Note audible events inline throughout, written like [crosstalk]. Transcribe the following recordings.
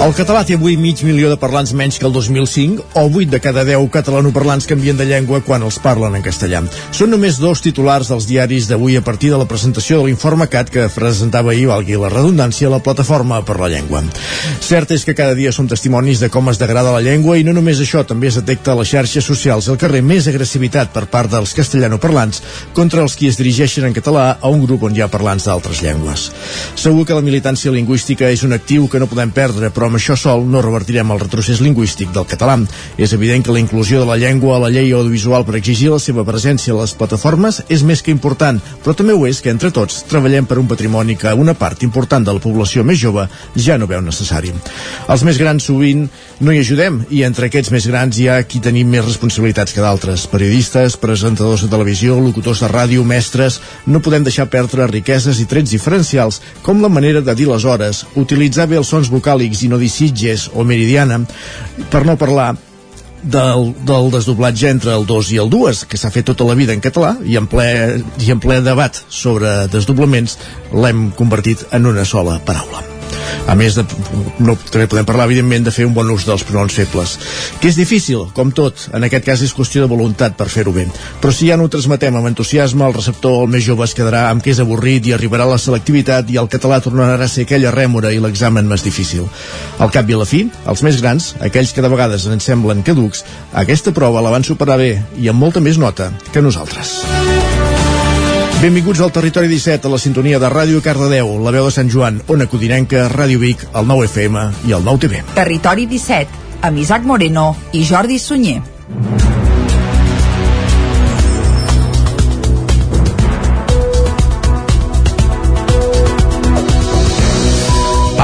El català té avui mig milió de parlants menys que el 2005 o 8 de cada 10 catalanoparlants canvien de llengua quan els parlen en castellà. Són només dos titulars dels diaris d'avui a partir de la presentació de l'informe CAT que presentava ahir, valgui la redundància, la plataforma per la llengua. Cert és que cada dia som testimonis de com es degrada la llengua i no només això, també es detecta a les xarxes socials al carrer més agressivitat per part dels castellanoparlants contra els qui es dirigeixen en català a un grup on hi ha parlants d'altres llengües. Segur que la militància lingüística és un actiu que no podem perdre, però amb això sol no revertirem el retrocés lingüístic del català. És evident que la inclusió de la llengua a la llei audiovisual per exigir la seva presència a les plataformes és més que important, però també ho és que entre tots treballem per un patrimoni que una part important de la població més jove ja no veu necessari. Els més grans sovint no hi ajudem i entre aquests més grans hi ha qui tenim més responsabilitats que d'altres. Periodistes, presentadors de televisió, locutors de ràdio, mestres... No podem deixar perdre riqueses i trets diferencials com la manera de dir les hores, utilitzar bé els sons vocàlics i no dir Sitges o Meridiana, per no parlar del, del desdoblatge entre el 2 i el 2, que s'ha fet tota la vida en català i en ple, i en ple debat sobre desdoblaments l'hem convertit en una sola paraula. A més, de, no, també podem parlar, evidentment, de fer un bon ús dels pronoms febles. Que és difícil, com tot. En aquest cas és qüestió de voluntat per fer-ho bé. Però si ja no ho transmetem amb entusiasme, el receptor, el més jove, es quedarà amb que és avorrit i arribarà la selectivitat i el català tornarà a ser aquella rèmora i l'examen més difícil. Al cap i a la fi, els més grans, aquells que de vegades ens semblen caducs, aquesta prova la van superar bé i amb molta més nota que nosaltres. Benvinguts al Territori 17, a la sintonia de Ràdio Cardedeu, la veu de Sant Joan, Ona Codinenca, Ràdio Vic, el 9 FM i el 9 TV. Territori 17, amb Isaac Moreno i Jordi Sunyer.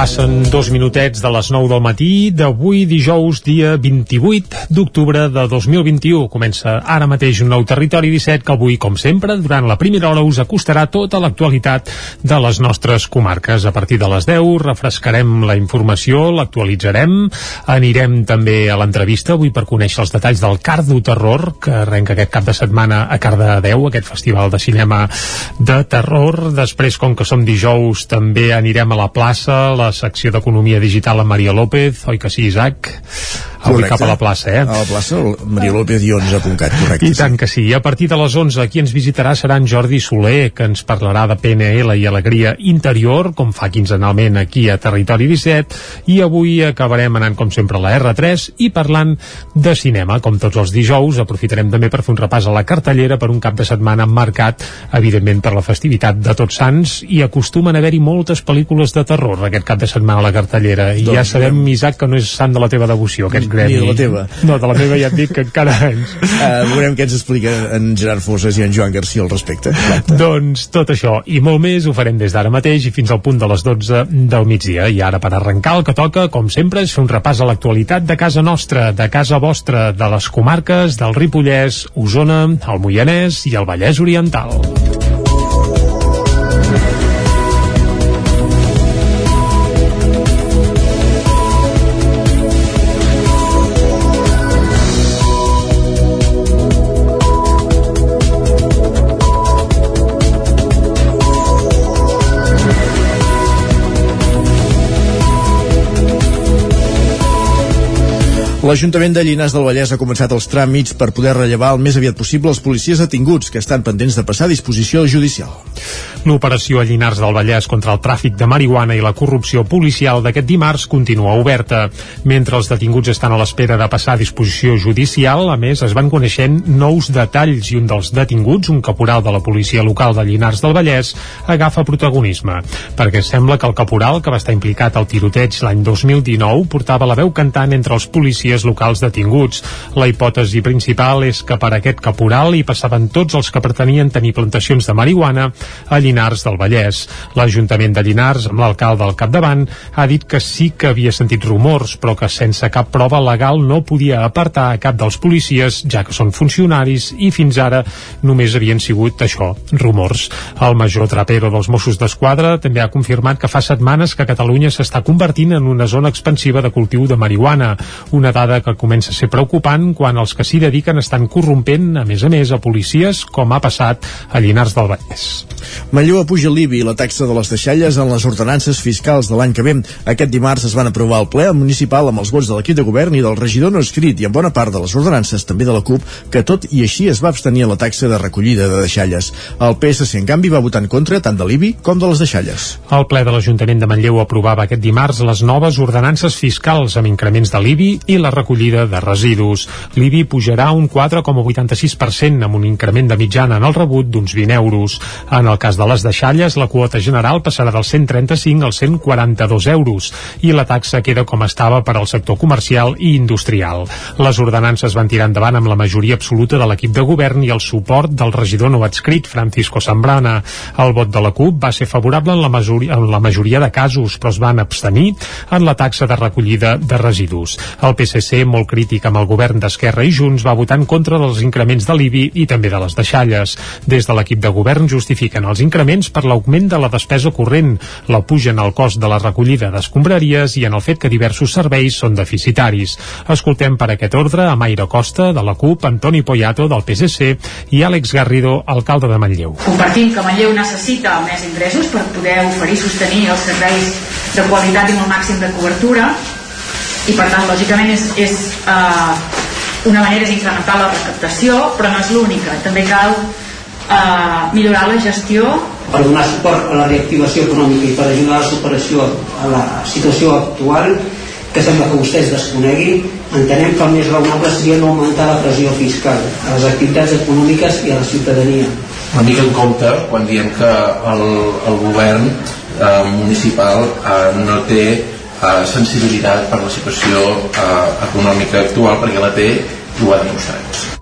Passen dos minutets de les 9 del matí d'avui dijous, dia 28 d'octubre de 2021. Comença ara mateix un nou Territori 17 que avui, com sempre, durant la primera hora us acostarà tota l'actualitat de les nostres comarques. A partir de les 10 refrescarem la informació, l'actualitzarem, anirem també a l'entrevista avui per conèixer els detalls del Cardo Terror, que arrenca aquest cap de setmana a Cardedeu, aquest festival de cinema de terror. Després, com que som dijous, també anirem a la plaça, la secció d'Economia Digital amb Maria López, oi que sí, Isaac? Avui Correcte. cap a la plaça, eh? A la plaça, Maria López i 11.cat, correcte. I tant que sí. I a partir de les 11, qui ens visitarà serà en Jordi Soler, que ens parlarà de PNL i alegria interior, com fa quinzenalment aquí a Territori 17, i avui acabarem anant, com sempre, a la R3 i parlant de cinema. Com tots els dijous, aprofitarem també per fer un repàs a la cartellera per un cap de setmana marcat, evidentment, per la festivitat de Tots Sants, i acostumen a haver-hi moltes pel·lícules de terror aquest cap de setmana a la cartellera. I Doncs ja sabem. Isaac, que no és sant de la teva devoció, aquest gremi. de la teva. No, de la meva ja et dic que encara menys. Uh, veurem què ens explica en Gerard Fosses i en Joan Garcia al respecte. Exacte. Doncs tot això i molt més ho farem des d'ara mateix i fins al punt de les 12 del migdia. I ara per arrencar el que toca, com sempre, és fer un repàs a l'actualitat de casa nostra, de casa vostra, de les comarques del Ripollès, Osona, el Moianès i el Vallès Oriental. L'Ajuntament de Llinars del Vallès ha començat els tràmits per poder rellevar el més aviat possible els policies detinguts que estan pendents de passar a disposició judicial. L'operació a Llinars del Vallès contra el tràfic de marihuana i la corrupció policial d'aquest dimarts continua oberta. Mentre els detinguts estan a l'espera de passar a disposició judicial, a més, es van coneixent nous detalls i un dels detinguts, un caporal de la policia local de Llinars del Vallès, agafa protagonisme, perquè sembla que el caporal, que va estar implicat al tiroteig l'any 2019, portava la veu cantant entre els policies locals detinguts. La hipòtesi principal és que per aquest caporal hi passaven tots els que pretenien tenir plantacions de marihuana a Llinars del Vallès. L'Ajuntament de Llinars, amb l'alcalde al capdavant, ha dit que sí que havia sentit rumors, però que sense cap prova legal no podia apartar a cap dels policies, ja que són funcionaris i fins ara només havien sigut això, rumors. El major trapero dels Mossos d'Esquadra també ha confirmat que fa setmanes que Catalunya s'està convertint en una zona expansiva de cultiu de marihuana, una dada que comença a ser preocupant quan els que s'hi dediquen estan corrompent, a més a més, a policies, com ha passat a Llinars del Vallès. Manlleu apuja l'IBI i la taxa de les deixalles en les ordenances fiscals de l'any que ve. Aquest dimarts es van aprovar al ple municipal amb els vots de l'equip de govern i del regidor no escrit i en bona part de les ordenances també de la CUP, que tot i així es va abstenir a la taxa de recollida de deixalles. El PSC, en canvi, va votar en contra tant de l'IBI com de les deixalles. El ple de l'Ajuntament de Manlleu aprovava aquest dimarts les noves ordenances fiscals amb increments de l'IBI i la recollida de residus. L'IBI pujarà un 4,86% amb un increment de mitjana en el rebut d'uns 20 euros. En el cas de les deixalles, la quota general passarà dels 135 als 142 euros i la taxa queda com estava per al sector comercial i industrial. Les ordenances van tirar endavant amb la majoria absoluta de l'equip de govern i el suport del regidor no adscrit, Francisco Zambrana. El vot de la CUP va ser favorable en la, majoria, en la majoria de casos, però es van abstenir en la taxa de recollida de residus. El PSC, molt crític amb el govern d'Esquerra i Junts, va votar en contra dels increments de l'IBI i també de les deixalles. Des de l'equip de govern justifiquen els increments per l'augment de la despesa corrent, la puja en el cost de la recollida d'escombraries i en el fet que diversos serveis són deficitaris. Escoltem per aquest ordre a Mayra Costa, de la CUP, Antoni Poyato, del PSC, i Àlex Garrido, alcalde de Manlleu. Compartim que Manlleu necessita més ingressos per poder oferir i sostenir els serveis de qualitat i amb el màxim de cobertura i per tant lògicament és, és uh, una manera és incrementar la recaptació però no és l'única, també cal uh, millorar la gestió per donar suport a la reactivació econòmica i per ajudar a la superació a la situació actual que sembla que vostès desconeguin entenem que el més raonable seria no augmentar la pressió fiscal a les activitats econòmiques i a la ciutadania una mica en compte quan diem que el, el govern eh, municipal eh, no té eh, sensibilitat per la situació eh, econòmica actual perquè la té i ho ha demostrat.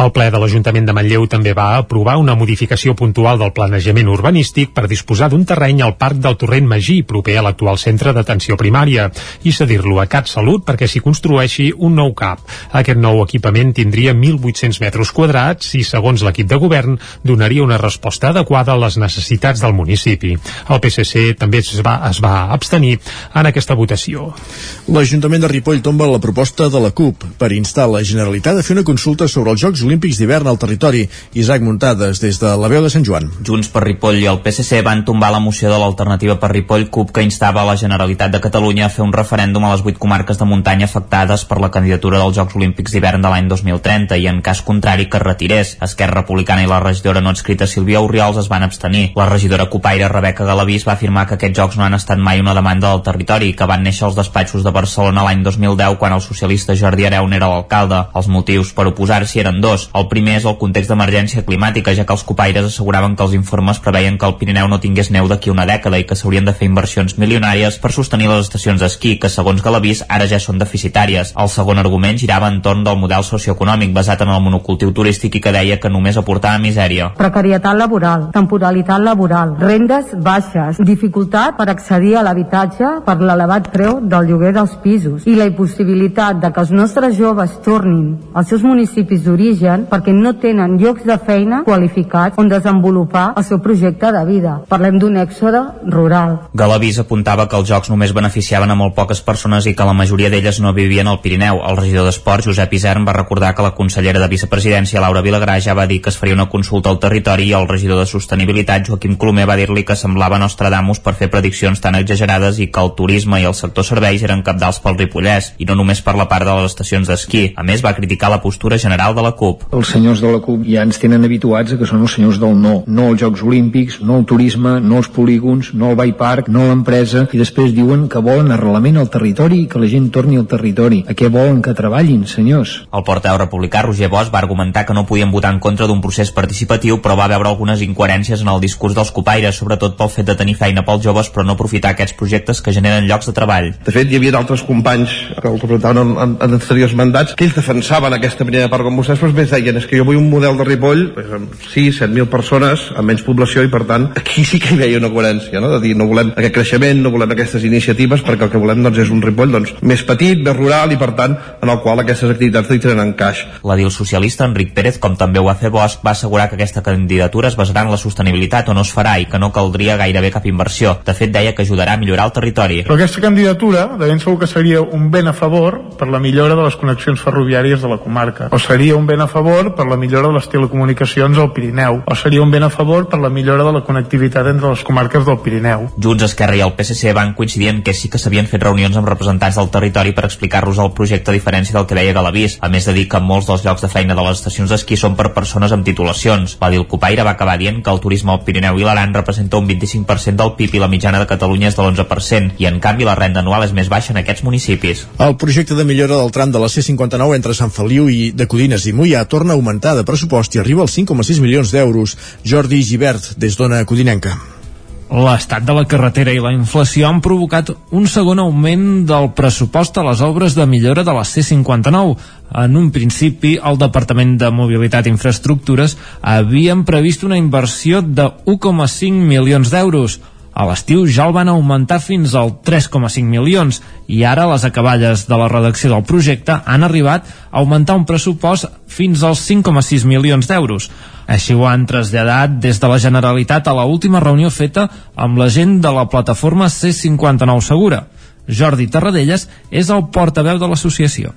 El ple de l'Ajuntament de Manlleu també va aprovar una modificació puntual del planejament urbanístic per disposar d'un terreny al Parc del Torrent Magí, proper a l'actual centre d'atenció primària, i cedir-lo a CatSalut perquè s'hi construeixi un nou CAP. Aquest nou equipament tindria 1.800 metres quadrats i, segons l'equip de govern, donaria una resposta adequada a les necessitats del municipi. El PSC també es va, es va abstenir en aquesta votació. L'Ajuntament de Ripoll tomba la proposta de la CUP per instar la Generalitat a fer una consulta sobre els Jocs Olímpics d'hivern al territori. Isaac Muntades, des de la veu de Sant Joan. Junts per Ripoll i el PSC van tombar la moció de l'alternativa per Ripoll CUP que instava la Generalitat de Catalunya a fer un referèndum a les vuit comarques de muntanya afectades per la candidatura dels Jocs Olímpics d'hivern de l'any 2030 i en cas contrari que es retirés. Esquerra Republicana i la regidora no escrita Sílvia Oriols es van abstenir. La regidora copaire Rebeca Galavís va afirmar que aquests jocs no han estat mai una demanda del territori i que van néixer als despatxos de Barcelona l'any 2010 quan el socialista Jordi Areu n'era l'alcalde. Els motius per oposar-s'hi eren dos dos. El primer és el context d'emergència climàtica, ja que els copaires asseguraven que els informes preveien que el Pirineu no tingués neu d'aquí una dècada i que s'haurien de fer inversions milionàries per sostenir les estacions d'esquí, que segons Galavís ara ja són deficitàries. El segon argument girava entorn del model socioeconòmic basat en el monocultiu turístic i que deia que només aportava misèria. Precarietat laboral, temporalitat laboral, rendes baixes, dificultat per accedir a l'habitatge per l'elevat preu del lloguer dels pisos i la impossibilitat de que els nostres joves tornin als seus municipis d'origen marxen perquè no tenen llocs de feina qualificats on desenvolupar el seu projecte de vida. Parlem d'un èxode rural. Galavís apuntava que els jocs només beneficiaven a molt poques persones i que la majoria d'elles no vivien al Pirineu. El regidor d'Esports, Josep Isern, va recordar que la consellera de Vicepresidència, Laura Vilagrà, ja va dir que es faria una consulta al territori i el regidor de Sostenibilitat, Joaquim Colomer, va dir-li que semblava Nostradamus per fer prediccions tan exagerades i que el turisme i el sector serveis eren capdals pel Ripollès, i no només per la part de les estacions d'esquí. A més, va criticar la postura general de la CUP els senyors de la CUP ja ens tenen habituats a que són els senyors del no. No als Jocs Olímpics, no al turisme, no als polígons, no al Bay Park, no a l'empresa, i després diuen que volen arrelament al territori i que la gent torni al territori. A què volen que treballin, senyors? El portaveu republicà Roger Bosch va argumentar que no podien votar en contra d'un procés participatiu, però va veure algunes incoherències en el discurs dels copaires, sobretot pel fet de tenir feina pels joves, però no aprofitar aquests projectes que generen llocs de treball. De fet, hi havia d'altres companys que el representaven en, en, en anteriors mandats que ells defensaven aquesta primera part com vostès, però propers deien és que jo vull un model de Ripoll pues, amb 6, 7.000 persones, amb menys població i per tant aquí sí que hi veia una coherència no? de dir no volem aquest creixement, no volem aquestes iniciatives perquè el que volem doncs, és un Ripoll doncs, més petit, més rural i per tant en el qual aquestes activitats hi tenen encaix. L'edil socialista Enric Pérez, com també ho va fer Bosch, va assegurar que aquesta candidatura es basarà en la sostenibilitat o no es farà i que no caldria gairebé cap inversió. De fet, deia que ajudarà a millorar el territori. Però aquesta candidatura, de ben segur que seria un ben a favor per la millora de les connexions ferroviàries de la comarca, o seria un ben a favor per la millora de les telecomunicacions al Pirineu, o seria un ben a favor per la millora de la connectivitat entre les comarques del Pirineu. Junts, Esquerra i el PSC van coincidir en que sí que s'havien fet reunions amb representants del territori per explicar-los el projecte a diferència del que deia Galavís, a més de dir que molts dels llocs de feina de les estacions d'esquí són per persones amb titulacions. L'Adil Copaire va acabar dient que el turisme al Pirineu i l'Aran representa un 25% del PIB i la mitjana de Catalunya és de l'11%, i en canvi la renda anual és més baixa en aquests municipis. El projecte de millora del tram de la C-59 entre Sant Feliu i de Codines i Mollà torna a augmentar de pressupost i arriba als 5,6 milions d'euros. Jordi Givert, des d'Ona Codinenca. L'estat de la carretera i la inflació han provocat un segon augment del pressupost a les obres de millora de la C-59. En un principi, el Departament de Mobilitat i Infraestructures havien previst una inversió de 1,5 milions d'euros. A l'estiu ja el van augmentar fins al 3,5 milions i ara les acaballes de la redacció del projecte han arribat a augmentar un pressupost fins als 5,6 milions d'euros. Així ho han traslladat des de la Generalitat a la última reunió feta amb la gent de la plataforma C59 Segura. Jordi Tarradellas és el portaveu de l'associació.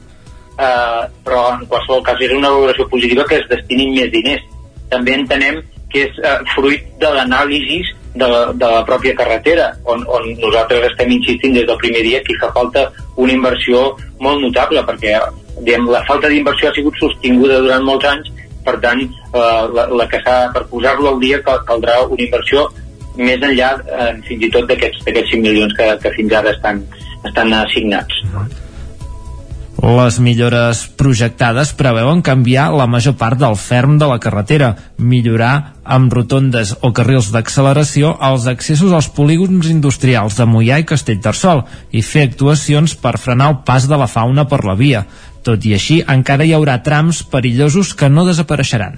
Uh, però en qualsevol cas és una valoració positiva que es destinin més diners. També entenem que és uh, fruit de l'anàlisi de, de la pròpia carretera, on, on nosaltres estem insistint des del primer dia que fa falta una inversió molt notable, perquè diguem, la falta d'inversió ha sigut sostinguda durant molts anys per tant, eh, la, la que s'ha per posar-lo al dia cal, caldrà una inversió més enllà eh, fins i tot d'aquests 5 milions que, que fins ara estan, estan assignats. Les millores projectades preveuen canviar la major part del ferm de la carretera, millorar amb rotondes o carrils d'acceleració els accessos als polígons industrials de Mollà i Castellterçol i fer actuacions per frenar el pas de la fauna per la via. Tot i així, encara hi haurà trams perillosos que no desapareixeran.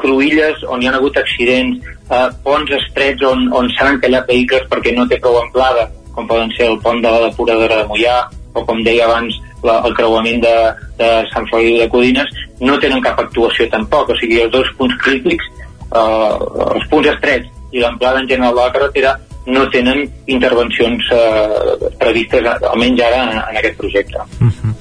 Cruïlles on hi ha hagut accidents, eh, ponts estrets on, on s'han encallat vehicles perquè no té prou amplada, com poden ser el pont de la depuradora de Mollà, o com deia abans, la, el creuament de, de Sant Feliu de Codines, no tenen cap actuació tampoc. O sigui, els dos punts crítics, eh, els punts estrets i l'amplada en general de la carretera, no tenen intervencions eh, previstes, almenys ara, en, en aquest projecte. Uh -huh.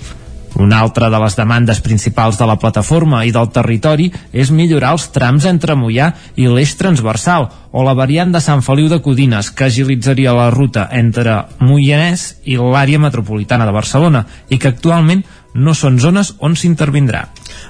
Una altra de les demandes principals de la plataforma i del territori és millorar els trams entre Mollà i l'eix transversal o la variant de Sant Feliu de Codines que agilitzaria la ruta entre Moianès i l'àrea metropolitana de Barcelona i que actualment no són zones on s'intervindrà.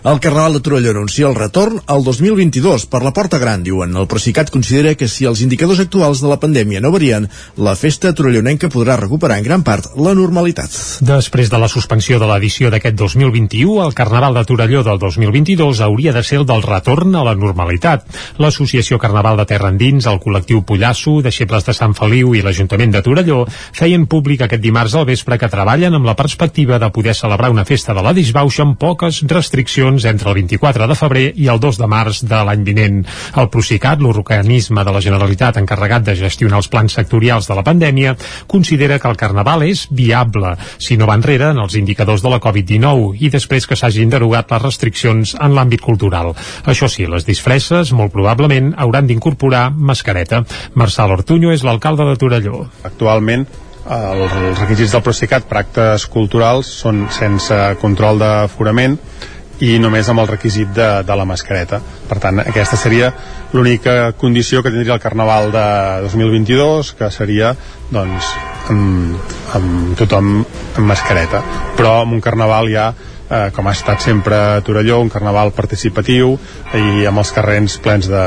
El Carnaval de Torelló anuncia el retorn al 2022 per la Porta Gran, diuen. El Procicat considera que si els indicadors actuals de la pandèmia no varien, la festa torellonenca podrà recuperar en gran part la normalitat. Després de la suspensió de l'edició d'aquest 2021, el Carnaval de Torelló del 2022 hauria de ser el del retorn a la normalitat. L'Associació Carnaval de Terra Endins, el col·lectiu Pollasso, Deixebles de Sant Feliu i l'Ajuntament de Torelló feien públic aquest dimarts al vespre que treballen amb la perspectiva de poder celebrar una festa de la disbauxa amb poques restriccions entre el 24 de febrer i el 2 de març de l'any vinent. El Procicat, l'organisme de la Generalitat encarregat de gestionar els plans sectorials de la pandèmia, considera que el Carnaval és viable, si no va enrere en els indicadors de la Covid-19 i després que s'hagin derogat les restriccions en l'àmbit cultural. Això sí, les disfresses molt probablement hauran d'incorporar mascareta. Marçal Ortuño és l'alcalde de Torelló. Actualment els requisits del Procicat per actes culturals són sense control d'aforament i només amb el requisit de, de la mascareta. Per tant, aquesta seria l'única condició que tindria el Carnaval de 2022, que seria doncs, amb, amb tothom amb mascareta. Però amb un Carnaval ja eh, com ha estat sempre a Torelló, un carnaval participatiu i amb els carrers plens de,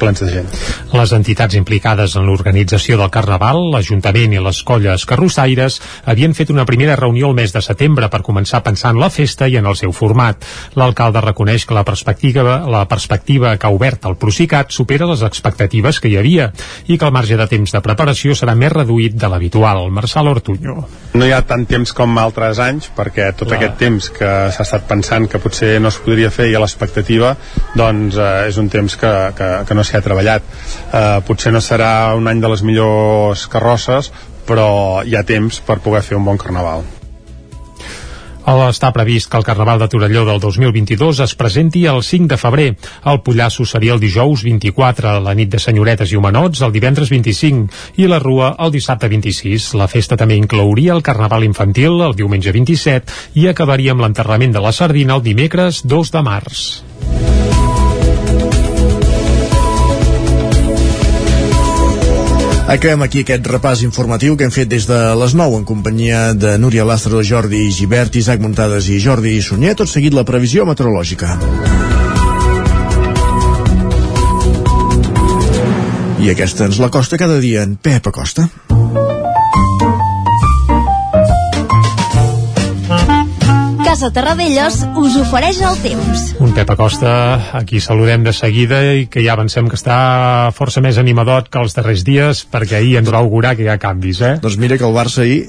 plens de gent. Les entitats implicades en l'organització del Carnaval, l'Ajuntament i les colles carrossaires, havien fet una primera reunió el mes de setembre per començar a pensar en la festa i en el seu format. L'alcalde reconeix que la perspectiva, la perspectiva que ha obert el Procicat supera les expectatives que hi havia i que el marge de temps de preparació serà més reduït de l'habitual. Marçal Ortuño no hi ha tant temps com altres anys perquè tot Clar. aquest temps que s'ha estat pensant que potser no es podria fer i a l'expectativa doncs eh, és un temps que, que, que no s'hi ha treballat. Eh, potser no serà un any de les millors carrosses però hi ha temps per poder fer un bon carnaval Està previst que el Carnaval de Torelló del 2022 es presenti el 5 de febrer. El Pollasso seria el dijous 24, la nit de senyoretes i homenots el divendres 25 i la Rua el dissabte 26. La festa també inclouria el Carnaval infantil el diumenge 27 i acabaria amb l'enterrament de la sardina el dimecres 2 de març. Acabem aquí aquest repàs informatiu que hem fet des de les 9 en companyia de Núria Lastra, Jordi Givert, Isaac Muntades i Jordi Sunyer. Tot seguit la previsió meteorològica. I aquesta ens la costa cada dia en Pep Acosta. Casa Terradellos us ofereix el temps. Un Pep Acosta, aquí saludem de seguida i que ja avancem que està força més animadot que els darrers dies perquè ahir ens va augurar que hi ha canvis, eh? Doncs mira que el Barça ahir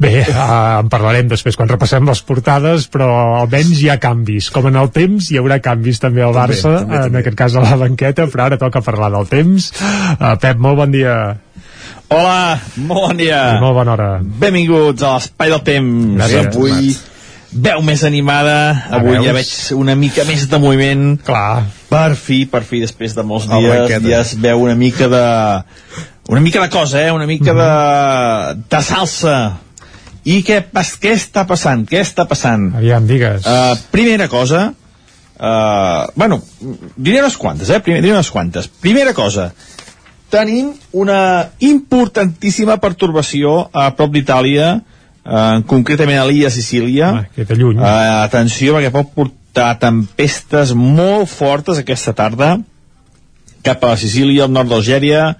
Bé, uh, en parlarem després quan repassem les portades, però almenys hi ha canvis. Com en el temps, hi haurà canvis també al També, Barça, també, també. en aquest cas a la banqueta, però ara toca parlar del temps. Uh, Pep, molt bon dia. Hola, molt bon dia. I molt bona hora. Benvinguts a l'Espai del Temps. Gràcies. Avui veu més animada, avui veus? ja veig una mica més de moviment. Clar. Per fi, per fi, després de molts A la dies, banqueta. ja es veu una mica de... Una mica de cosa, eh? Una mica de, de salsa. I què, pas, què està passant? Què està passant? Aviam, digues. Uh, primera cosa, uh, bueno, diré unes quantes, eh? Primer, diré unes quantes. Primera cosa, tenim una importantíssima pertorbació a prop d'Itàlia, uh, concretament a l'illa Sicília. Ah, que lluny. Uh, atenció, perquè pot portar tempestes molt fortes aquesta tarda cap a la Sicília, al nord d'Algèria.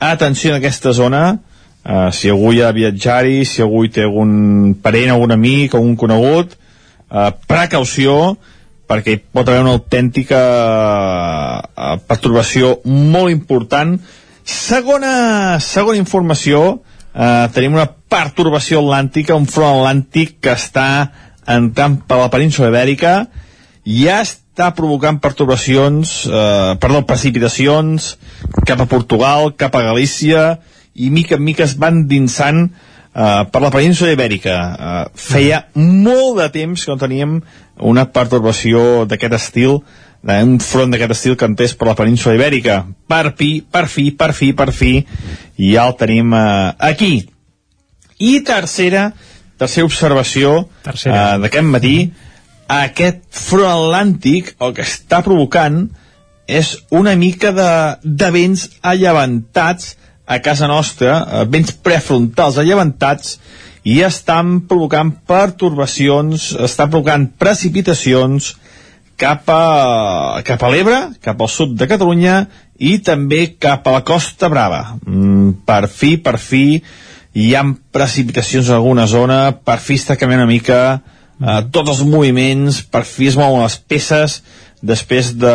Atenció en aquesta zona, uh, si algú hi ha de viatjar-hi, si algú hi té algun parent, algun amic, algun conegut, uh, precaució, perquè hi pot haver una autèntica uh, pertorbació molt important. Segona, segona informació, uh, tenim una pertorbació atlàntica, un front atlàntic que està entrant per la península ibèrica, ja està provocant perturbacions, eh, perdó, precipitacions cap a Portugal, cap a Galícia, i mica en mica es van dinsant eh, per la península ibèrica. Eh, feia molt de temps que no teníem una perturbació d'aquest estil, eh, un front d'aquest estil que entés per la península ibèrica. Per fi, per fi, per fi, per fi, ja el tenim eh, aquí. I tercera, tercera observació Tercera. eh, d'aquest matí, aquest front atlàntic el que està provocant és una mica de, de vents allevantats a casa nostra, eh, vents prefrontals allevantats, i estan provocant pertorbacions, estan provocant precipitacions cap a, cap a l'Ebre, cap al sud de Catalunya i també cap a la Costa Brava. Mm, per fi, per fi, hi ha precipitacions en alguna zona, per fi està canviant una mica eh, tots els moviments, per fi es mouen les peces després de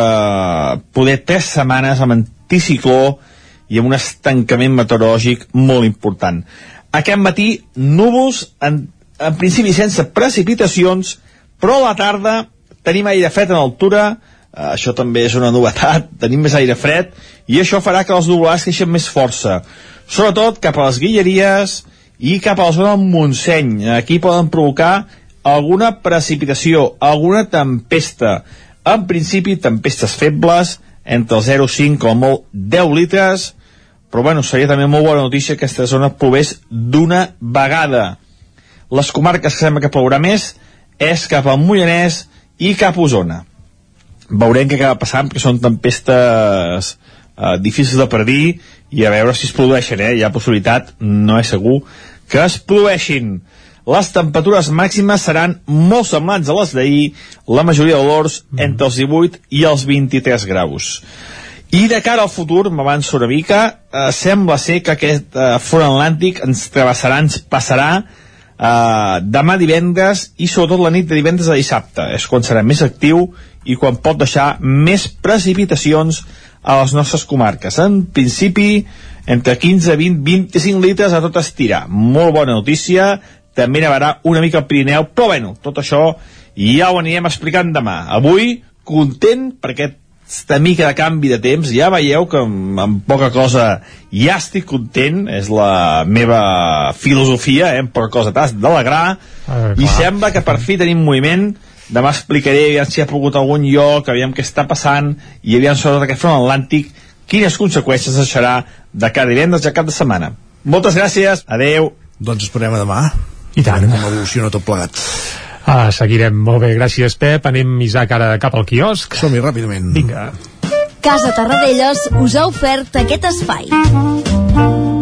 poder tres setmanes amb anticicló i amb un estancament meteorològic molt important. Aquest matí, núvols, en, en principi sense precipitacions, però a la tarda tenim aire fred en altura, eh, això també és una novetat, [laughs] tenim més aire fred, i això farà que els nuvolars creixen més força, sobretot cap a les Guilleries i cap a la zona del Montseny. Aquí poden provocar alguna precipitació, alguna tempesta. En principi, tempestes febles, entre el 0,5 com a molt 10 litres, però bueno, seria també molt bona notícia que aquesta zona plovés d'una vegada. Les comarques que sembla que plourà més és cap al Moianès i cap a Osona. Veurem què acaba passant, perquè són tempestes eh, difícils de predir i a veure si es produeixen, eh? Hi ha possibilitat, no és segur, que es produeixin. Les temperatures màximes seran molt semblants a les d'ahir, la majoria de l'hors entre els 18 i els 23 graus. I de cara al futur, m'avanço una mica, eh, sembla ser que aquest eh, front atlàntic ens travessarà, ens passarà eh, demà divendres i sobretot la nit de divendres a dissabte. És quan serà més actiu i quan pot deixar més precipitacions a les nostres comarques. En principi, entre 15, 20, 25 litres a tot estirar. Molt bona notícia, també nevarà una mica al Pirineu, però bueno, tot això ja ho anirem explicant demà. Avui, content per aquesta mica de canvi de temps, ja veieu que amb, amb poca cosa ja estic content, és la meva filosofia, eh? amb poca cosa t'has d'alegrar, Eh, i sembla que per fi tenim moviment, demà explicaré aviam si hi ha pogut algun lloc, aviam què està passant, i aviam sobre aquest front atlàntic, quines conseqüències deixarà de cada divendres i a cap de setmana. Moltes gràcies, adeu. Doncs esperem a demà. I tant. Com evoluciona tot plegat. Ah, seguirem. Molt bé, gràcies, Pep. Anem, Isaac, ara cap al quiosc. Som-hi ràpidament. Vinga. Casa Tarradellas us ha ofert aquest espai.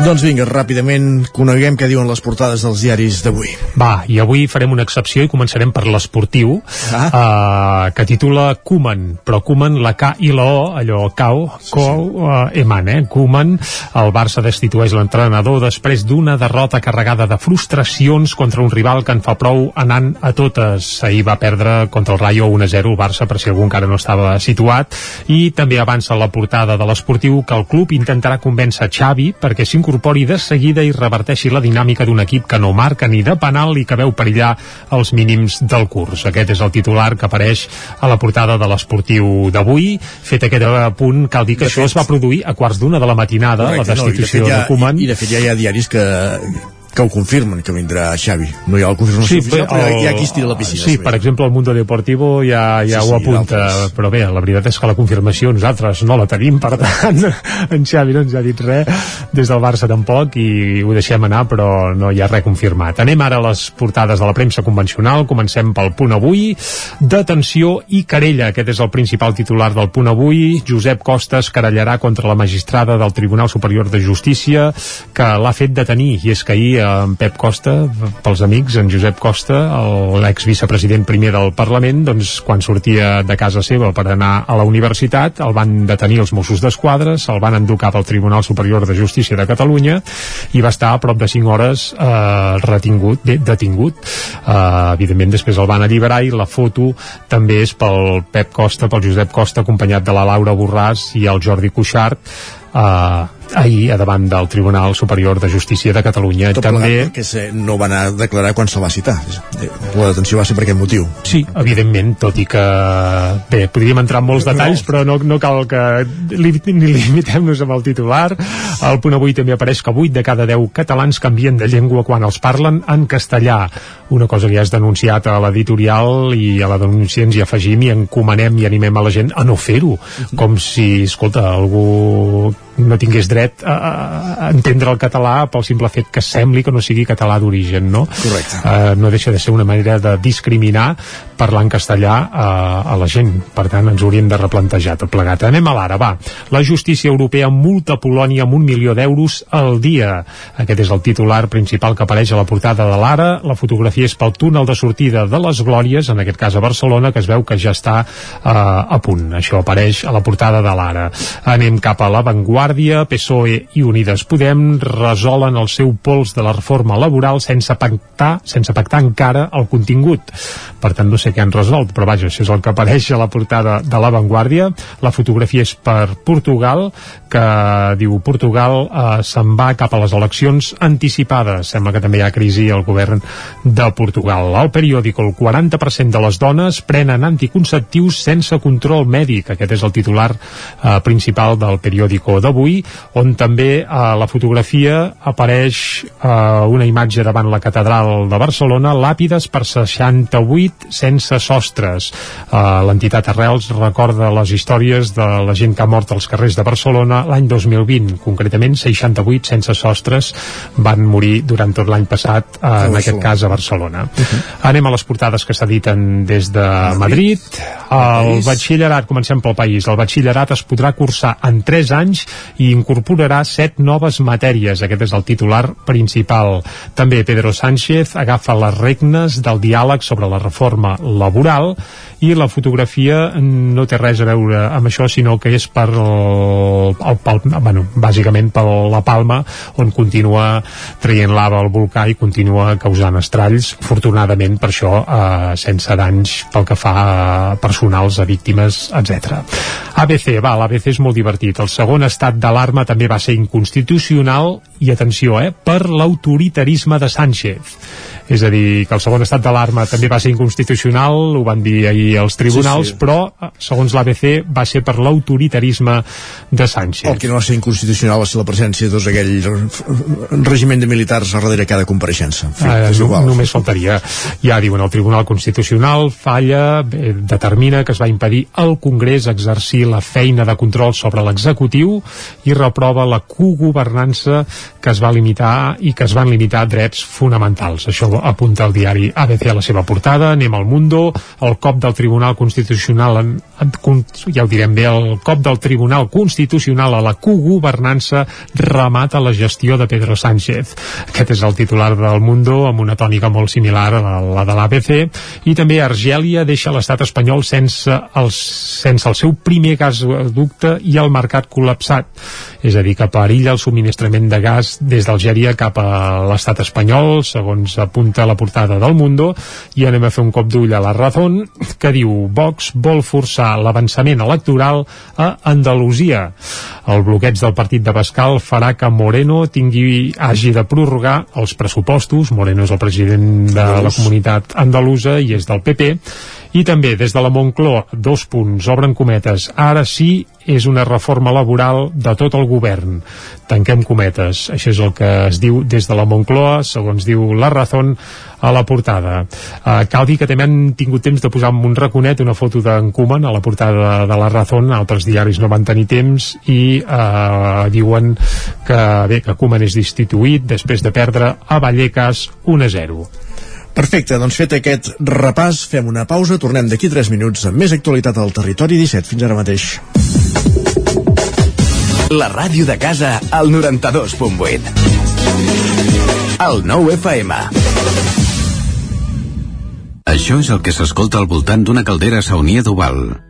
Doncs vinga, ràpidament coneguem què diuen les portades dels diaris d'avui. Va, i avui farem una excepció i començarem per l'esportiu, ah. uh, que titula Koeman, però Koeman, la K i la O, allò cau, cou, uh, eman, eh? Koeman, el Barça destitueix l'entrenador després d'una derrota carregada de frustracions contra un rival que en fa prou anant a totes. Ahir va perdre contra el Rayo 1-0 el Barça, per si algú encara no estava situat, i també avança la portada de l'esportiu que el club intentarà convèncer Xavi perquè s'incorpori de seguida i reverteixi la dinàmica d'un equip que no marca ni de penal i que veu perillar els mínims del curs. Aquest és el titular que apareix a la portada de l'esportiu d'avui. Fet aquest punt, cal dir que De això fet- es va produir a quarts d'una de la matinada, Correcte, la destitució no, de, fet, de Koeman. I, I de fet ja hi ha diaris que, que ho confirmen, que vindrà Xavi. No hi ha la confirmació oficial, però hi ha qui es tira a la piscina. Sí, per exemple, el Mundo Deportivo ja, ja Sí, ho sí, apunta, d'altres. però bé, la veritat és que la confirmació nosaltres no la tenim, per tant, [laughs] en Xavi no ens ha dit res, des del Barça tampoc, i ho deixem anar, però no hi ha res confirmat. Anem ara a les portades de la premsa convencional, comencem pel punt avui, detenció i querella, aquest és el principal titular del punt avui, Josep Costa es querellarà contra la magistrada del Tribunal Superior de Justícia que l'ha fet detenir, i és que ahir en Pep Costa, pels amics, en Josep Costa, el- l'ex vicepresident primer del Parlament, doncs quan sortia de casa seva per anar a la universitat, el van detenir els Mossos d'Esquadra, se'l van endur cap al Tribunal Superior de Justícia de Catalunya i va estar a prop de 5 hores eh, retingut, bé, detingut. Eh, evidentment després el van alliberar i la foto també és pel Pep Costa, pel Josep Costa, acompanyat de la Laura Borràs i el Jordi Cuixart, eh, ahir a davant del Tribunal Superior de Justícia de Catalunya. Tot també perquè se, no va anar a declarar quan se'l va citar. La detenció va ser per aquest motiu. Sí, evidentment, tot i que... Bé, podríem entrar en molts detalls, però no, no cal que li, ni limitem-nos amb el titular. El punt avui també apareix que 8 de cada 10 catalans canvien de llengua quan els parlen en castellà. Una cosa que ja és denunciat a l'editorial i a la denúncia ens hi afegim i encomanem i animem a la gent a no fer-ho. Com si, escolta, algú no tingués dret a, a- entendre el català pel simple fet que sembli que no sigui català d'origen, no? Correcte. eh, no deixa de ser una manera de discriminar parlar en castellà a, a la gent. Per tant, ens hauríem de replantejar tot plegat. Anem a l'ara, va. La justícia europea multa Polònia amb un milió d'euros al dia. Aquest és el titular principal que apareix a la portada de l'ara. La fotografia és pel túnel de sortida de les Glòries, en aquest cas a Barcelona, que es veu que ja està eh, a punt. Això apareix a la portada de l'ara. Anem cap a l'avantguàrdia. PSOE i Unides Podem resolen el seu pols de la reforma laboral sense pactar, sense pactar encara el contingut. Per tant, no sé què han resolt, però vaja, això és el que apareix a la portada de l'avantguàrdia. La fotografia és per Portugal, que diu Portugal eh, se'n va cap a les eleccions anticipades. Sembla que també hi ha crisi al govern de Portugal. Al periòdico, el 40% de les dones prenen anticonceptius sense control mèdic. Aquest és el titular eh, principal del periòdico d'avui avui, on també a la fotografia apareix eh, una imatge davant la catedral de Barcelona, làpides per 68 sense sostres. Eh, L'entitat Arrels recorda les històries de la gent que ha mort als carrers de Barcelona l'any 2020, concretament 68 sense sostres van morir durant tot l'any passat, eh, en aquest cas a Barcelona. Uh -huh. Anem a les portades que s'editen des de Madrid. El batxillerat, comencem pel país, el batxillerat es podrà cursar en 3 anys i incorporarà 7 noves matèries. Aquest és el titular principal. També Pedro Sánchez agafa les regnes del diàleg sobre la reforma laboral i la fotografia no té res a veure amb això, sinó que és per el, el, el bueno, bàsicament per la Palma, on continua traient lava al volcà i continua causant estralls, afortunadament per això eh, sense danys pel que fa a personals, a víctimes, etc. ABC, va, l'ABC és molt divertit. El segon estat d'alarma també va ser inconstitucional i atenció, eh, per l'autoritarisme de Sánchez és a dir, que el segon estat d'alarma també va ser inconstitucional, ho van dir ahir els tribunals, sí, sí. però segons l'ABC va ser per l'autoritarisme de Sánchez. El que no va ser inconstitucional va ser la presència de tots aquell regiment de militars a darrere cada compareixença. En fi, eh, no, només faltaria. Ja diuen, el Tribunal Constitucional falla, eh, determina que es va impedir al Congrés exercir la feina de control sobre l'executiu i reprova la cogovernança que es va limitar i que es van limitar drets fonamentals. Això apunta el diari ABC a la seva portada, anem al Mundo, el cop del Tribunal Constitucional, en, en, ja ho direm bé, el cop del Tribunal Constitucional a la cogovernança remata la gestió de Pedro Sánchez. Aquest és el titular del Mundo, amb una tònica molt similar a la de l'ABC, i també Argèlia deixa l'estat espanyol sense el, sense el seu primer gasducte i el mercat col·lapsat. És a dir, que perilla el subministrament de gas des d'Algèria cap a l'estat espanyol, segons apunta la portada del Mundo, i anem a fer un cop d'ull a la Razón, que diu Vox vol forçar l'avançament electoral a Andalusia. El bloqueig del partit de Bascal farà que Moreno tingui, hagi de prorrogar els pressupostos, Moreno és el president de la comunitat andalusa i és del PP, i també des de la Moncloa, dos punts, obren cometes, ara sí és una reforma laboral de tot el govern. Tanquem cometes. Això és el que es diu des de la Moncloa, segons diu la Razón a la portada. Uh, cal dir que també han tingut temps de posar un raconet una foto d'en Koeman a la portada de la Razón, altres diaris no van tenir temps i uh, diuen que bé, que Koeman és destituït després de perdre a Vallecas 1 a 0. Perfecte, doncs fet aquest repàs, fem una pausa, tornem d'aquí 3 minuts amb més actualitat al territori 17. Fins ara mateix. La ràdio de casa al 92.8. El 9 FM. Això és el que s'escolta al voltant d'una caldera saunia d'Oval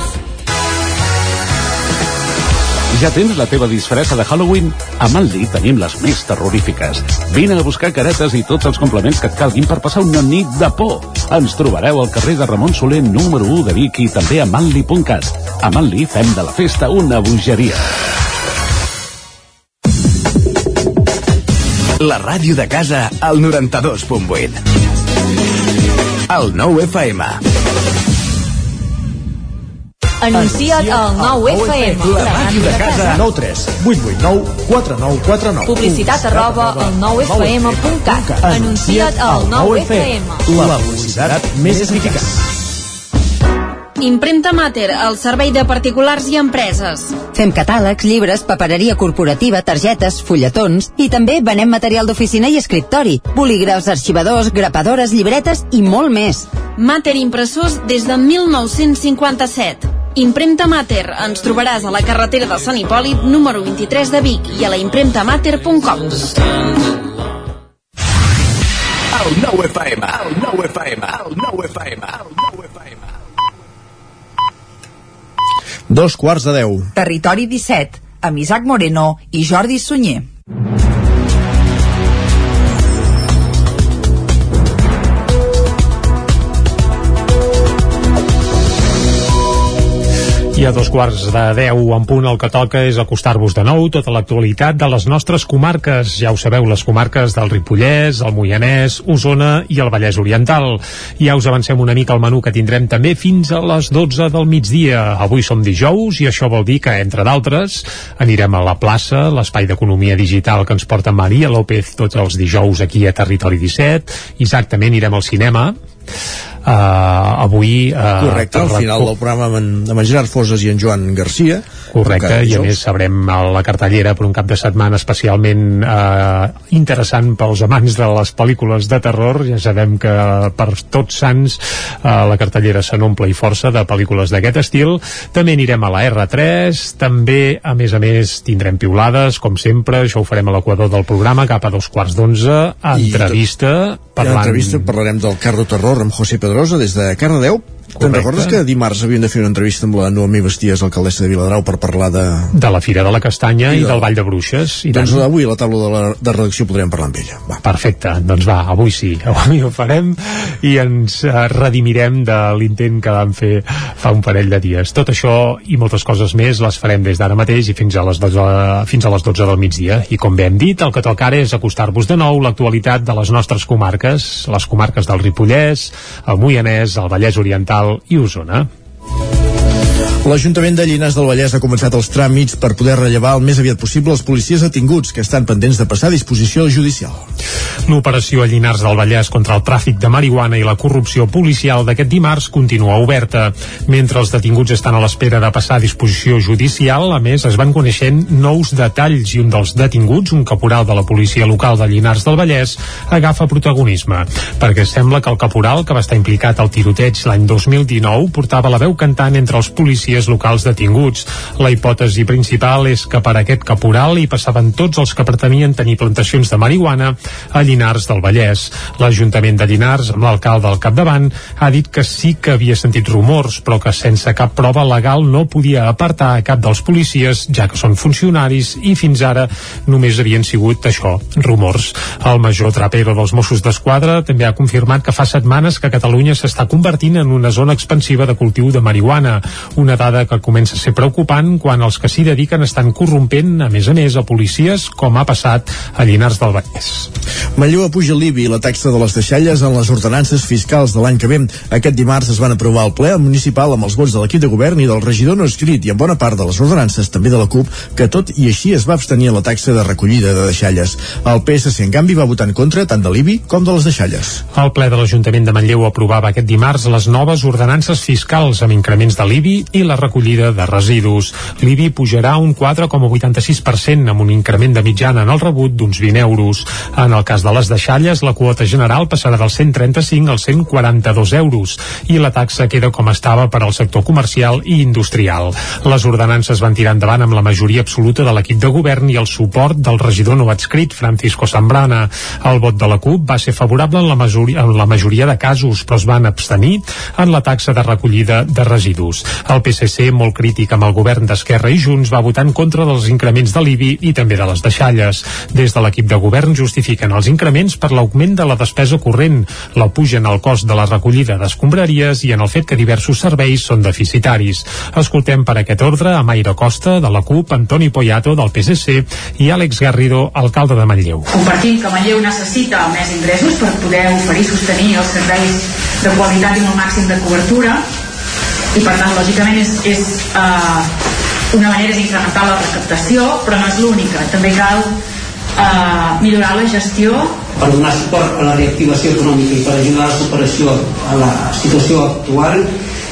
Ja tens la teva disfressa de Halloween? A Manli tenim les més terrorífiques. Vine a buscar caretes i tots els complements que et calguin per passar una nit de por. Ens trobareu al carrer de Ramon Soler, número 1 de Vic i també a manli.cat. A Manli fem de la festa una bogeria. La ràdio de casa al 92.8. El 9 FM. Anuncia't al 9FM. La ràdio de casa. 9 3 8 8 9 4 9 4 9 Publicitat arroba al 9FM.cat. Anuncia't al 9FM. La publicitat més eficaç. Impremta Mater, el servei de particulars i empreses. Fem catàlegs, llibres, papereria corporativa, targetes, fulletons i també venem material d'oficina i escriptori, bolígrafs, arxivadors, grapadores, llibretes i molt més. Mater Impressors des de 1957. Impremta Mater. Ens trobaràs a la carretera de Sant Hipòlit, número 23 de Vic i a la impremtamater.com. El 9 FM. El 9 FM. El 9 FM. El 9 FM. Dos quarts de deu. Territori 17, amb Isaac Moreno i Jordi Sunyer. I a dos quarts de deu en punt el que toca és acostar-vos de nou tota l'actualitat de les nostres comarques. Ja ho sabeu, les comarques del Ripollès, el Moianès, Osona i el Vallès Oriental. Ja us avancem una mica el menú que tindrem també fins a les 12 del migdia. Avui som dijous i això vol dir que, entre d'altres, anirem a la plaça, l'espai d'economia digital que ens porta Maria López tots els dijous aquí a Territori 17. Exactament, anirem al cinema uh, avui uh, Correcte, al final del programa amb en, amb en Gerard Foses i en Joan Garcia Correcte, i a més sabrem la cartellera per un cap de setmana especialment eh, interessant pels amants de les pel·lícules de terror. Ja sabem que per tots sants eh, la cartellera se n'omple i força de pel·lícules d'aquest estil. També anirem a la R3, també, a més a més, tindrem piulades, com sempre, això ho farem a l'equador del programa, cap a dos quarts d'onze, entrevista, parlant... En entrevista parlarem del Cardo Terror amb José Pedrosa des de Cardedeu. Te'n recordes que dimarts havíem de fer una entrevista amb la Noemí Basties, alcaldessa de Viladrau, per parlar de... De la Fira de la Castanya i, i del Vall de Bruixes. I doncs tant. avui a la taula de, la, de redacció podrem parlar amb ella. Va. Perfecte, doncs va, avui sí, [laughs] avui ho farem i ens uh, redimirem de l'intent que vam fer fa un parell de dies. Tot això i moltes coses més les farem des d'ara mateix i fins a, les 12, fins a les 12 del migdia. I com bé hem dit, el que toca ara és acostar-vos de nou l'actualitat de les nostres comarques, les comarques del Ripollès, el Moianès, el Vallès Oriental i Osona. L'Ajuntament de Llinars del Vallès ha començat els tràmits per poder rellevar el més aviat possible els policies detinguts que estan pendents de passar a disposició judicial. L'operació a Llinars del Vallès contra el tràfic de marihuana i la corrupció policial d'aquest dimarts continua oberta. Mentre els detinguts estan a l'espera de passar a disposició judicial, a més es van coneixent nous detalls i un dels detinguts, un caporal de la policia local de Llinars del Vallès, agafa protagonisme, perquè sembla que el caporal que va estar implicat al tiroteig l'any 2019 portava la veu cantant entre els policies policies locals detinguts. La hipòtesi principal és que per aquest caporal hi passaven tots els que pretenien tenir plantacions de marihuana a Llinars del Vallès. L'Ajuntament de Llinars, amb l'alcalde al capdavant, ha dit que sí que havia sentit rumors, però que sense cap prova legal no podia apartar a cap dels policies, ja que són funcionaris i fins ara només havien sigut això, rumors. El major trapero dels Mossos d'Esquadra també ha confirmat que fa setmanes que Catalunya s'està convertint en una zona expansiva de cultiu de marihuana, una dada que comença a ser preocupant quan els que s'hi dediquen estan corrompent, a més a més, a policies, com ha passat a Llinars del Vallès. Manlleu apuja l'IBI i la taxa de les deixalles en les ordenances fiscals de l'any que ve. Aquest dimarts es van aprovar al ple municipal amb els vots de l'equip de govern i del regidor no escrit i en bona part de les ordenances també de la CUP, que tot i així es va abstenir a la taxa de recollida de deixalles. El PSC, en canvi, va votar en contra tant de l'IBI com de les deixalles. El ple de l'Ajuntament de Manlleu aprovava aquest dimarts les noves ordenances fiscals amb increments de l'IBI i la recollida de residus. L'IBI pujarà un 4,86% amb un increment de mitjana en el rebut d'uns 20 euros. En el cas de les deixalles, la quota general passarà dels 135 als 142 euros i la taxa queda com estava per al sector comercial i industrial. Les ordenances van tirar endavant amb la majoria absoluta de l'equip de govern i el suport del regidor no adscrit, Francisco Zambrana. El vot de la CUP va ser favorable en la, majoria, en la majoria de casos, però es van abstenir en la taxa de recollida de residus. El PSC, molt crític amb el govern d'Esquerra i Junts, va votar en contra dels increments de l'IBI i també de les deixalles. Des de l'equip de govern justifiquen els increments per l'augment de la despesa corrent, la puja en el cost de la recollida d'escombraries i en el fet que diversos serveis són deficitaris. Escoltem per aquest ordre a Mayra Costa, de la CUP, Antoni Poyato, del PSC, i Àlex Garrido, alcalde de Manlleu. Compartim que Manlleu necessita més ingressos per poder oferir sostenir els serveis de qualitat i amb el màxim de cobertura i per tant lògicament és, és uh, una manera d'incrementar la recaptació però no és l'única, també cal uh, millorar la gestió per donar suport a la reactivació econòmica i per ajudar a la superació a la situació actual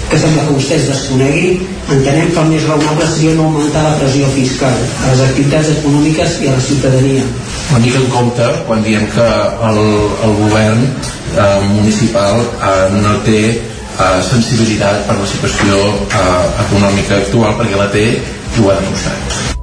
que sembla que vostès desconeguin, entenem que el més raonable seria no augmentar la pressió fiscal a les activitats econòmiques i a la ciutadania. Una mica en compte quan diem que el, el govern eh, municipal eh, no té eh, sensibilitat per la situació eh, econòmica actual perquè la té i ho ha demostrat.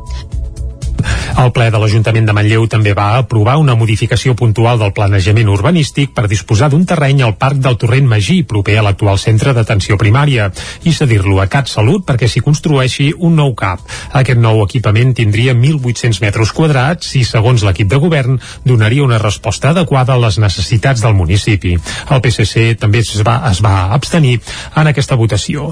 El ple de l'Ajuntament de Manlleu també va aprovar una modificació puntual del planejament urbanístic per disposar d'un terreny al Parc del Torrent Magí, proper a l'actual centre d'atenció primària, i cedir-lo a Cat Salut perquè s'hi construeixi un nou CAP. Aquest nou equipament tindria 1.800 metres quadrats i, segons l'equip de govern, donaria una resposta adequada a les necessitats del municipi. El PSC també es va, es va abstenir en aquesta votació.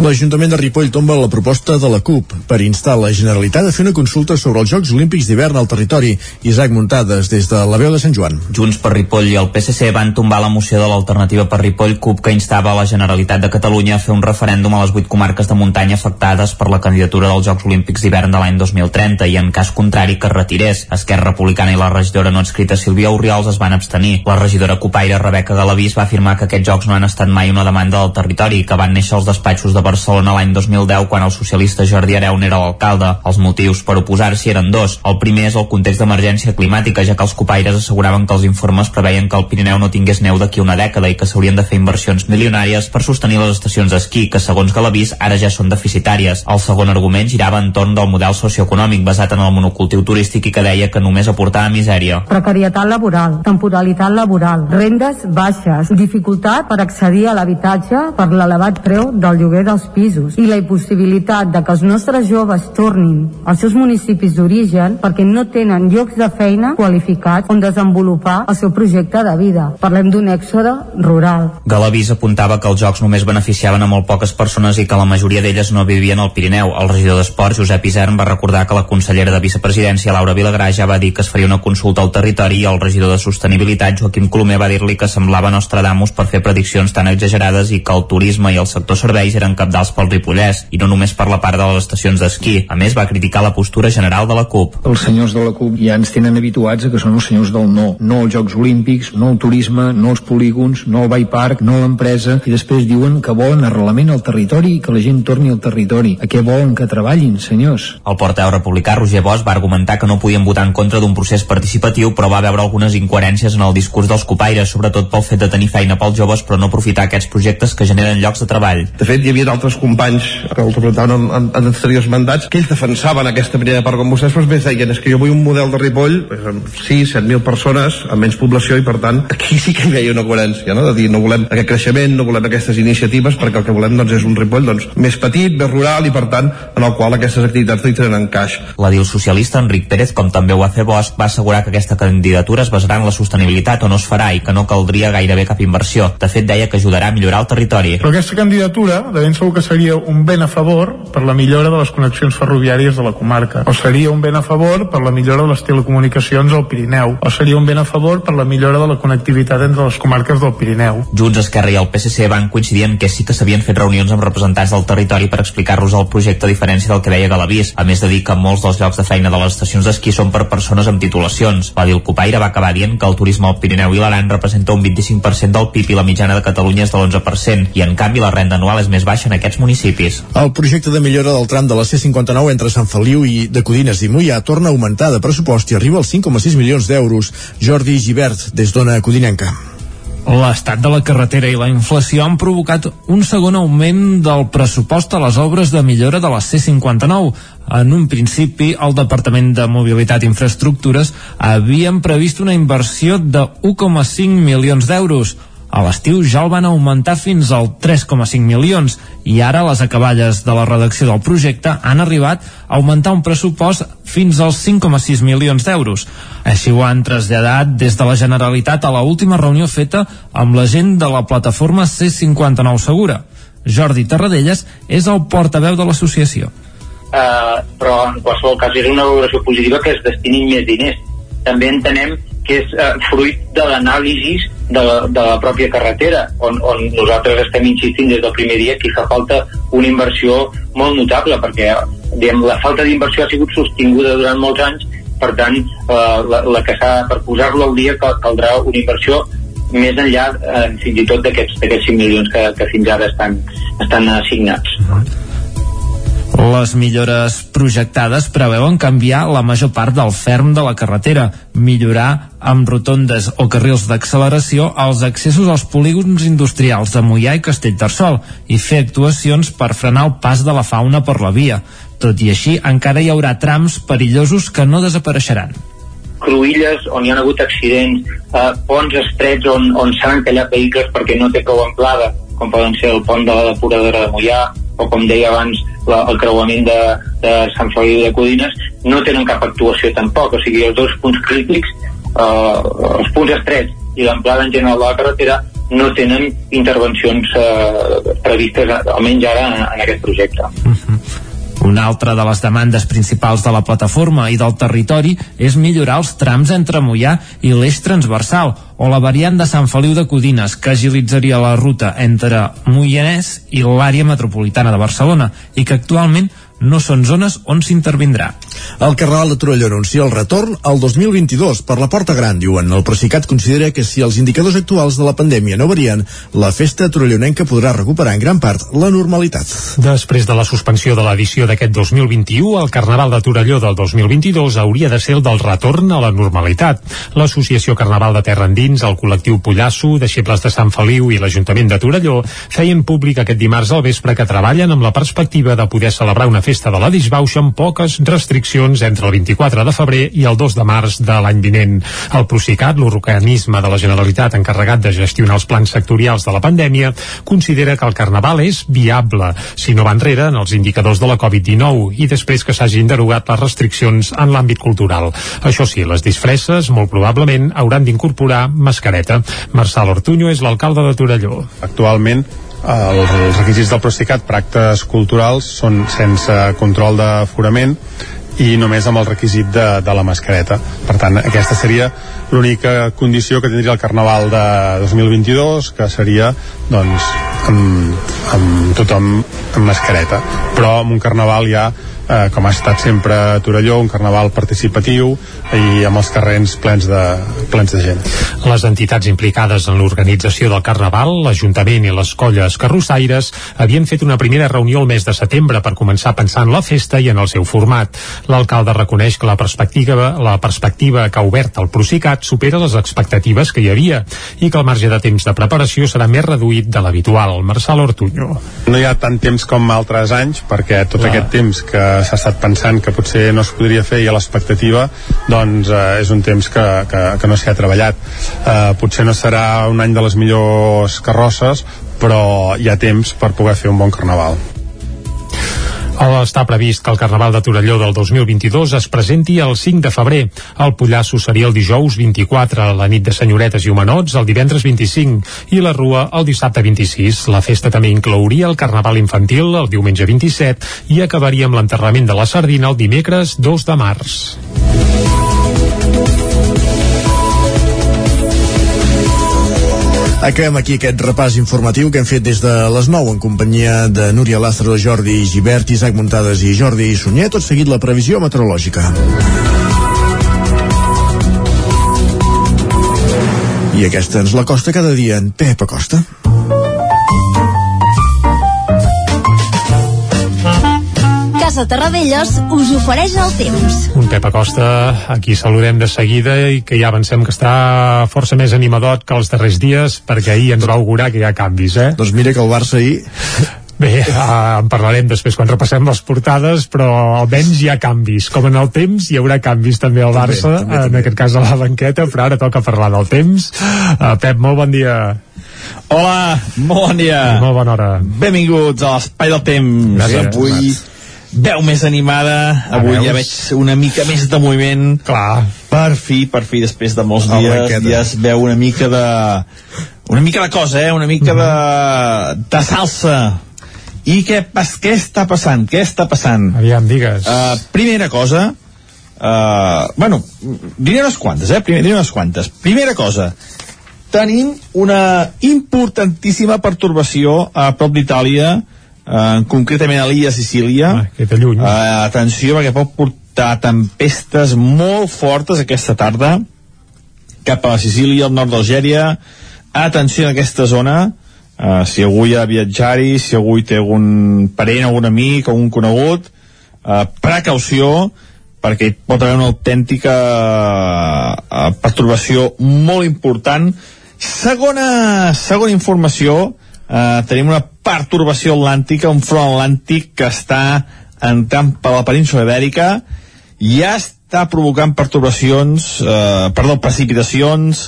L'Ajuntament de Ripoll tomba la proposta de la CUP per instar la Generalitat a fer una consulta sobre els Jocs Olímpics d'hivern al territori. Isaac Muntades, des de la veu de Sant Joan. Junts per Ripoll i el PSC van tombar la moció de l'alternativa per Ripoll CUP que instava la Generalitat de Catalunya a fer un referèndum a les vuit comarques de muntanya afectades per la candidatura dels Jocs Olímpics d'hivern de l'any 2030 i en cas contrari que es retirés. Esquerra Republicana i la regidora no escrita Sílvia Oriols es van abstenir. La regidora copaire Rebeca Galavís va afirmar que aquests jocs no han estat mai una demanda del territori i que van néixer als despatxos de Barcelona l'any 2010 quan el socialista Jordi Areu era l'alcalde. Els motius per oposar-s'hi eren dos dos. El primer és el context d'emergència climàtica, ja que els copaires asseguraven que els informes preveien que el Pirineu no tingués neu d'aquí una dècada i que s'haurien de fer inversions milionàries per sostenir les estacions d'esquí, que segons Galavís ara ja són deficitàries. El segon argument girava entorn del model socioeconòmic basat en el monocultiu turístic i que deia que només aportava misèria. Precarietat laboral, temporalitat laboral, rendes baixes, dificultat per accedir a l'habitatge per l'elevat preu del lloguer dels pisos i la impossibilitat de que els nostres joves tornin als seus municipis d'origen origen perquè no tenen llocs de feina qualificats on desenvolupar el seu projecte de vida. Parlem d'un èxode rural. Galavís apuntava que els jocs només beneficiaven a molt poques persones i que la majoria d'elles no vivien al Pirineu. El regidor d'Esports, Josep Isern, va recordar que la consellera de vicepresidència, Laura Vilagrà, ja va dir que es faria una consulta al territori i el regidor de Sostenibilitat, Joaquim Colomer, va dir-li que semblava Nostradamus per fer prediccions tan exagerades i que el turisme i el sector serveis eren capdals pel Ripollès, i no només per la part de les estacions d'esquí. A més, va criticar la postura general de la CUP. Els senyors de la CUP ja ens tenen habituats a que són els senyors del no. No als Jocs Olímpics, no al turisme, no als polígons, no al Bay Park, no a l'empresa, i després diuen que volen arrelament al territori i que la gent torni al territori. A què volen que treballin, senyors? El porteu republicà Roger Bosch va argumentar que no podien votar en contra d'un procés participatiu, però va veure algunes incoherències en el discurs dels copaires, sobretot pel fet de tenir feina pels joves, però no aprofitar aquests projectes que generen llocs de treball. De fet, hi havia altres companys que el representaven en, en, en anteriors mandats que ells defensaven aquesta primera part com vostès, però després deien és que jo vull un model de Ripoll amb 6, 7.000 persones amb menys població i per tant [laughs] aquí sí que hi veia una coherència no? de dir no volem aquest creixement, no volem aquestes iniciatives perquè el que volem doncs, és un Ripoll doncs, més petit, més rural i per tant en el qual aquestes activitats hi tenen encaix. L'edil socialista Enric Pérez, com també ho va fer Bosch, va assegurar que aquesta candidatura es basarà en la sostenibilitat o no es farà i que no caldria gairebé cap inversió. De fet, deia que ajudarà a millorar el territori. Però aquesta candidatura, de ben segur que seria un ben a favor per la millora de les connexions ferroviàries de la comarca, o seria un ben a favor per la millora de les telecomunicacions al Pirineu o seria un ben a favor per la millora de la connectivitat entre les comarques del Pirineu. Junts, Esquerra i el PSC van coincidir en que sí que s'havien fet reunions amb representants del territori per explicar-los el projecte a diferència del que deia Galavís, a més de dir que molts dels llocs de feina de les estacions d'esquí són per persones amb titulacions. L'Adil Copaire va acabar dient que el turisme al Pirineu i l'Aran representa un 25% del PIB i la mitjana de Catalunya és de l'11% i en canvi la renda anual és més baixa en aquests municipis. El projecte de millora del tram de la C59 entre Sant Feliu i de Codines i Mollà torna a augmentar de pressupost i arriba als 5,6 milions d'euros. Jordi Givert, des d'Ona Codinenca. L'estat de la carretera i la inflació han provocat un segon augment del pressupost a les obres de millora de la C59. En un principi, el Departament de Mobilitat i Infraestructures havien previst una inversió de 1,5 milions d'euros. A l'estiu ja el van augmentar fins al 3,5 milions i ara les acaballes de la redacció del projecte han arribat a augmentar un pressupost fins als 5,6 milions d'euros. Així ho han traslladat des de la Generalitat a la última reunió feta amb la gent de la plataforma C59 Segura. Jordi Tarradellas és el portaveu de l'associació. Uh, però en qualsevol cas és una valoració positiva que es destinin més diners. També entenem que és uh, fruit de l'anàlisi de, la, de la pròpia carretera, on, on nosaltres estem insistint des del primer dia que fa falta una inversió molt notable, perquè diguem, la falta d'inversió ha sigut sostinguda durant molts anys, per tant, uh, la, la que s'ha per posar-lo al dia caldrà una inversió més enllà eh, fins i tot d'aquests 5 milions que, que fins ara estan, estan assignats. Les millores projectades preveuen canviar la major part del ferm de la carretera, millorar amb rotondes o carrils d'acceleració els accessos als polígons industrials de Mollà i Castellterçol i fer actuacions per frenar el pas de la fauna per la via. Tot i així, encara hi haurà trams perillosos que no desapareixeran cruïlles on hi ha hagut accidents, eh, ponts estrets on, on s'han encallat vehicles perquè no té prou amplada, com poden ser el pont de la depuradora de Mollà, o com deia abans la, el creuament de, de Sant Feliu de Codines, no tenen cap actuació tampoc, o sigui, els dos punts crítics, eh, els punts estrets i l'amplada en general de la carretera no tenen intervencions eh, previstes, almenys ara, en, en aquest projecte. Uh mhm. -huh. Una altra de les demandes principals de la plataforma i del territori és millorar els trams entre Mollà i l'eix transversal o la variant de Sant Feliu de Codines que agilitzaria la ruta entre Moianès i l'àrea metropolitana de Barcelona i que actualment no són zones on s'intervindrà. El Carnaval de Torelló anuncia el retorn al 2022 per la Porta Gran, diuen. El Procicat considera que si els indicadors actuals de la pandèmia no varien, la festa torellonenca podrà recuperar en gran part la normalitat. Després de la suspensió de l'edició d'aquest 2021, el Carnaval de Torelló del 2022 hauria de ser el del retorn a la normalitat. L'Associació Carnaval de Terra Endins, el col·lectiu Pollasso, deixebles de Sant Feliu i l'Ajuntament de Torelló feien públic aquest dimarts al vespre que treballen amb la perspectiva de poder celebrar una festa de la disbauxa amb poques restriccions entre el 24 de febrer i el 2 de març de l'any vinent. El Procicat, l'organisme de la Generalitat encarregat de gestionar els plans sectorials de la pandèmia, considera que el Carnaval és viable, si no va enrere en els indicadors de la Covid-19 i després que s'hagin derogat les restriccions en l'àmbit cultural. Això sí, les disfresses molt probablement hauran d'incorporar mascareta. Marçal Ortuño és l'alcalde de Torelló. Actualment els requisits del Procicat per actes culturals són sense control d'aforament i només amb el requisit de, de la mascareta. Per tant, aquesta seria l'única condició que tindria el Carnaval de 2022, que seria doncs, amb, amb tothom amb mascareta. Però amb un Carnaval ja eh, com ha estat sempre a Torelló, un carnaval participatiu i amb els carrers plens de, plens de gent. Les entitats implicades en l'organització del Carnaval, l'Ajuntament i les colles carrossaires havien fet una primera reunió el mes de setembre per començar a pensar en la festa i en el seu format. L'alcalde reconeix que la perspectiva, la perspectiva que ha obert el Procicat supera les expectatives que hi havia i que el marge de temps de preparació serà més reduït de l'habitual. Marçal Ortuño. No hi ha tant temps com altres anys perquè tot Clar. aquest temps que s'ha estat pensant que potser no es podria fer i a l'expectativa doncs eh, és un temps que, que, que no s'hi ha treballat. Eh, potser no serà un any de les millors carrosses però hi ha temps per poder fer un bon carnaval està previst que el Carnaval de Torelló del 2022 es presenti el 5 de febrer. El Pollasso seria el dijous 24, la nit de senyoretes i homenots el divendres 25 i la Rua el dissabte 26. La festa també inclouria el Carnaval infantil el diumenge 27 i acabaria amb l'enterrament de la sardina el dimecres 2 de març. Acabem aquí aquest repàs informatiu que hem fet des de les 9 en companyia de Núria Lázaro, Jordi Givert, Isaac Muntades i Jordi Sunyer. Tot seguit la previsió meteorològica. I aquesta ens la costa cada dia en Pep Acosta. Casa Terradellos us ofereix el temps. Un Pep Acosta, aquí saludem de seguida i que ja avancem que està força més animadot que els darrers dies perquè ahir ens va augurar que hi ha canvis, eh? Doncs mira que el Barça ahir Bé, uh, en parlarem després quan repassem les portades, però almenys hi ha canvis. Com en el temps, hi haurà canvis també al Barça, també, també, també. en aquest cas a la banqueta, però ara toca parlar del temps. Uh, Pep, molt bon dia. Hola, molt bon dia. Molt bona hora. Benvinguts a l'Espai del Temps. Gràcies. Avui veu més animada, avui ja veig una mica més de moviment. Clar. Per fi, per fi, després de molts dies, aquesta. ja es veu una mica de... Una mica de cosa, eh? Una mica de, de salsa. I què, pas, què està passant? Què està passant? Aviam, digues. Uh, primera cosa, uh, bueno, diré unes quantes, eh? Primer, diré unes quantes. Primera cosa, tenim una importantíssima pertorbació a prop d'Itàlia, uh, concretament a l'illa Sicília. Ah, que lluny. Uh, atenció, perquè pot portar tempestes molt fortes aquesta tarda cap a la Sicília, al nord d'Algèria. Atenció en aquesta zona, uh, si algú hi ha de viatjar-hi, si algú hi té algun parent, algun amic, algun conegut, uh, precaució, perquè hi pot haver una autèntica uh, pertorbació molt important. Segona, segona informació, uh, tenim una pertorbació atlàntica, un front atlàntic que està entrant per la península ibèrica, ja està provocant perturbacions, eh, perdó, precipitacions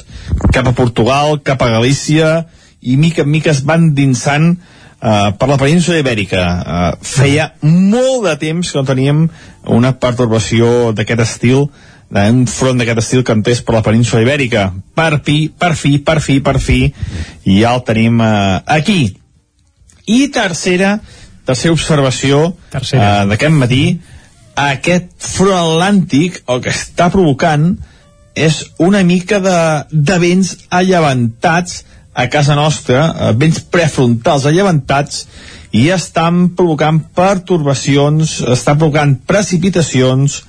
cap a Portugal, cap a Galícia, i mica en mica es van dinsant eh, per la península ibèrica. Eh, feia molt de temps que no teníem una perturbació d'aquest estil, un front d'aquest estil que entrés per la península ibèrica. Per fi, per fi, per fi, per fi, i ja el tenim eh, aquí. I tercera, tercera observació Tercera. eh, d'aquest matí, aquest front atlàntic el que està provocant és una mica de, de vents allevantats a casa nostra, eh, vents prefrontals allevantats, i estan provocant pertorbacions, estan provocant precipitacions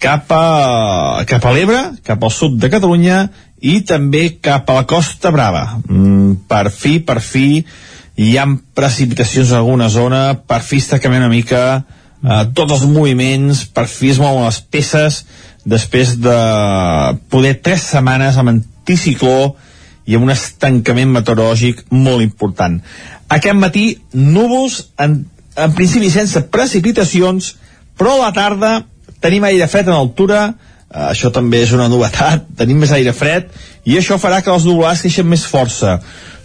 cap a, cap a l'Ebre, cap al sud de Catalunya i també cap a la Costa Brava. Mm, per fi, per fi, hi ha precipitacions en alguna zona, per fi està canviant una mica eh, tots els moviments, per fi es mouen les peces després de poder tres setmanes amb anticicló i amb un estancament meteorològic molt important. Aquest matí, núvols, en, en principi sense precipitacions, però a la tarda tenim aire fred en altura, eh, això també és una novetat, [laughs] tenim més aire fred, i això farà que els nuvolars creixen més força,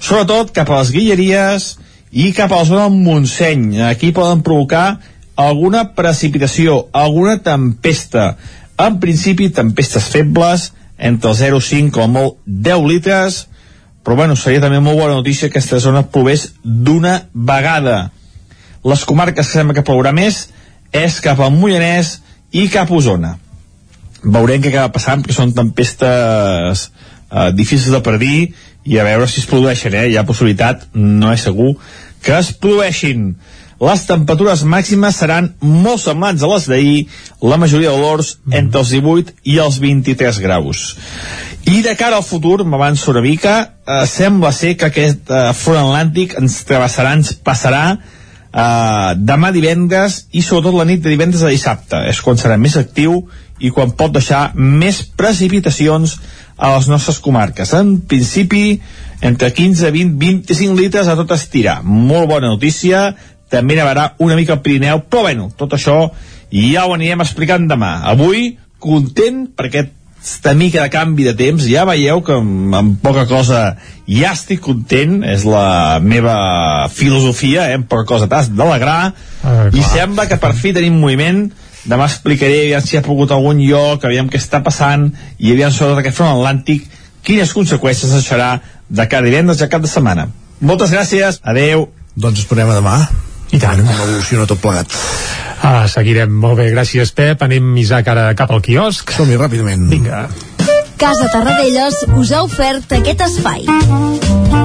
sobretot cap a les Guilleries i cap a la zona del Montseny. Aquí poden provocar alguna precipitació, alguna tempesta. En principi, tempestes febles, entre el 0,5 com molt 10 litres, però bueno, seria també molt bona notícia que aquesta zona plovés d'una vegada. Les comarques que sembla que plourà més és cap al Moianès i cap a Osona. Veurem què acaba passant, perquè són tempestes eh, difícils de predir i a veure si es produeixen, eh? Hi ha possibilitat, no és segur, que es produeixin. Les temperatures màximes seran molt semblants a les d'ahir, la majoria de valors entre els 18 i els 23 graus. I de cara al futur, m'avanço una mica, eh, sembla ser que aquest eh, front atlàntic ens travessarà, ens passarà eh, demà divendres i sobretot la nit de divendres a dissabte. És quan serà més actiu i quan pot deixar més precipitacions a les nostres comarques. En principi, entre 15, 20, 25 litres a tot estirar. Molt bona notícia, també nevarà una mica al Pirineu, però bueno, tot això ja ho anirem explicant demà. Avui, content perquè aquesta mica de canvi de temps, ja veieu que amb, amb poca cosa ja estic content, és la meva filosofia, eh? amb poca cosa t'has d'alegrar, Ah, i sembla que per fi tenim moviment, demà explicaré aviam si ha pogut algun lloc, aviam què està passant, i aviam sobretot aquest front atlàntic, quines conseqüències deixarà de cada divendres a cap de setmana. Moltes gràcies, adeu. Doncs esperem a demà. I tant. Com evoluciona tot plegat. Ah, seguirem. Molt bé, gràcies, Pep. Anem, Isaac, ara cap al quiosc. Som-hi ràpidament. Vinga. Casa Tarradellas us ha ofert aquest espai.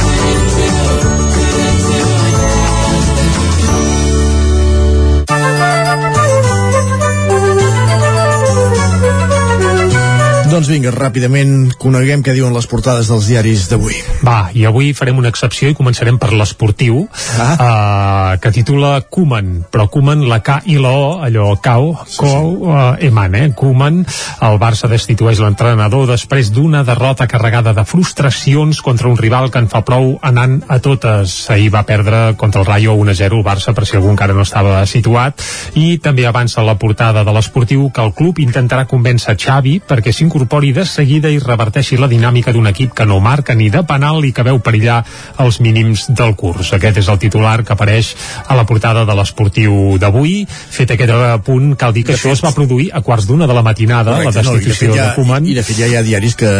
Doncs vinga, ràpidament coneguem què diuen les portades dels diaris d'avui. Va, i avui farem una excepció i començarem per l'esportiu, ah. uh, que titula Koeman, però Koeman, la K i la O, allò cau, sí, cou, sí. Uh, eman, eh? Koeman, el Barça destitueix l'entrenador després d'una derrota carregada de frustracions contra un rival que en fa prou anant a totes. Ahir va perdre contra el Rayo 1-0 el Barça, per si algú encara no estava situat, i també avança la portada de l'esportiu que el club intentarà convèncer Xavi perquè s'incorpori de seguida i reverteixi la dinàmica d'un equip que no marca ni de penal i que veu perillar els mínims del curs. Aquest és el titular que apareix a la portada de l'esportiu d'avui. Fet aquest punt, cal dir que de això fet, es va produir a quarts d'una de la matinada, correcte, la destitució no, de, ja, de Koeman. I de fet ja hi ha diaris que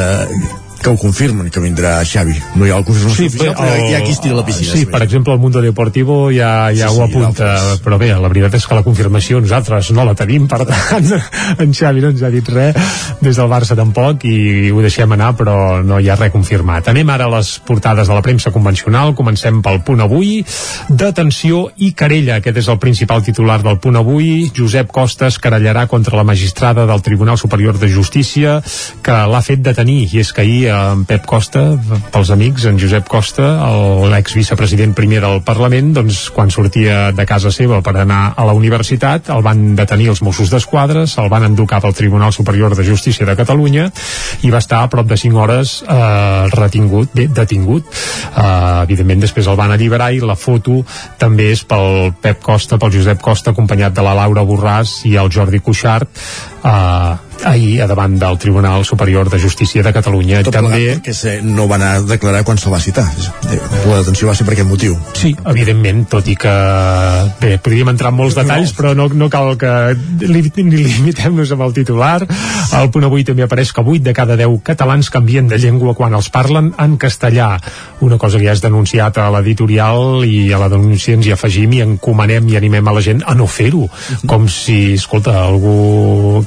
que ho confirmen, que vindrà Xavi. No hi ha el confirmació sí, oficial, però hi ha qui estira la piscina. Sí, per exemple, el Mundo Deportivo ja, ja sí, ho apunta, sí, però bé, la veritat és que la confirmació nosaltres no la tenim, per tant, [laughs] en Xavi no ens ha dit res, des del Barça tampoc, i ho deixem anar, però no hi ha res confirmat. Anem ara a les portades de la premsa convencional, comencem pel punt avui, detenció i querella, aquest és el principal titular del punt avui, Josep Costes querellarà contra la magistrada del Tribunal Superior de Justícia que l'ha fet detenir, i és que ahir en Pep Costa, pels amics, en Josep Costa, l'ex vicepresident primer del Parlament, doncs quan sortia de casa seva per anar a la universitat, el van detenir els Mossos d'Esquadra, se'l van endur cap al Tribunal Superior de Justícia de Catalunya i va estar a prop de 5 hores eh, retingut, bé, detingut. Eh, evidentment després el van alliberar i la foto també és pel Pep Costa, pel Josep Costa, acompanyat de la Laura Borràs i el Jordi Cuixart, eh, ahir a davant del Tribunal Superior de Justícia de Catalunya. Tot també que no van a declarar quan se'l va citar. La detenció va ser per aquest motiu. Sí, evidentment, tot i que bé, podríem entrar en molts detalls, però no, no cal que li, ni limitem-nos amb el titular. Al punt avui també apareix que 8 de cada 10 catalans canvien de llengua quan els parlen en castellà. Una cosa que ja és denunciat a l'editorial i a la denúncia ens hi afegim i encomanem i animem a la gent a no fer-ho. Com si, escolta, algú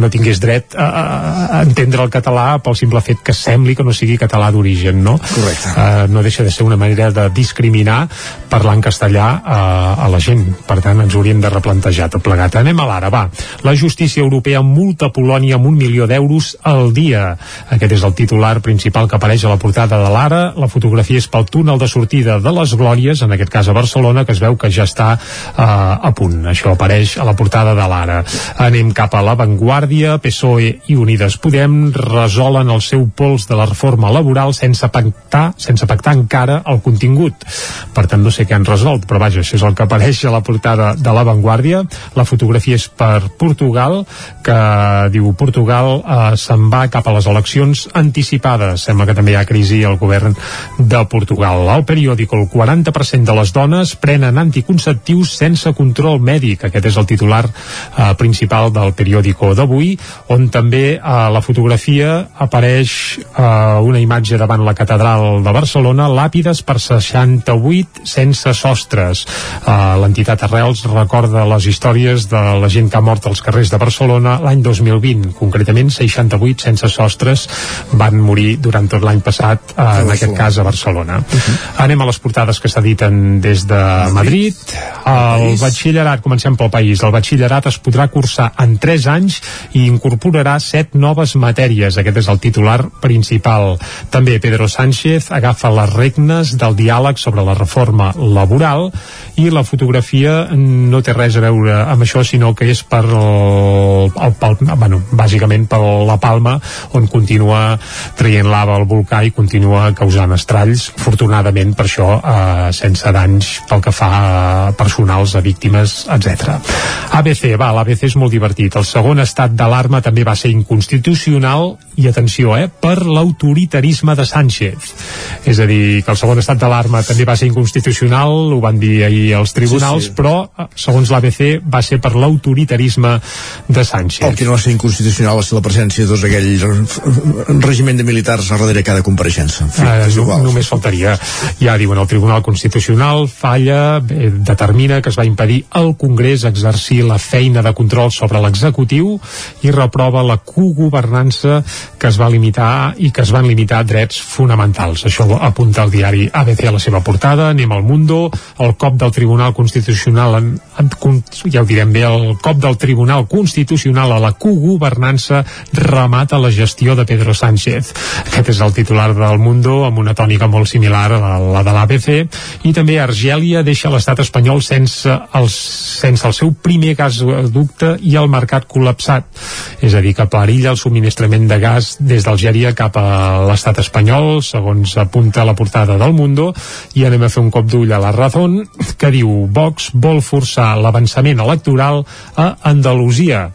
no tingués dret a, a entendre el català pel simple fet que sembli que no sigui català d'origen, no? Correcte. Uh, no deixa de ser una manera de discriminar parlar en castellà a, a la gent. Per tant, ens hauríem de replantejar tot plegat. Anem a l'ara, va. La justícia europea multa Polònia amb un milió d'euros al dia. Aquest és el titular principal que apareix a la portada de l'ara. La fotografia és pel túnel de sortida de les Glòries, en aquest cas a Barcelona, que es veu que ja està uh, a punt. Això apareix a la portada de l'ara. Anem cap a l'avantguarda Guàrdia, PSOE i Unides Podem resolen el seu pols de la reforma laboral sense pactar, sense pactar encara el contingut. Per tant, no sé què han resolt, però vaja, això és el que apareix a la portada de La Vanguardia. La fotografia és per Portugal, que diu Portugal eh, se'n va cap a les eleccions anticipades. Sembla que també hi ha crisi al govern de Portugal. Al periòdic, el 40% de les dones prenen anticonceptius sense control mèdic. Aquest és el titular eh, principal del periòdico d'avui d'avui, on també a la fotografia apareix eh, una imatge davant la catedral de Barcelona, làpides per 68 sense sostres. Eh, L'entitat Arrels recorda les històries de la gent que ha mort als carrers de Barcelona l'any 2020, concretament 68 sense sostres van morir durant tot l'any passat, eh, en aquest cas a Barcelona. Uh -huh. Anem a les portades que s'editen des de Madrid. El batxillerat, comencem pel país, el batxillerat es podrà cursar en 3 anys i incorporarà set noves matèries. Aquest és el titular principal. També Pedro Sánchez agafa les regnes del diàleg sobre la reforma laboral i la fotografia no té res a veure amb això, sinó que és per el, el, el bueno, bàsicament per la Palma, on continua traient lava al volcà i continua causant estralls, afortunadament per això eh, sense danys pel que fa a personals, a víctimes, etc. ABC, va, l'ABC és molt divertit. El segon estat d'alarma també va ser inconstitucional i atenció, eh, per l'autoritarisme de Sánchez. És a dir, que el segon estat d'alarma també va ser inconstitucional, ho van dir ahir els tribunals, sí, sí. però, eh, segons l'ABC, va ser per l'autoritarisme de Sánchez. El que no va ser inconstitucional va ser la presència de tots aquells regiment de militars a darrere cada compareixença. En fi, eh, no, només faltaria. Ja diuen, el Tribunal Constitucional falla, eh, determina que es va impedir al Congrés exercir la feina de control sobre l'executiu i reprova la cogovernança que es va limitar i que es van limitar drets fonamentals. Això apunta el diari ABC a la seva portada. Anem al Mundo. El cop del Tribunal Constitucional en, en, ja ho direm bé, el cop del Tribunal Constitucional a la cogovernança remata la gestió de Pedro Sánchez. Aquest és el titular del Mundo amb una tònica molt similar a la de l'ABC i també Argèlia deixa l'estat espanyol sense el, sense el seu primer gasducte i el mercat col·lapsat. És a dir, que perilla el subministrament de gas des d'Algèria cap a l'estat espanyol, segons apunta la portada del Mundo, i anem a fer un cop d'ull a la Razón, que diu Vox vol forçar l'avançament electoral a Andalusia.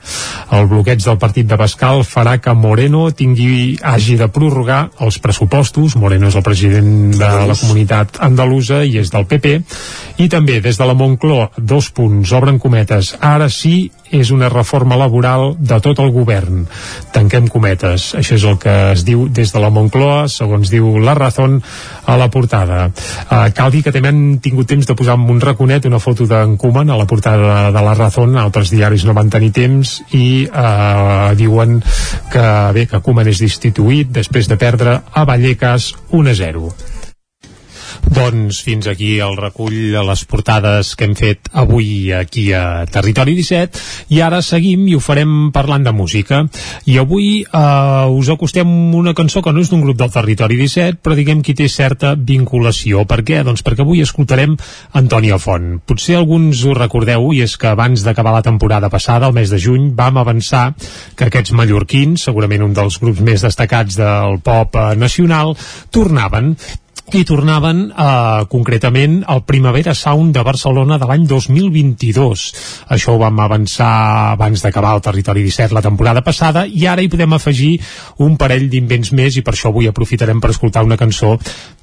El bloqueig del partit de Pascal farà que Moreno tingui, hagi de prorrogar els pressupostos. Moreno és el president de la comunitat andalusa i és del PP. I també des de la Moncloa, dos punts, obren cometes. Ara sí és una reforma laboral de tot el govern. Tanquem cometes. Això és el que es diu des de la Moncloa, segons diu la Razón a la portada. Uh, cal dir que també han tingut temps de posar en un raconet una foto d'en Koeman a la portada de la Razón, altres diaris no van tenir temps i uh, diuen que bé, que Koeman és destituït després de perdre a Vallecas 1 a 0. Doncs fins aquí el recull de les portades que hem fet avui aquí a Territori 17 i ara seguim i ho farem parlant de música. I avui eh, us acostem una cançó que no és d'un grup del Territori 17 però diguem que té certa vinculació. Per què? Doncs perquè avui escoltarem Antònia Font potser alguns ho recordeu i és que abans d'acabar la temporada passada, el mes de juny vam avançar que aquests mallorquins segurament un dels grups més destacats del pop eh, nacional tornaven i tornaven eh, concretament al Primavera Sound de Barcelona de l'any 2022. Això ho vam avançar abans d'acabar el Territori 17 la temporada passada i ara hi podem afegir un parell d'invents més i per això avui aprofitarem per escoltar una cançó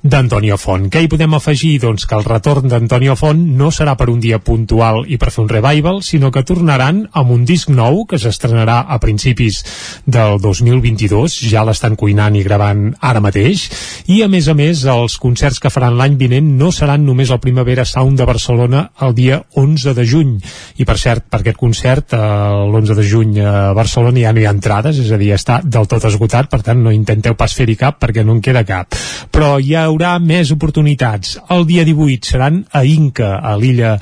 d'Antonio Font. Què hi podem afegir? Doncs que el retorn d'Antonio Font no serà per un dia puntual i per fer un revival, sinó que tornaran amb un disc nou que s'estrenarà a principis del 2022, ja l'estan cuinant i gravant ara mateix, i a més a més els concerts que faran l'any vinent no seran només el Primavera Sound de Barcelona el dia 11 de juny. I per cert, per aquest concert, eh, l'11 de juny a Barcelona ja no hi ha entrades, és a dir, està del tot esgotat, per tant no intenteu pas fer-hi cap perquè no en queda cap. Però hi haurà més oportunitats. El dia 18 seran a Inca, a l'illa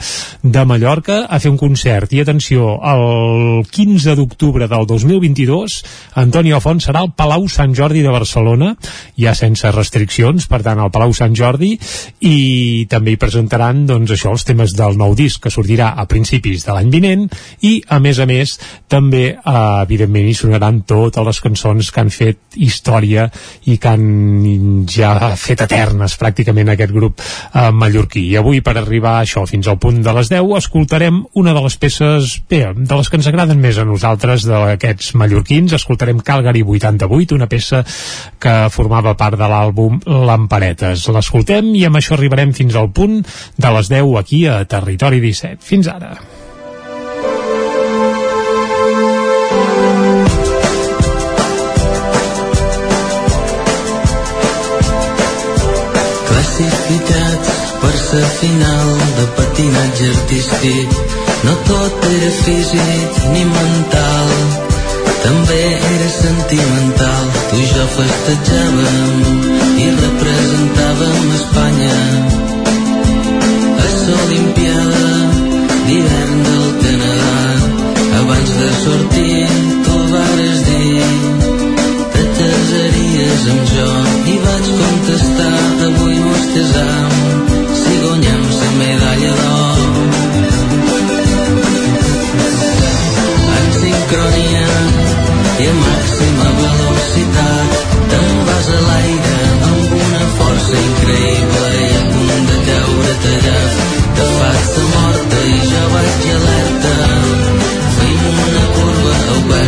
de Mallorca, a fer un concert. I atenció, el 15 d'octubre del 2022, Antoni Alfons serà al Palau Sant Jordi de Barcelona, ja sense restriccions, per tant, al Palau Sant Jordi i també hi presentaran doncs això, els temes del nou disc que sortirà a principis de l'any vinent i a més a més també eh, evidentment hi sonaran totes les cançons que han fet història i que han ja fet eternes pràcticament aquest grup eh, mallorquí i avui per arribar a això fins al punt de les 10 escoltarem una de les peces bé, de les que ens agraden més a nosaltres d'aquests mallorquins, escoltarem Calgary 88 una peça que formava part de l'àlbum Lampareta Nosaltres l'escoltem i amb això arribarem fins al punt de les 10 aquí a Territori 17. Fins ara. Classificats per ser final de patinatge artístic no tot era físic ni mental. També era sentimental. Tu i jo festejàvem i representàvem Espanya. A l'Olimpiada d'hivern del Canadà. Abans de sortir tu vares dir casaries amb jo. I vaig contestar avui mos casam si guanyem la medalla d'or. En sincronia i a màxima velocitat te'n vas a l'aire força increïble i a punt de caure tallat. De faça morta i jo vaig alerta feim una curva oberta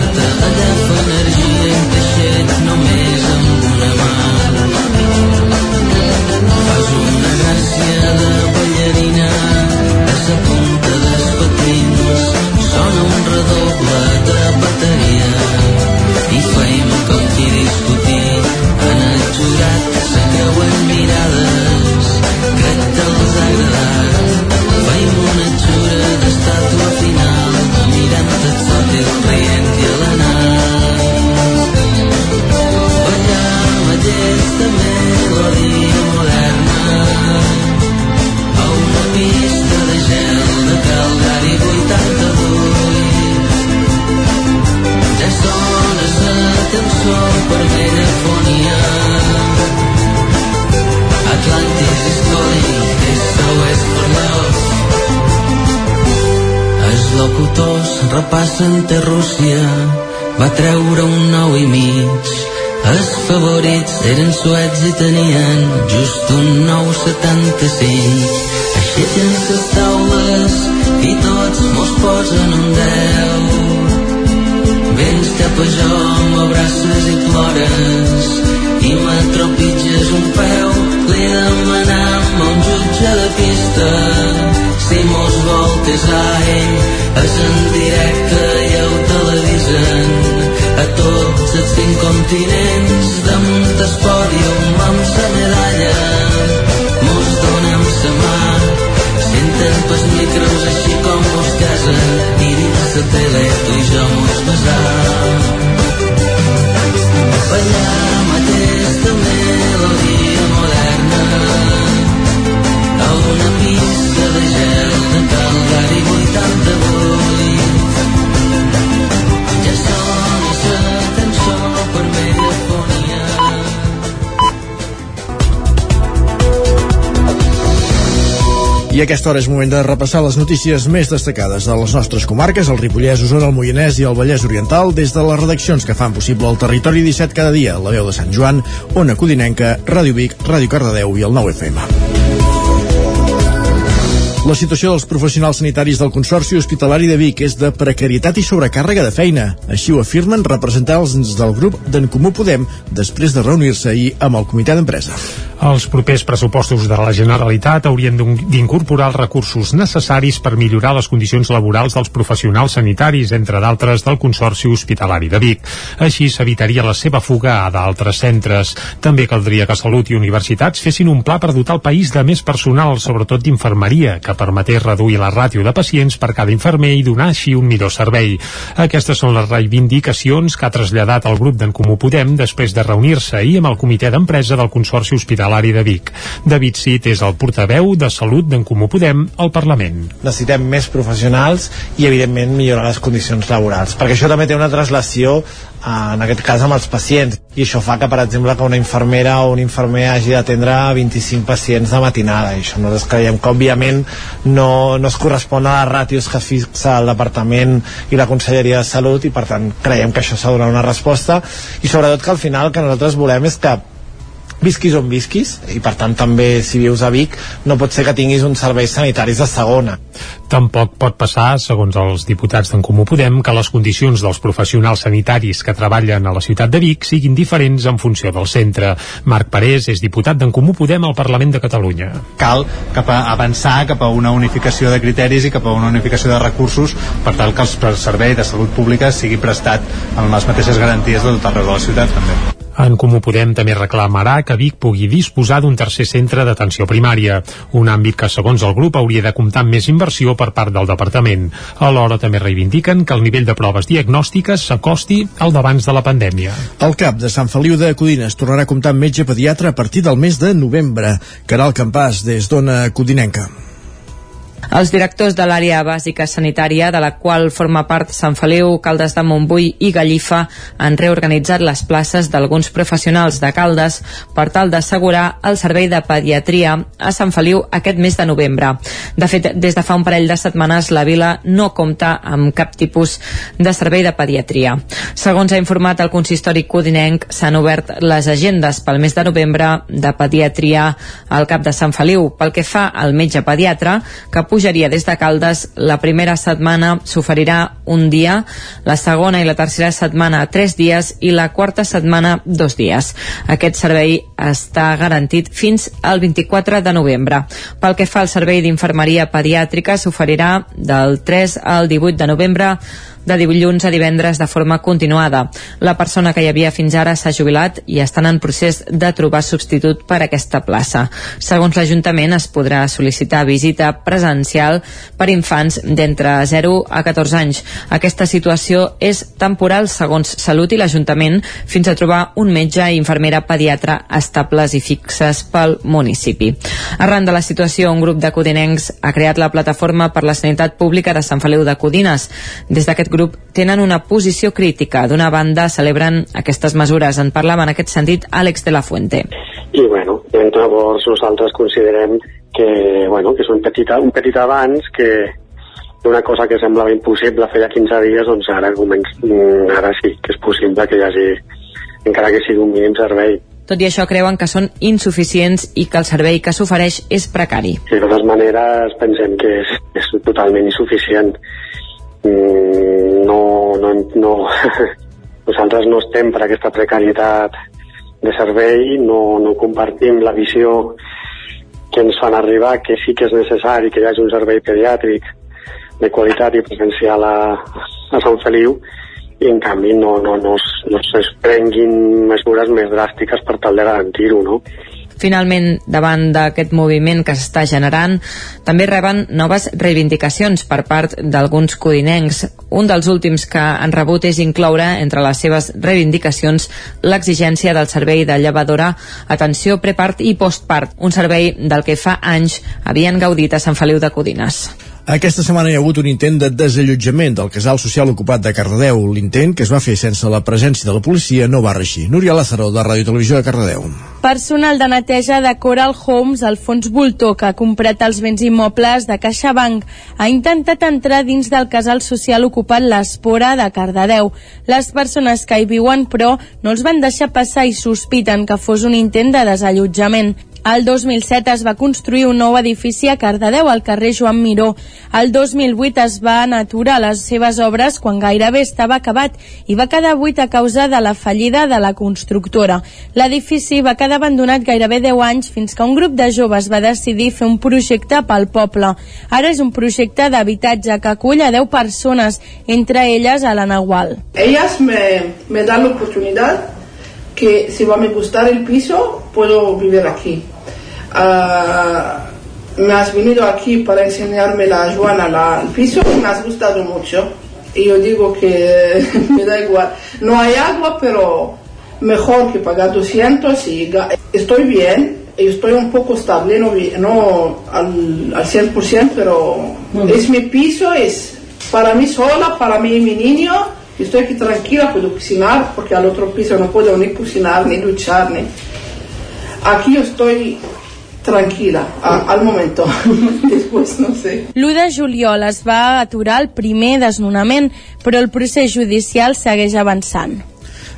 autors repassen té Rússia va treure un nou i mig. Els favorits eren suets i tenien just un 9,75 aixequen les taules i tots mos posen un 10 vens cap a jo m'abraces i plores i m'atropitges un peu. Li demanam a un jutge de pista si mos voltes a ell és en directe i ho televisen a tots els cinc continents damunt el pòdium amb sa medalla. Mos donem sa mà senten pels micros així com mos casen i dins la tele tu i jo mos besam. Ballam pista de gel de Calgari 88 ja sona sa cançó per megafonia I aquesta hora és moment de repassar les notícies més destacades de les nostres comarques, el Ripollès, Osona, el Moianès i el Vallès Oriental, des de les redaccions que fan possible el Territori 17 cada dia, la veu de Sant Joan, Ona Codinenca, Ràdio Vic, Ràdio Cardedeu i el 9 FM. La situació dels professionals sanitaris del Consorci Hospitalari de Vic és de precarietat i sobrecàrrega de feina. Així ho afirmen representants del grup d'en Comú Podem després de reunir-se ahir amb el comitè d'empresa. Els propers pressupostos de la Generalitat haurien d'incorporar els recursos necessaris per millorar les condicions laborals dels professionals sanitaris, entre d'altres del Consorci Hospitalari de Vic. Així s'evitaria la seva fuga a d'altres centres. També caldria que Salut i Universitats fessin un pla per dotar el país de més personal, sobretot d'infermeria, que permetés reduir la ràtio de pacients per cada infermer i donar així un millor servei. Aquestes són les reivindicacions que ha traslladat el grup d'en Comú Podem després de reunir-se ahir amb el comitè d'empresa del Consorci Hospitalari de Vic. David Cid és el portaveu de Salut d'en Comú Podem al Parlament. necessitem més professionals i evidentment millorar les condicions laborals perquè això també té una traslació eh, en aquest cas amb els pacients i això fa que per exemple que una infermera o un infermer hagi d'atendre 25 pacients de matinada i això nosaltres creiem que òbviament no, no es correspon a les ràtios que fixa el Departament i la Conselleria de Salut i per tant creiem que això s'ha de donar una resposta i sobretot que al final que nosaltres volem és que visquis on visquis i per tant també si vius a Vic no pot ser que tinguis uns serveis sanitaris de segona Tampoc pot passar, segons els diputats d'en Comú Podem, que les condicions dels professionals sanitaris que treballen a la ciutat de Vic siguin diferents en funció del centre. Marc Parés és diputat d'en Comú Podem al Parlament de Catalunya. cal cap a avançar cap a una unificació de criteris i cap a una unificació de recursos per tal que el servei de salut pública sigui prestat amb les mateixes garanties de tot arreu de la ciutat també. En Comú Podem també reclamarà que Vic pugui disposar d'un tercer centre d'atenció primària, un àmbit que, segons el grup, hauria de comptar amb més inversió per part del departament. Alhora també reivindiquen que el nivell de proves diagnòstiques s'acosti al d'abans de la pandèmia. El CAP de Sant Feliu de Codines tornarà a comptar amb metge pediatre a partir del mes de novembre. Caral Campàs, des d'Ona Codinenca. Els directors de l'àrea bàsica sanitària, de la qual forma part Sant Feliu, Caldes de Montbui i Gallifa, han reorganitzat les places d'alguns professionals de Caldes per tal d'assegurar el servei de pediatria a Sant Feliu aquest mes de novembre. De fet, des de fa un parell de setmanes la vila no compta amb cap tipus de servei de pediatria. Segons ha informat el consistori codinenc, s'han obert les agendes pel mes de novembre de pediatria al cap de Sant Feliu. Pel que fa al metge pediatre, que pujaria des de Caldes, la primera setmana s'oferirà un dia, la segona i la tercera setmana tres dies i la quarta setmana dos dies. Aquest servei està garantit fins al 24 de novembre. Pel que fa al servei d'infermeria pediàtrica, s'oferirà del 3 al 18 de novembre de dilluns a divendres de forma continuada. La persona que hi havia fins ara s'ha jubilat i estan en procés de trobar substitut per aquesta plaça. Segons l'Ajuntament es podrà sol·licitar visita presencial per infants d'entre 0 a 14 anys. Aquesta situació és temporal segons Salut i l'Ajuntament fins a trobar un metge i infermera pediatra estables i fixes pel municipi. Arran de la situació, un grup de codinencs ha creat la plataforma per la sanitat pública de Sant Feliu de Codines. Des d'aquest grup tenen una posició crítica. D'una banda, celebren aquestes mesures. En parlava en aquest sentit Àlex de la Fuente. i bueno, llavors nosaltres considerem que, bueno, que és un petit, un petit avanç que, una cosa que semblava impossible feia 15 dies, doncs ara, mm, ara sí que és possible que hi hagi, encara que sigui un mínim servei. Tot i això creuen que són insuficients i que el servei que s'ofereix és precari. De totes maneres pensem que és, és totalment insuficient. Mm, no, no, no, [laughs] nosaltres no estem per aquesta precarietat de servei, no, no compartim la visió que ens fan arribar que sí que és necessari que hi hagi un servei pediàtric de qualitat i presencial a, a Sant Feliu i en canvi no, no, no, es, no es prenguin mesures més dràstiques per tal de garantir-ho, no? Finalment, davant d'aquest moviment que s'està generant, també reben noves reivindicacions per part d'alguns codinencs. Un dels últims que han rebut és incloure entre les seves reivindicacions l'exigència del servei de llevadora atenció prepart i postpart, un servei del que fa anys havien gaudit a Sant Feliu de Codines. Aquesta setmana hi ha hagut un intent de desallotjament del casal social ocupat de Cardedeu. L'intent, que es va fer sense la presència de la policia, no va reixir. Núria Lázaro, de Ràdio Televisió de Cardedeu. Personal de neteja de Coral Homes, Alfons Voltor, que ha comprat els béns immobles de CaixaBank, ha intentat entrar dins del casal social ocupat l'Espora de Cardedeu. Les persones que hi viuen, però, no els van deixar passar i sospiten que fos un intent de desallotjament. El 2007 es va construir un nou edifici a Cardedeu, al carrer Joan Miró. El 2008 es van aturar les seves obres quan gairebé estava acabat i va quedar buit a causa de la fallida de la constructora. L'edifici va quedar abandonat gairebé 10 anys fins que un grup de joves va decidir fer un projecte pel poble. Ara és un projecte d'habitatge que acull a 10 persones, entre elles a la Nahual. Ellas me, me dan la oportunidad que si va a me gustar el piso, puedo vivir aquí. Ah, me has venido aquí para enseñarme la Joana la, el piso y me has gustado mucho. Y yo digo que [laughs] me da igual. No hay agua, pero mejor que pagar 200 y estoy bien. Estoy un poco estable, no, no al, al 100%, pero es mi piso, es para mí sola, para mí y mi niño. Y Estoy aquí tranquila, puedo cocinar, porque al otro piso no puedo ni cocinar, ni duchar, ni... Aquí yo estoy tranquila, a- al momento. [laughs] Después no sé. L'1 de juliol es va aturar el primer desnonament, però el procés judicial segueix avançant.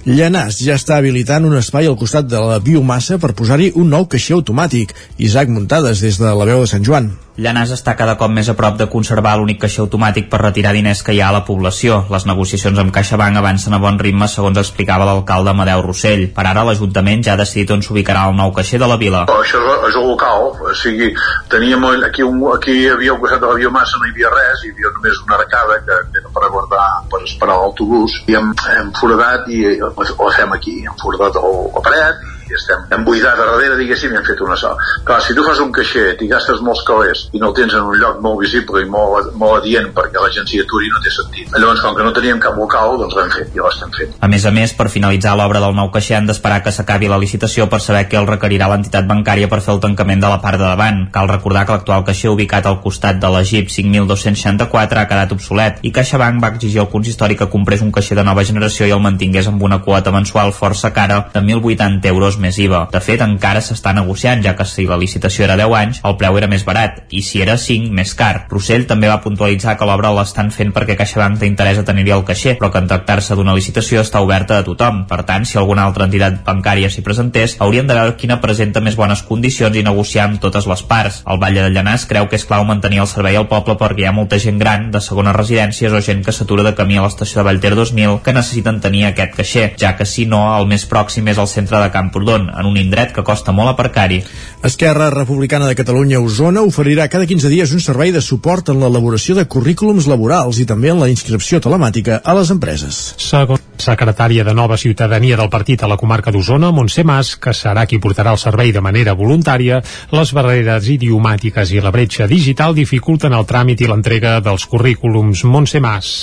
Llanàs ja està habilitant un espai al costat de la biomassa per posar-hi un nou caixer automàtic. Isaac Muntades, des de la veu de Sant Joan. Llanàs està cada cop més a prop de conservar l'únic caixer automàtic per retirar diners que hi ha a la població. Les negociacions amb CaixaBank avancen a bon ritme, segons explicava l'alcalde Amadeu Rossell. Per ara, l'Ajuntament ja ha decidit on s'ubicarà el nou caixer de la vila. Això és, el local, o sigui, teníem aquí, un, aquí hi havia al costat de la biomassa, no hi havia res, hi havia només una arcada que era per guardar, per esperar l'autobús, i hem, hem foradat i ho, ho fem aquí, hem foradat el, la paret i estem hem buidat a darrere, diguéssim, i hem fet una sala. Clar, si tu fas un caixer, t'hi gastes molts calés i no el tens en un lloc molt visible i molt, molt adient perquè la gent s'hi aturi, no té sentit. Llavors, com que no teníem cap local, doncs l'hem fet i l'estem fent. A més a més, per finalitzar l'obra del nou caixer han d'esperar que s'acabi la licitació per saber què el requerirà l'entitat bancària per fer el tancament de la part de davant. Cal recordar que l'actual caixer ubicat al costat de Jeep 5264 ha quedat obsolet i CaixaBank va exigir al consistori que comprés un caixer de nova generació i el mantingués amb una quota mensual força cara de 1.080 euros més IVA. De fet, encara s'està negociant, ja que si la licitació era 10 anys, el preu era més barat, i si era 5, més car. Rossell també va puntualitzar que l'obra l'estan fent perquè CaixaBank té interès a tenir-hi el caixer, però que en tractar-se d'una licitació està oberta a tothom. Per tant, si alguna altra entitat bancària s'hi presentés, haurien de veure quina presenta més bones condicions i negociar amb totes les parts. El Valle de Llanàs creu que és clau mantenir el servei al poble perquè hi ha molta gent gran, de segones residències o gent que s'atura de camí a l'estació de Vallter 2000 que necessiten tenir aquest caixer, ja que si no, el més pròxim és el centre de Camprodon, en un indret que costa molt aparcar-hi. Esquerra Republicana de Catalunya Osona oferirà cada 15 dies un servei de suport en l'elaboració de currículums laborals i també en la inscripció telemàtica a les empreses. Segons secretària de Nova Ciutadania del partit a la comarca d'Osona, Montse Mas, que serà qui portarà el servei de manera voluntària, les barreres idiomàtiques i la bretxa digital dificulten el tràmit i l'entrega dels currículums. Montse Mas.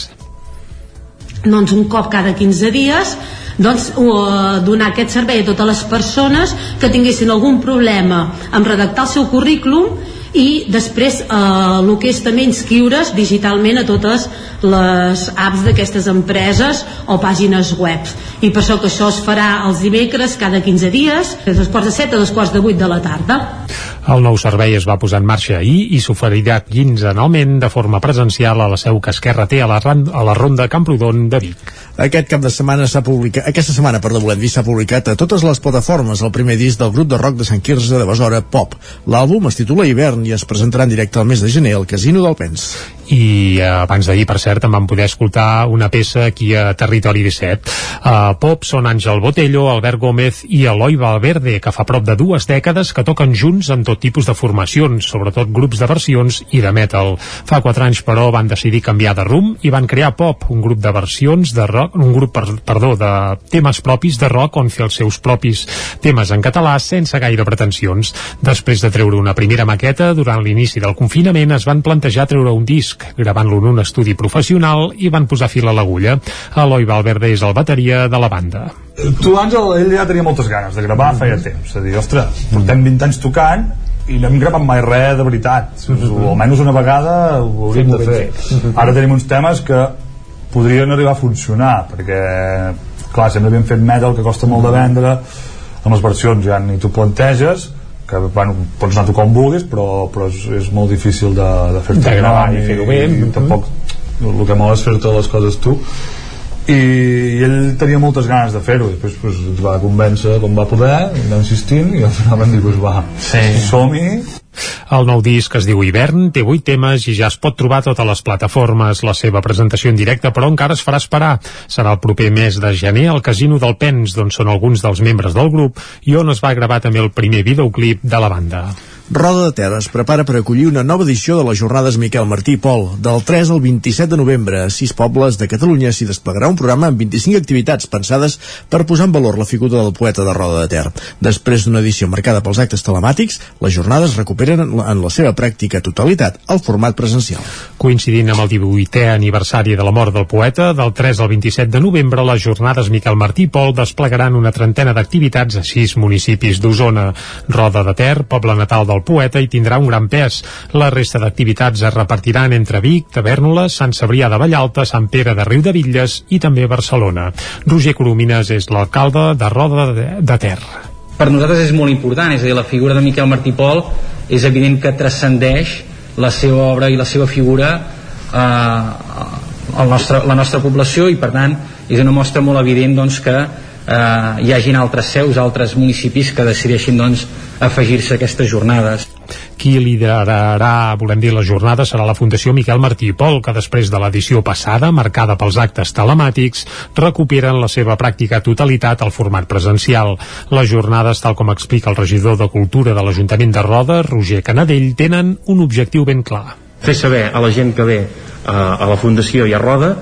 doncs un cop cada 15 dies doncs, donar aquest servei a totes les persones que tinguessin algun problema en redactar el seu currículum i després eh, el que és també inscriure's digitalment a totes les apps d'aquestes empreses o pàgines web i per això que això es farà els dimecres cada 15 dies de dos quarts de set a dos quarts de vuit de la tarda El nou servei es va posar en marxa ahir i s'oferirà quinzenalment de forma presencial a la seu que Esquerra té a la, ran- a la ronda Camprodon de Vic. Aquest cap de setmana s'ha publicat, aquesta setmana, perdó, volem dir, s'ha publicat a totes les plataformes el primer disc del grup de rock de Sant Quirze de Besora, Pop. L'àlbum es titula Hivern i es presentarà en directe al mes de gener al Casino del Pens. i eh, abans d'ahir, per cert, en vam poder escoltar una peça aquí a Territori 17. Uh, Pop són Àngel Botello, Albert Gómez i Eloi Valverde, que fa prop de dues dècades que toquen junts en tot tipus de formacions, sobretot grups de versions i de metal. Fa quatre anys, però, van decidir canviar de rumb i van crear Pop, un grup de versions de rock, un grup, per, perdó, de temes propis de rock on fer els seus propis temes en català sense gaire pretensions. Després de treure una primera maqueta, durant l'inici del confinament es van plantejar treure un disc, gravant-lo en un estudi professional i van posar fil a l'agulla. Eloi Valverde és el bateria de la banda. Tu, Àngel, ell ja tenia moltes ganes de gravar feia temps. És a dir, ostres, portem 20 anys tocant i no hem gravat mai res de veritat. O almenys una vegada ho hauríem de fer. Ara tenim uns temes que podrien arribar a funcionar, perquè, clar, sempre havíem fet metal que costa molt de vendre, amb les versions ja ni t'ho planteges, que bueno, pots anar a tocar on vulguis però, però és, és molt difícil de, de fer-te gravar i fer-ho bé. i tampoc el que mola és fer totes les coses tu i, i ell tenia moltes ganes de fer-ho i després pues, ens va convèncer com va poder i va insistint i al final vam dir pues, va, sí. som-hi El nou disc es diu Hivern, té 8 temes i ja es pot trobar a totes les plataformes. La seva presentació en directe, però encara es farà esperar. Serà el proper mes de gener al Casino del Pens, d'on són alguns dels membres del grup i on es va gravar també el primer videoclip de la banda. Roda de Ter es prepara per acollir una nova edició de les jornades Miquel Martí i Pol. Del 3 al 27 de novembre, a sis pobles de Catalunya s'hi desplegarà un programa amb 25 activitats pensades per posar en valor la figura del poeta de Roda de Ter. Després d'una edició marcada pels actes telemàtics, les jornades recuperen en la- seva pràctica totalitat el format presencial. Coincidint amb el 18è aniversari de la mort del poeta, del 3 al 27 de novembre, les jornades Miquel Martí i Pol desplegaran una trentena d'activitats a sis municipis d'Osona. Roda de Ter, poble natal del poeta, hi tindrà un gran pes. La resta d'activitats es repartiran entre Vic, Tavernoles, Sant Cebrià de Vallalta, Sant Pere de Riudebitlles i també Barcelona. Roger Coromines és l'alcalde de Roda de, de Ter. per nosaltres és molt important, és a dir, la figura de Miquel Martí Pol és evident que transcendeix la seva obra i la seva figura eh, nostre, la nostra població i per tant és una mostra molt evident doncs, que eh, hi hagin altres seus, altres municipis que decideixin doncs, afegir-se a aquestes jornades. Qui liderarà, volem dir, la jornada serà la Fundació Miquel Martí i Pol, que després de l'edició passada, marcada pels actes telemàtics, recuperen la seva pràctica totalitat al format presencial. Les jornades, tal com explica el regidor de Cultura de l'Ajuntament de Roda, Roger Canadell, tenen un objectiu ben clar. fer saber a la gent que ve a, a la Fundació i a Roda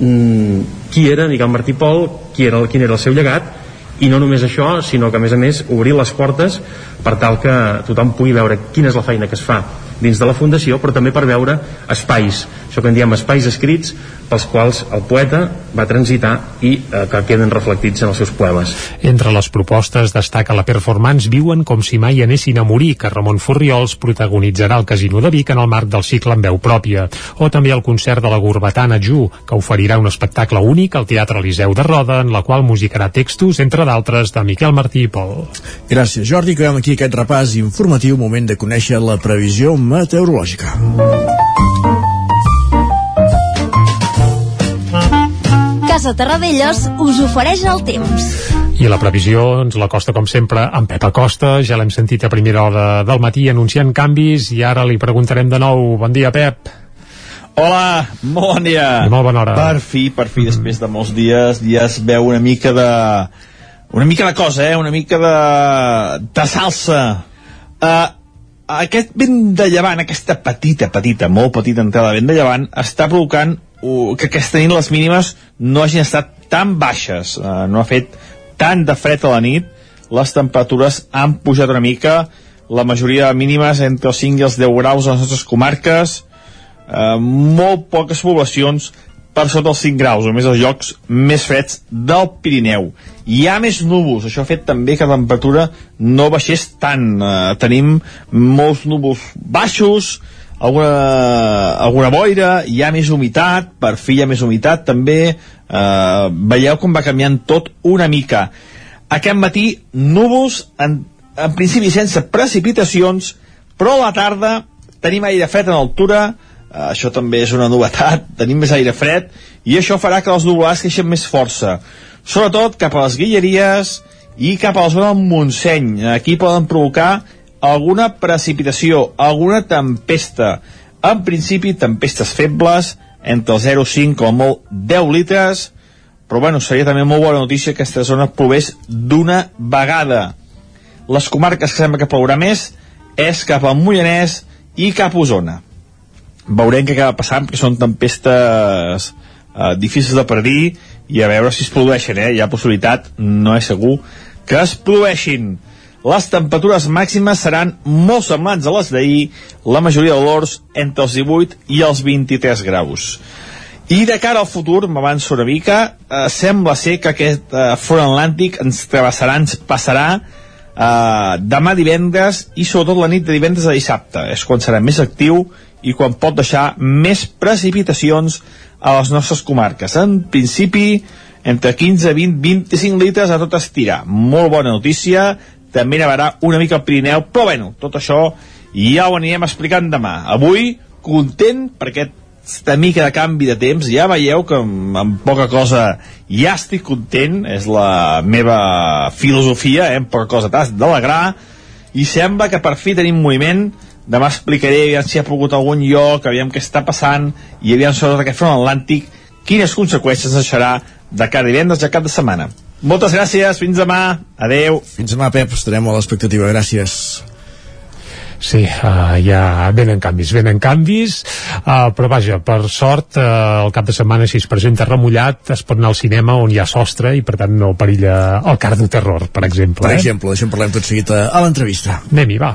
mm, qui era Miquel Martí Pol, qui era, quin era el seu llegat i no només això, sinó que a més a més obrir les portes per tal que tothom pugui veure quina és la feina que es fa dins de la Fundació, però també per veure espais, això que en diem espais escrits pels quals el poeta va transitar i eh, que queden reflectits en els seus poemes. Entre les propostes destaca la performance Viuen com si mai anessin a morir, que Ramon Furriols protagonitzarà al Casino de Vic en el marc del cicle en veu pròpia, o també el concert de la Gorbatana Ju, que oferirà un espectacle únic al Teatre Eliseu de Roda, en la qual musicarà textos, entre d'altres, de Miquel Martí i Pol. Gràcies, Jordi. Acabem aquí aquest repàs informatiu, moment de conèixer la previsió meteorològica. Casa Terradellos us ofereix el temps. I la previsió ens la costa, com sempre, en Pep Acosta. Ja l'hem sentit a primera hora del matí anunciant canvis i ara li preguntarem de nou. Bon dia, Pep. Hola, bon dia. I molt bona hora. Per fi, per fi, després de molts dies, ja es veu una mica de... Una mica de cosa, eh? Una mica de... de salsa. Uh, aquest vent de llevant, aquesta petita, petita, molt petita entrada de vent de llevant, està provocant uh, que aquesta nit les mínimes no hagin estat tan baixes. Uh, no ha fet tant de fred a la nit, les temperatures han pujat una mica, la majoria de mínimes entre els 5 i els 10 graus a les nostres comarques, eh, molt poques poblacions per sota els 5 graus, només els llocs més freds del Pirineu. Hi ha més núvols, això ha fet també que la temperatura no baixés tant. Eh, tenim molts núvols baixos, alguna, alguna boira, hi ha més humitat, per fi hi ha més humitat també, eh, veieu com va canviant tot una mica. Aquest matí, núvols, en, en principi sense precipitacions, però a la tarda tenim aire fred en altura, això també és una novetat, [laughs] tenim més aire fred, i això farà que els nuvolars creixen més força, sobretot cap a les Guilleries i cap a la zona del Montseny. Aquí poden provocar alguna precipitació, alguna tempesta. En principi, tempestes febles, entre el 0,5 com molt 10 litres, però bueno, seria també molt bona notícia que aquesta zona plovés d'una vegada. Les comarques que sembla que plourà més és cap al Mollanès i cap a Osona. Veurem què acaba passant, perquè són tempestes eh, difícils de predir i a veure si es produeixen, eh? Hi ha possibilitat, no és segur, que es produeixin. Les temperatures màximes seran molt semblants a les d'ahir, la majoria de l'hors entre els 18 i els 23 graus. I de cara al futur, m'avanço una mica, eh, sembla ser que aquest eh, front atlàntic ens travessarà, ens passarà eh, demà divendres i sobretot la nit de divendres a dissabte. És quan serà més actiu i quan pot deixar més precipitacions a les nostres comarques. En principi, entre 15, 20, 25 litres a tot estirar. Molt bona notícia, també nevarà una mica al Pirineu, però bueno, tot això ja ho anirem explicant demà. Avui, content per aquesta mica de canvi de temps, ja veieu que amb, amb poca cosa ja estic content, és la meva filosofia, eh? amb poca cosa t'has d'alegrar, i sembla que per fi tenim moviment, demà explicaré aviam si ha pogut algun lloc, aviam què està passant, i aviam sobre aquest front atlàntic, quines conseqüències deixarà de cada divendres i a cap de setmana. Moltes gràcies, fins demà, adeu. Fins demà, Pep, estarem a l'expectativa, gràcies. Sí, uh, ja venen canvis, venen canvis, uh, però vaja, per sort, uh, el cap de setmana si es presenta remullat es pot anar al cinema on hi ha sostre i per tant no perilla el cardo terror, per exemple. Per eh? exemple, d'això en parlem tot seguit a, a l'entrevista. Anem-hi, va.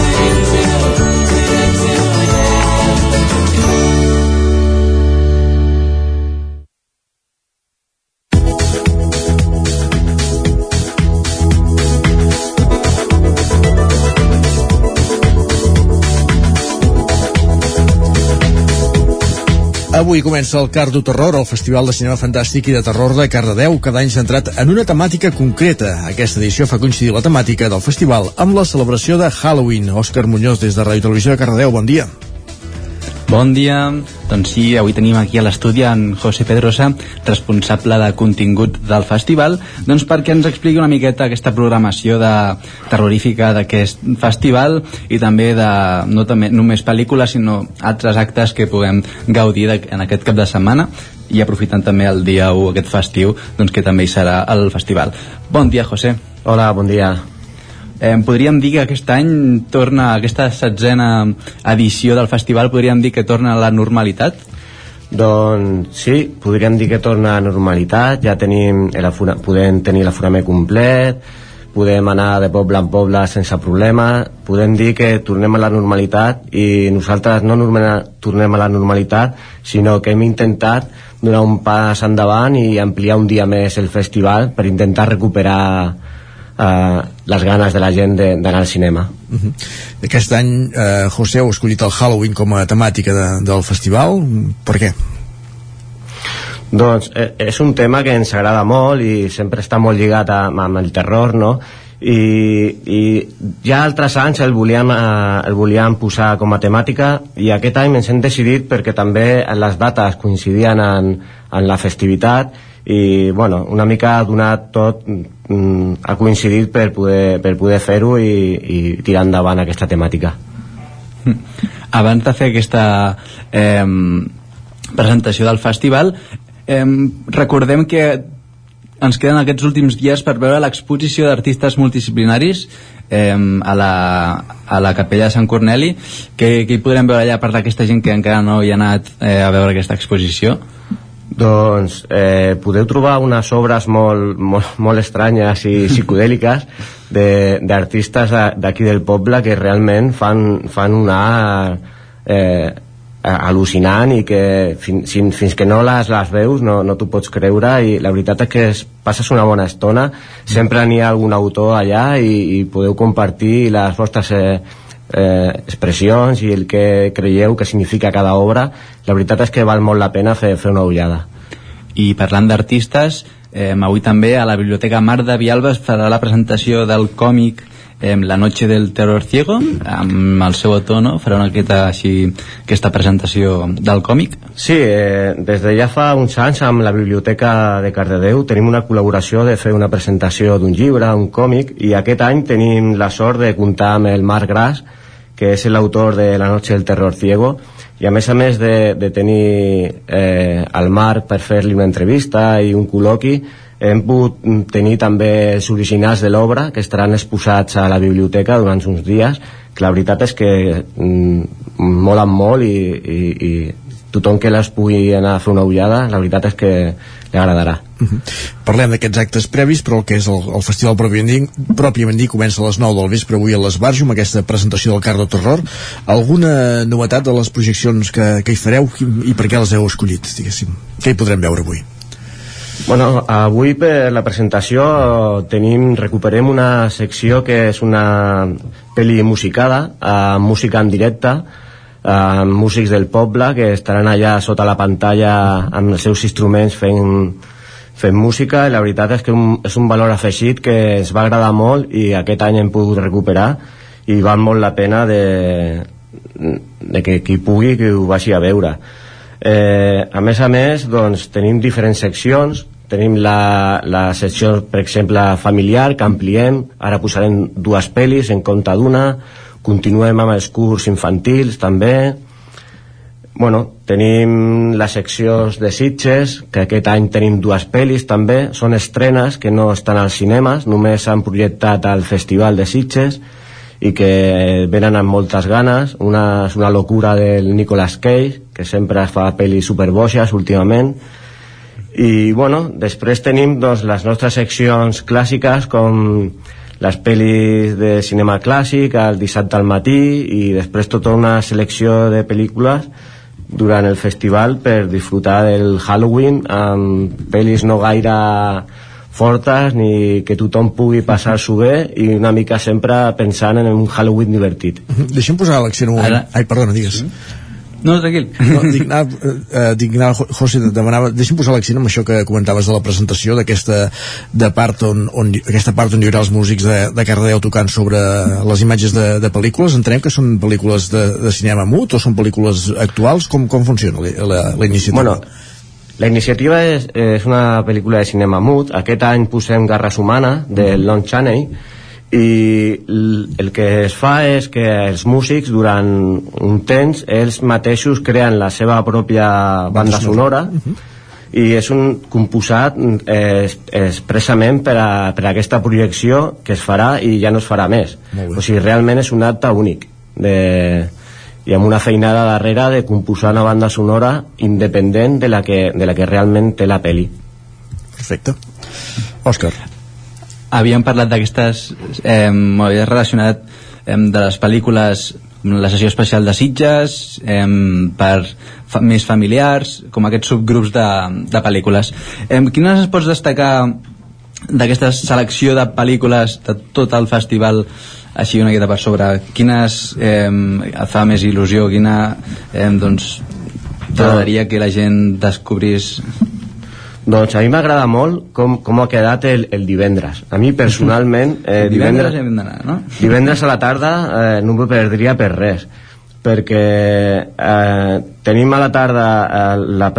Avui comença el Cardo Terror, el Festival de Cinema Fantàstic i de Terror de Cardedeu, cada any centrat en una temàtica concreta. Aquesta edició fa coincidir la temàtica del festival amb la celebració de Halloween. Òscar Muñoz, des de Ràdio Televisió de Cardedeu, bon dia. Bon dia, doncs sí, avui tenim aquí a l'estudi en José Pedrosa, responsable de contingut del festival, doncs perquè ens expliqui una miqueta aquesta programació de terrorífica d'aquest festival i també de no també, només pel·lícules, sinó altres actes que puguem gaudir de, en aquest cap de setmana i aprofitant també el dia 1 aquest festiu, doncs que també hi serà el festival. Bon dia, José. Hola, bon dia. Eh, podríem dir que aquest any torna, aquesta setzena edició del festival, podríem dir que torna a la normalitat? Doncs sí, podríem dir que torna a normalitat, ja tenim afora, podem tenir l'aforament complet, podem anar de poble en poble sense problema, podem dir que tornem a la normalitat i nosaltres no tornem a la normalitat, sinó que hem intentat donar un pas endavant i ampliar un dia més el festival per intentar recuperar eh, les ganes de la gent d'anar al cinema. Uh -huh. Aquest any, eh, José, heu escollit el Halloween com a temàtica de, del festival. Per què? Doncs eh, és un tema que ens agrada molt i sempre està molt lligat a, amb el terror, no? I, i ja altres anys el volíem, eh, el volíem posar com a temàtica i aquest any ens hem decidit perquè també les dates coincidien en, en la festivitat i bueno, una mica ha donat tot mm, ha coincidit per poder, per poder fer-ho i, i tirar endavant aquesta temàtica. [laughs] Abans de fer aquesta eh, presentació del festival eh, recordem que ens queden aquests últims dies per veure l'exposició d'artistes multidisciplinaris eh, a, la, a la capella de Sant Corneli que, que hi podrem veure allà per d'aquesta gent que encara no hi ha anat eh, a veure aquesta exposició Doncs eh, podeu trobar unes obres molt, molt, molt estranyes i psicodèliques d'artistes d'aquí del poble que realment fan, fan una eh, al·lucinant i que fin, fins, fins que no les, les veus no, no t'ho pots creure i la veritat és que es, passes una bona estona. Sempre n'hi ha algun autor allà i, i podeu compartir les vostres eh, eh, expressions i el que creieu que significa cada obra la veritat és que val molt la pena fer, fer una ullada i parlant d'artistes eh, avui també a la Biblioteca Mar de Vialba es farà la presentació del còmic eh, La noche del terror ciego amb el seu autor no? farà una aquesta, així, aquesta presentació del còmic Sí, eh, des de ja fa uns anys amb la Biblioteca de Cardedeu tenim una col·laboració de fer una presentació d'un llibre, un còmic i aquest any tenim la sort de comptar amb el Marc Gras que és l'autor de La noche del terror ciego i a més a més de, de tenir eh, el Marc per fer-li una entrevista i un col·loqui hem pogut tenir també els originals de l'obra que estaran exposats a la biblioteca durant uns dies que la veritat és que mm, molen molt i, i, i tothom que les pugui anar a fer una ullada la veritat és que li agradarà uh -huh. Parlem d'aquests actes previs però el que és el, el festival pròpiament dit, pròpiament dit comença a les 9 del vespre avui a l'Esbarjo amb aquesta presentació del Cardo Terror alguna novetat de les projeccions que, que hi fareu i, i per què les heu escollit diguéssim? què hi podrem veure avui? Bueno, avui per la presentació tenim, recuperem una secció que és una pel·li musicada, amb música en directe, amb músics del poble que estaran allà sota la pantalla amb els seus instruments fent, fent música. I la veritat és que un, és un valor afegit que ens va agradar molt i aquest any hem pogut recuperar i val molt la pena de, de que qui pugui que ho vagi a veure. Eh, a més a més doncs, tenim diferents seccions. Tenim la, la secció per exemple familiar que ampliem. Ara posarem dues pel·lis en compte d'una continuem amb els curs infantils també. Bueno, tenim les seccions de Sitges que aquest any tenim dues pel·lis també. Són estrenes que no estan als cinemes només s'han projectat al Festival de Sitges i que venen amb moltes ganes. Una és una locura del Nicolas Cage que sempre fa pel·lis superboixes últimament. I bueno, després tenim doncs, les nostres seccions clàssiques com les pel·lis de cinema clàssic el dissabte al matí i després tota una selecció de pel·lícules durant el festival per disfrutar del Halloween amb pel·lis no gaire fortes ni que tothom pugui passar-s'ho bé i una mica sempre pensant en un Halloween divertit. Deixem posar l'accent un moment. Ara... Ai, perdona, digues. Mm? No, tranquil. No, dic, anava, eh, dic, anava, José, demanava, deixa'm posar l'accent amb això que comentaves de la presentació d'aquesta de part on, on, aquesta part on hi haurà els músics de, de Cardedeu tocant sobre les imatges de, de pel·lícules. Entenem que són pel·lícules de, de cinema mut o són pel·lícules actuals? Com, com funciona la, la, la iniciativa? Bueno, la iniciativa és, és una pel·lícula de cinema mut. Aquest any posem Garras Humana, de Lon Chaney, i el que es fa és que els músics durant un temps ells mateixos creen la seva pròpia banda sonora. uh -huh. i és un composat eh, expressament per a, per a aquesta projecció que es farà i ja no es farà més. O sigui, realment és un acte únic de, i amb una feinada darrere de composar una banda sonora independent de la que, de la que realment té la peli Perfecte. Òscar havíem parlat d'aquestes eh, m'havia relacionat eh, de les pel·lícules la sessió especial de Sitges eh, per fa, més familiars com aquests subgrups de, de pel·lícules. Eh, quines es pots destacar d'aquesta selecció de pel·lícules de tot el festival així una miqueta per sobre? Quines eh, fa més il·lusió quina eh, doncs t'agradaria que la gent descobrís doncs a mi m'agrada molt com, com ha quedat el, el divendres. A mi personalment... [laughs] Eh, divendres, divendres, no? [laughs] divendres a la tarda eh, no m'ho perdria per res perquè eh, tenim a la tarda eh, la,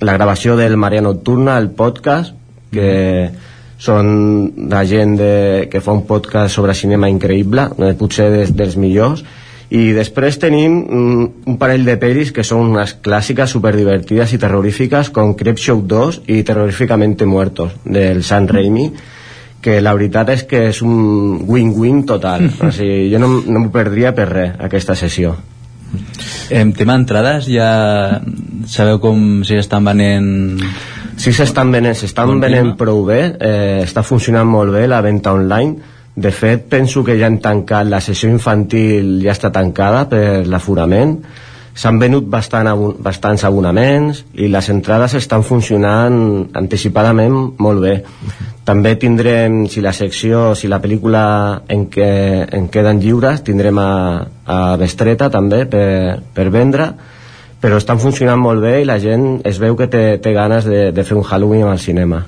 la gravació del Maria Nocturna, el podcast, que són la gent de, que fa un podcast sobre cinema increïble, eh, potser des, dels millors, i després tenim mm, un parell de pel·lis que són unes clàssiques superdivertides i terrorífiques com Creepshow 2 i Terroríficamente Muertos del San Raimi que la veritat és que és un win-win total. [laughs] O sigui, jo no, no m'ho perdria per res aquesta sessió. En tema entrades, ja sabeu com si estan venent... Sí, s'estan venent, s'estan venent prou bé, eh, està funcionant molt bé la venda online. De fet, penso que ja han tancat, la sessió infantil ja està tancada per l'aforament. S'han venut bastant, abu- bastants abonaments i les entrades estan funcionant anticipadament molt bé. També tindrem, si la secció, si la pel·lícula en què en queden lliures, tindrem a, a Bestreta també per, per vendre, però estan funcionant molt bé i la gent es veu que té, té ganes de, de fer un Halloween al cinema.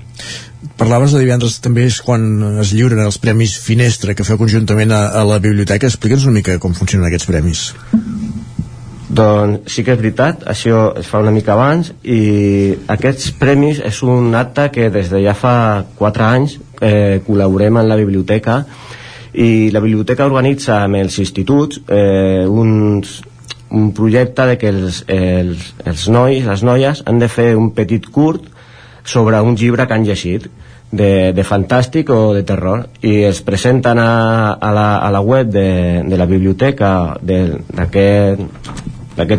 Parlaves de divendres també és quan es lliuren els Premis Finestra que feu conjuntament a, a la biblioteca. Explica'ns una mica com funcionen aquests premis. Doncs sí que és veritat, això es fa una mica abans i aquests premis és un acte que des de ja fa 4 anys eh, col·laborem en la biblioteca i la biblioteca organitza amb els instituts eh, uns, un projecte de que els, els, els nois, les noies han de fer un petit curt sobre un llibre que han llegit de, de fantàstic o de terror i es presenten a, a, la, a la web de, de la biblioteca d'aquest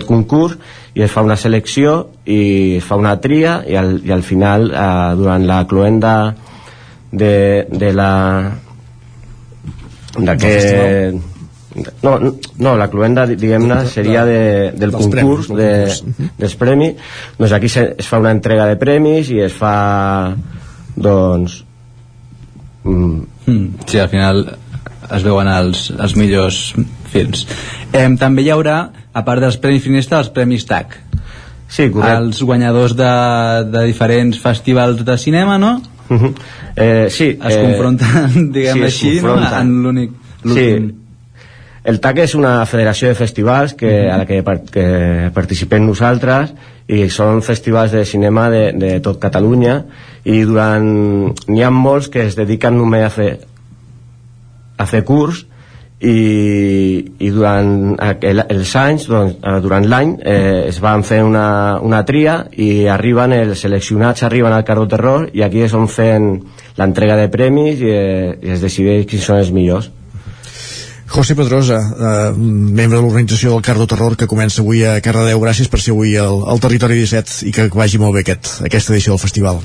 concurs i es fa una selecció i es fa una tria i al, i al final eh, durant la cloenda de, de la d'aquest no, no, la cluenda, diguem-ne, seria de, del Dels concurs, premis, de, concurs. dels premis. Doncs aquí se, es fa una entrega de premis i es fa, doncs... Mm, Mm, sí, al final es veuen els, els millors films. Eh, també hi haurà, a part dels Premis Finestra, els Premis TAC. Sí, correcte. Els guanyadors de, de diferents festivals de cinema, no? Uh -huh. eh, sí, Es eh, confronten, [laughs] diguem sí, així, no? confronten. en l'únic... Sí. El TAC és una federació de festivals que, a la que, que participem nosaltres i són festivals de cinema de, de tot Catalunya i durant n'hi ha molts que es dediquen només a fer a fer curs i, i durant aquel, els anys doncs, eh, durant l'any eh, es van fer una, una tria i arriben els seleccionats arriben al Carro Terror i aquí és on fent l'entrega de premis i, eh, i es decideix quins són els millors José Pedrosa, eh, membre de l'organització del Cardo Terror que comença avui a Cardedeu. Gràcies per ser avui al, al Territori 17 i que vagi molt bé aquest, aquesta edició del festival.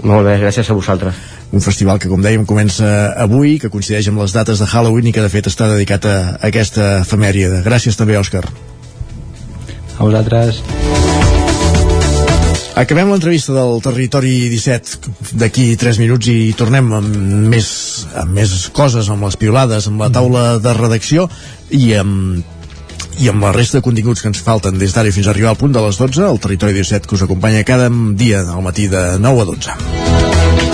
Molt bé, gràcies a vosaltres. Un festival que, com dèiem, comença avui, que coincideix amb les dates de Halloween i que, de fet, està dedicat a, a aquesta efemèria. Gràcies també, Òscar. A vosaltres. Acabem l'entrevista del Territori 17 d'aquí 3 minuts i tornem amb més, amb més coses, amb les piolades, amb la taula de redacció i amb i amb la resta de continguts que ens falten des d'ara fins a arribar al punt de les 12, el Territori 17 que us acompanya cada dia al matí de 9 a 12.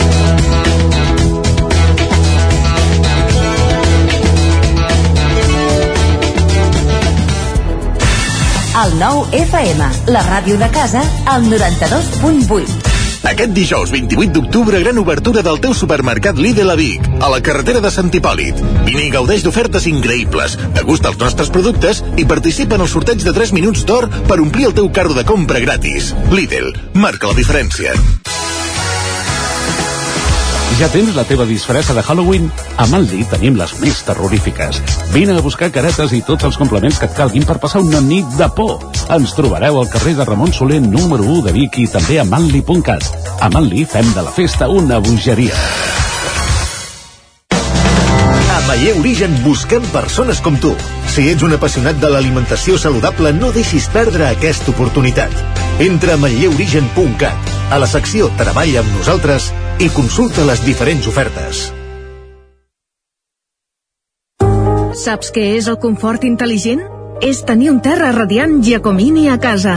El nou FM, la ràdio de casa, al 92.8. Aquest dijous 28 d'octubre, gran obertura del teu supermercat Lidl a Vic, a la carretera de Sant Hipòlit. Vine i gaudeix d'ofertes increïbles, degusta els nostres productes i participa en el sorteig de 3 minuts d'or per omplir el teu carro de compra gratis. Lidl, marca la diferència. Ja tens la teva disfressa de Halloween? A Manli tenim les més terrorífiques. Vine a buscar caretes i tots els complements que et calguin per passar una nit de por. Ens trobareu al carrer de Ramon Soler número 1 de Vic i també a manli.cat. A Manli fem de la festa una bogeria. Maller Origen busquem persones com tu. Si ets un apassionat de l'alimentació saludable, no deixis perdre aquesta oportunitat. Entra a manlleuorigen.cat, a la secció Treballa amb nosaltres i consulta les diferents ofertes. Saps què és el confort intel·ligent? És tenir un terra radiant Giacomini a casa.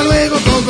luego,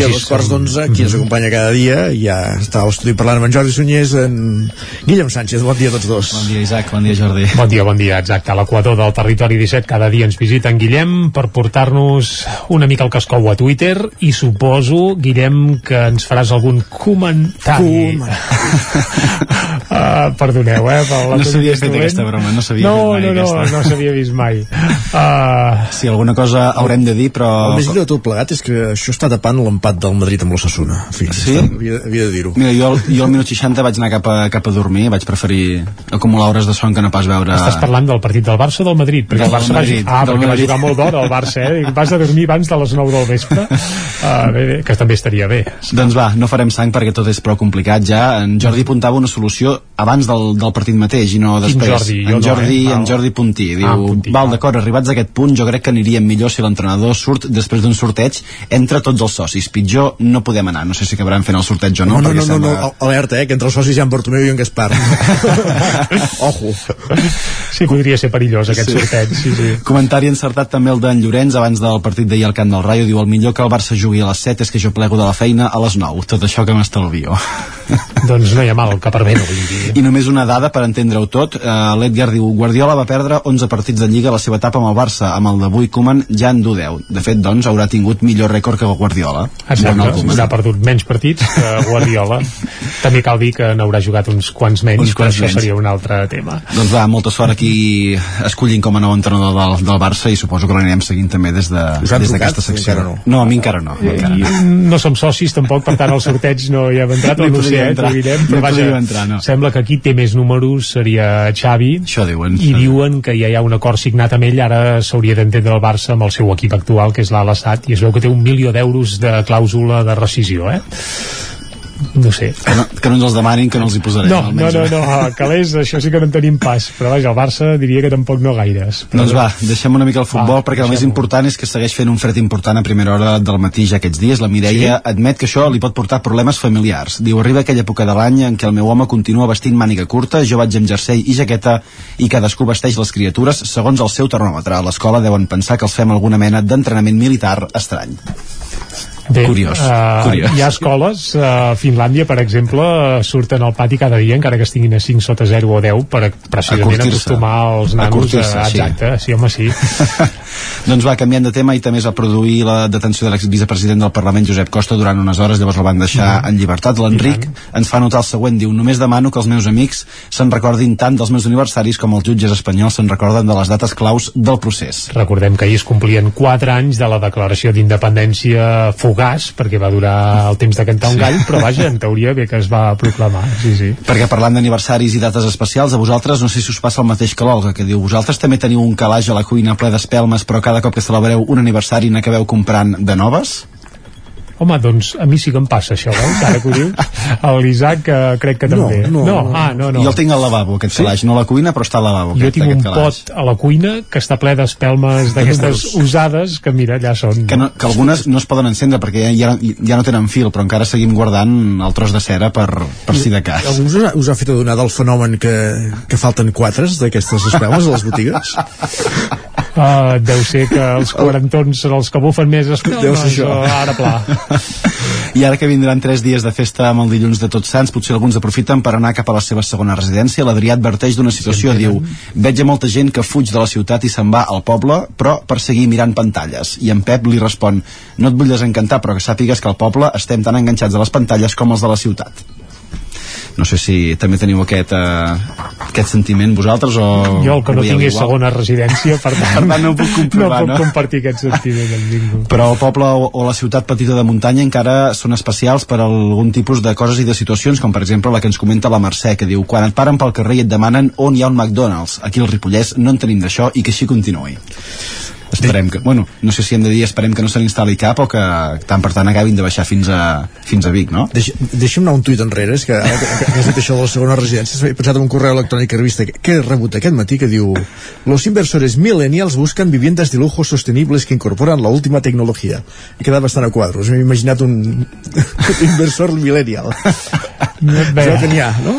I a dos quarts d'onze, qui ens acompanya cada dia, ja està a l'estudi parlant amb en Jordi Sunyés, en Guillem Sánchez. Bon dia a tots dos. Bon dia, Isaac. Bon dia, Jordi. Bon dia, bon dia, exacte. A l'equador del territori 17 cada dia ens visita en Guillem per portar-nos una mica el cascou a Twitter i suposo, Guillem, que ens faràs algun comentari. uh, [laughs] perdoneu, eh? Per No s'havia fet aquesta broma, no s'havia no, fet mai no, no, aquesta. no s'havia vist mai. [laughs] Uh, Sí, alguna cosa haurem de dir, però... El més greu de tot plegat és que això està tapant l'empat del Madrid amb l'Ossassuna. Sí? està- havia, havia de dir-ho. Mira, jo, jo al minut 60 vaig anar cap a, cap a dormir, vaig preferir acumular hores de son que no pas veure... Estàs parlant del partit del Barça o del Madrid? Perquè Del el Barça Madrid, va, ah, del perquè va Madrid. jugar molt d'hora el Barça, eh? I vas a dormir abans de les 9 del vespre. Uh, [laughs] bé, bé, que també estaria bé. Doncs va, no farem sang perquè tot és prou complicat ja. En Jordi apuntava una solució abans del, del partit mateix i no Quin després. Jordi? Jo en no, Jordi, eh? en. Jordi Puntí. Diu, Ah, Puntí, val, d'acord, arribats a aquest punt jo crec que aniríem millor si l'entrenador surt després d'un sorteig entre tots els socis. Pitjor no podem anar. No sé si acabaran fent el sorteig o no, No, no, no, no, sembla... no, alerta, eh, que entre els socis hi ha en Bartomeu i en Gaspar. [laughs] Ojo. Sí, podria ser perillós aquest Sí. sorteig, sí, sí. Comentari encertat també el d'en Llorenç abans del partit d'ahir al Camp del Rayo diu el millor que el Barça jugui a les 7 és que jo plego de la feina a les 9 tot això que m'estalvio [laughs] doncs no hi ha mal, que per bé no i només una dada per entendre-ho tot uh, l'Edgar diu Guardiola va perdre 11 partits de Lliga a la seva etapa amb el Barça amb el d'avui Koeman ja en du 10 de fet doncs haurà tingut millor rècord que Guardiola Exacte, haurà perdut menys partits que [laughs] Guardiola també cal dir que n'haurà jugat uns quants menys Uns però quants això menys. seria un altre tema doncs va, molta sort aquí escollint com a nou entrenador del, del Barça i suposo que l'anirem seguint també des de Us han des d'aquesta secció Encara no? no, a mi encara no, encara no. I no som socis tampoc, per tant al sorteig no hi hem entrat, No no sé, eh, entrar. direm, No però hi vaja, entrar, no. sembla que qui té més números seria Xavi això diuen i diuen que ja hi ha un acord signat amb ell ara s'hauria d'entendre el Barça amb el seu equip actual que és l'Al Assad i es veu que té un milió d'euros de clàusula de rescisió eh? no sé que no, que no ens els demanin que no els hi posarem no, no, no, no, a Calés això sí que no en tenim pas però vaja, el Barça diria que tampoc no gaires però Doncs va, deixem una mica el futbol Va, perquè el més important és que segueix fent un fred important a primera hora del matí ja aquests dies. La Mireia sí? admet que això li pot portar problemes familiars. Diu, arriba aquella època de l'any en què el meu home continua vestint màniga curta, jo vaig amb jersei i jaqueta i cadascú vesteix les criatures segons el seu termòmetre. A l'escola deuen pensar que els fem alguna mena d'entrenament militar estrany. Bé, Curiós, eh, curiós. Hi ha escoles, eh, a Finlàndia, per exemple, eh, surten al pati cada dia, encara que estiguin a 5 sota 0 o 10, per precisament acostumar els nanos a... Acurtir-se, sí. Exacte, sí, home, sí. [laughs] doncs va, canviant de tema i també es va produir la detenció de l'exvicepresident del Parlament Josep Costa durant unes hores, llavors el van deixar en llibertat. L'Enric ens fa notar el següent, diu només demano que els meus amics se'n recordin tant dels meus aniversaris com els jutges espanyols se'n recorden de les dates claus del procés. Recordem que ahir es complien 4 anys de la declaració d'independència fugaç, perquè va durar el temps de cantar un Sí. gall, però vaja, en teoria bé que es va proclamar, sí, sí. Perquè parlant d'aniversaris i dates especials, a vosaltres no sé si us passa el mateix que l'Olga, que diu, vosaltres també teniu un calaix a la cuina ple d'espelmes, però cada cop que celebreu un aniversari n'acabeu comprant de noves? Home, doncs a mi sí que em passa això, veus? Ara que ho dius. A l'Isaac uh, crec que també. No, no, no. Ah, no, no. Jo el tinc al lavabo, aquest Sí? calaix. No a la cuina, però està al lavabo. Jo aquest, tinc un calaix. pot a la cuina que està ple d'espelmes d'aquestes usades que, mira, allà són. que, no, que algunes no es poden encendre perquè ja, ja no tenen fil, però encara seguim guardant el tros de cera per, per si de cas. Algú us ha, us ha fet adonar del fenomen que, que falten quatres d'aquestes espelmes a les botigues? [laughs] Uh, deu ser que els quarantons són els que bufen més espelmes. Deu ser això. o Ara pla. [laughs] I ara que vindran tres dies de festa amb el dilluns de Tots Sants, potser alguns aprofiten per anar cap a la seva segona residència. L'Adrià adverteix d'una situació, diu, veig a molta gent que fuig de la ciutat i se'n va al poble, però per seguir mirant pantalles. I en Pep li respon, no et vull desencantar, però que sàpigues que al poble estem tan enganxats a les pantalles com els de la ciutat. No sé si també teniu aquest, uh, aquest sentiment vosaltres o... Jo el que no tinc és segona residència, per [laughs] tant, Per tant, no puc comprovar, no puc no? compartir aquest sentiment amb ningú. Però el poble o, o la ciutat petita de muntanya encara són especials per algun tipus de coses i de situacions, com per exemple la que ens comenta la Mercè, que diu quan et paren pel carrer i et demanen on hi ha un McDonald's. Aquí al Ripollès no en tenim d'això i que així continuï. Esperem que, bueno, no sé si hem de dir esperem que no se n'instal·li cap o que tant per tant acabin de baixar fins a, fins a Vic, no? Deixa, deixa'm anar un tuit enrere, és que ara que, que has dit això de la segona residència, he pensat en un correu electrònic que he vist que, que he rebut aquest matí que diu Los inversores millennials buscan viviendas de lujo sostenibles que incorporan la última tecnología. He quedat bastant a quadros, m'he imaginat un, un [laughs] inversor millennial. Bé, Ja que n'hi ha, no?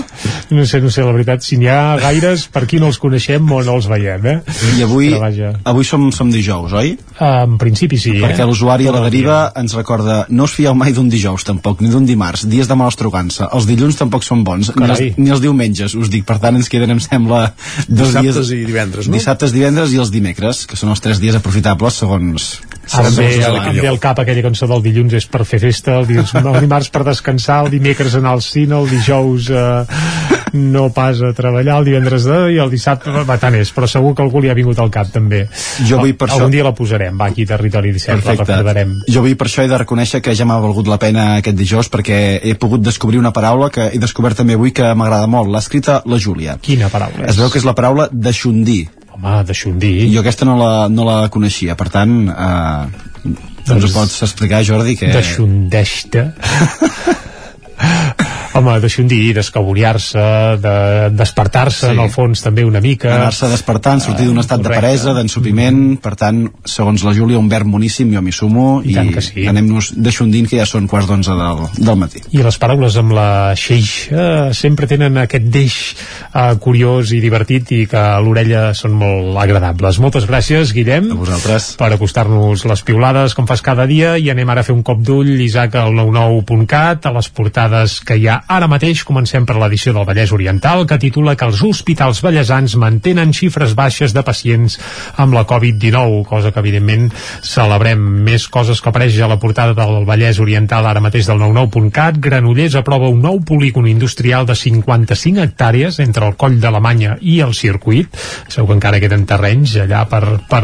No sé, no sé, la veritat, si n'hi ha gaires, per qui no els coneixem o no els veiem, eh? I avui, avui som, som dijous, oi? En principi sí, eh? Perquè l'usuari a la el deriva ens recorda no us fieu mai d'un dijous tampoc, ni d'un dimarts, dies de mala estrugança. Els dilluns tampoc són bons, ni els, ni els diumenges, us dic. Per tant, ens queden, em sembla, dos Dissabtes dies... i divendres, no? Dissabtes, divendres i els dimecres, que són els tres dies aprofitables segons... Ara em segons ve, em usuaris. ve al cap aquella cançó del dilluns és per fer festa, el, dilluns, el dimarts per descansar, el dimecres anar al cine, el dijous eh, no pas a treballar, el divendres de, i el dissabte va, tant és, però segur que algú li ha vingut al cap també. Jo vull per Algun això- dia la posarem, va, aquí Territori 17, la recordarem. Jo avui per això he de reconèixer que ja m'ha valgut la pena aquest dijous perquè he pogut descobrir una paraula que he descobert també avui que m'agrada molt. L'ha escrita la Júlia. Quina paraula Es veu que és la paraula deixondir. Home, deixondir. Jo aquesta no la, no la coneixia, per tant... Eh, doncs ho pots explicar, Jordi, que... Deixondeix-te. [laughs] Home, deixondir, d'escaboriar-se, de despertar-se, Sí. en el fons també una mica. anar-se despertant, sortir d'un estat de correcte. paresa, d'ensopiment, per tant, segons la Júlia, un verb moníssim, jo m'hi sumo, i, que sí. anem-nos deixondint, que ja són quarts d'onze del, del matí. I les paraules amb la xeix eh, sempre tenen aquest deix eh, curiós i divertit i que a l'orella són molt agradables. Moltes gràcies, Guillem, a vosaltres. per acostar-nos les piulades com fas cada dia i anem ara a fer un cop d'ull, Isaac, al 99.cat, a les portades que hi ha ara mateix. Comencem per l'edició del Vallès Oriental, que titula que els hospitals ballesans mantenen xifres baixes de pacients amb la Covid-19, cosa que evidentment celebrem. Més coses que apareix a la portada del Vallès Oriental ara mateix del 99.cat. Granollers aprova un nou polígon industrial de 55 hectàrees entre el coll d'Alemanya i el circuit. Sabeu que encara queden terrenys allà per, per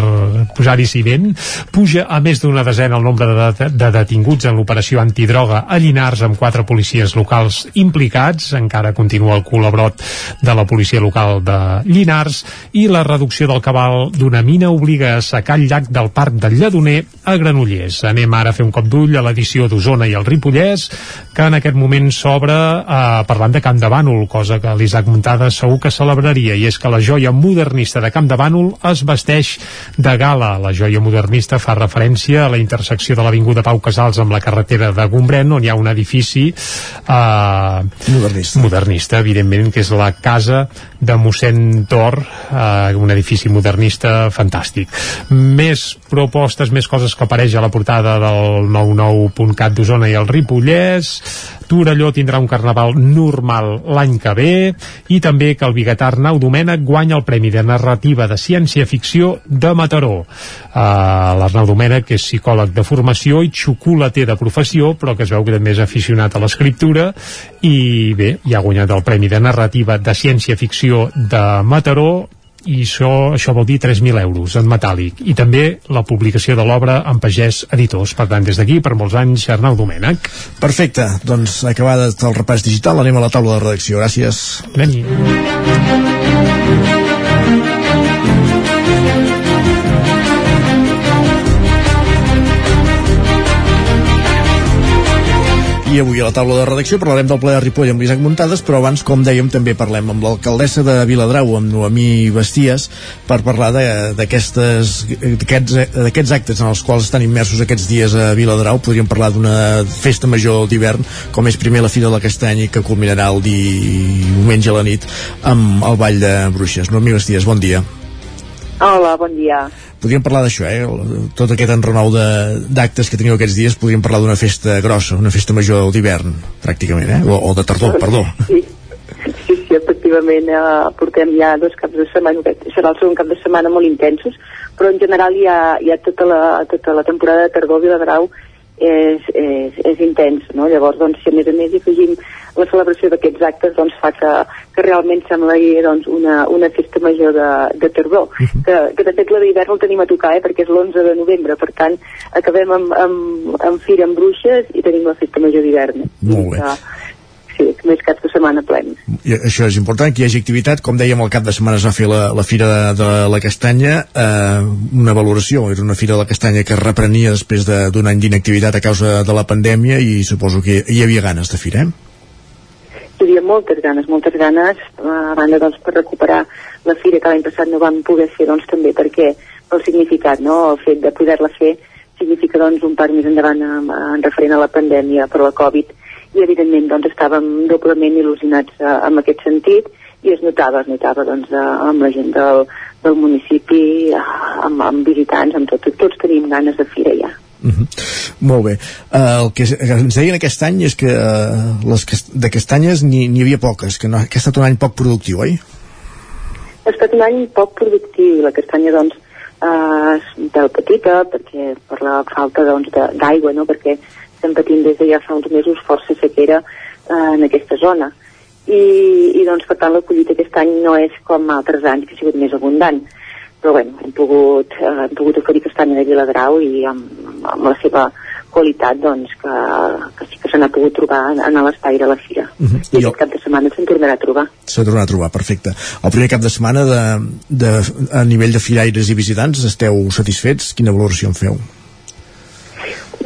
posar-hi ciment. Puja a més d'una desena el nombre de, de detinguts en l'operació antidroga a Llinars amb quatre policies locals implicats. Encara continua el col·labrot de la policia local de Llinars i la reducció del cabal d'una mina obliga a secar el llac del Parc del Lledoner a Granollers. Anem ara a fer un cop d'ull a l'edició d'Osona i el Ripollès, que en aquest moment s'obre eh, parlant de Camp de Bànol, cosa que l'Isaac Muntada segur que celebraria, i és que la joia modernista de Camp de Bànol es vesteix de gala. La joia modernista fa referència a la intersecció de l'Avinguda Pau Casals amb la carretera de Gombrèn, on hi ha un edifici eh, modernista. modernista, evidentment, que és la casa de mossèn Tor, eh, un edifici modernista fantàstic. Més propostes, més coses que apareix a la portada del 99.cat d'Osona i el Ripollès, Torelló tindrà un carnaval normal l'any que ve i també que el biguetà Arnau Domènech guanya el Premi de Narrativa de Ciència-Ficció de Mataró. Uh, L'Arnau Domènech és psicòleg de formació i xocolater de professió, però que es veu que també és aficionat a l'escriptura i bé, ja ha guanyat el Premi de Narrativa de Ciència-Ficció de Mataró i això, això vol dir 3.000 euros en metàl·lic. I també la publicació de l'obra en Pagès Editors per tant des d'aquí per molts anys Arnau Domènech. Perfecte, doncs acabat el repàs digital anem a la taula de redacció, gràcies. Anem Avui a la taula de redacció parlarem del ple de Ripoll amb l'Isaac Muntades, però abans, com dèiem, també parlem amb l'alcaldessa de Viladrau, amb Noemí Basties, per parlar d'aquests actes en els quals estan immersos aquests dies a Viladrau. Podríem parlar d'una festa major d'hivern, com és primer la Fira de la Castanya que culminarà el diumenge a la nit amb el Ball de Bruixes. Noemí Basties, bon dia. Hola, bon dia. Podríem parlar d'això, eh? Tot aquest enrenou d'actes que teniu aquests dies, podríem parlar d'una festa grossa, una festa major d'hivern, pràcticament, eh? O, o de tardor, perdó. Sí, sí, sí efectivament eh, portem ja dos caps de setmana, serà el segon cap de setmana molt intensos, però en general ja, ja tota, la, tota la temporada de tardor a Viladrau és, és, és intens, no? Llavors, doncs, si a més a més hi afegim la celebració d'aquests actes, doncs fa que, que realment sembli doncs, una, una festa major de, de tardor, que, que de fet la d'hivern el tenim a tocar, eh, perquè és l'11 de novembre, per tant, acabem amb, amb, amb Fira amb Bruixes i tenim la festa major d'hivern. Molt bé. Sí, més caps de setmana plens. I això és important, que hi hagi activitat. Com dèiem, el cap de setmana es va fer la, la Fira de, de la Castanya, eh, una valoració, era una Fira de la Castanya que reprenia després de- d'un any d'inactivitat a causa de la pandèmia i suposo que hi havia ganes de Fira, eh? Hi havia moltes ganes, moltes ganes, a banda doncs, per recuperar la fira que l'any passat no vam poder fer, doncs també perquè el significat, no? el fet de poder-la fer significa doncs un pas més endavant en, en referent a la pandèmia per la Covid i evidentment doncs estàvem doblement il·lusionats eh, en aquest sentit i es notava, es notava doncs, eh, amb la gent del, del municipi, eh, amb, amb visitants, amb tot, tots tenim ganes de fira ja. Molt bé. Eh, el que ens deien aquest any és que eh, les cas- de castanyes n'hi havia poques, que, no, que ha estat un any poc productiu, oi? Ha estat un any poc productiu. La castanya, doncs, eh, és un pèl petita, perquè per la falta doncs, de- d'aigua, no? perquè estem patint des de ja fa uns mesos força sequera eh, en aquesta zona. I, I, doncs, per tant, la collita aquest any no és com altres anys, que ha sigut més abundant. Però, bueno, hem pogut, eh, hem pogut oferir castanya de Viladrau i amb, amb la seva qualitat, doncs, que, que sí que se n'ha pogut trobar en, en l'espai de la fira. Mhm. I aquest cap de setmana se'n tornarà a trobar. S'ha tornat a trobar, perfecte. El primer cap de setmana de, de, a nivell de firaires i visitants, esteu satisfets? Quina valoració en feu?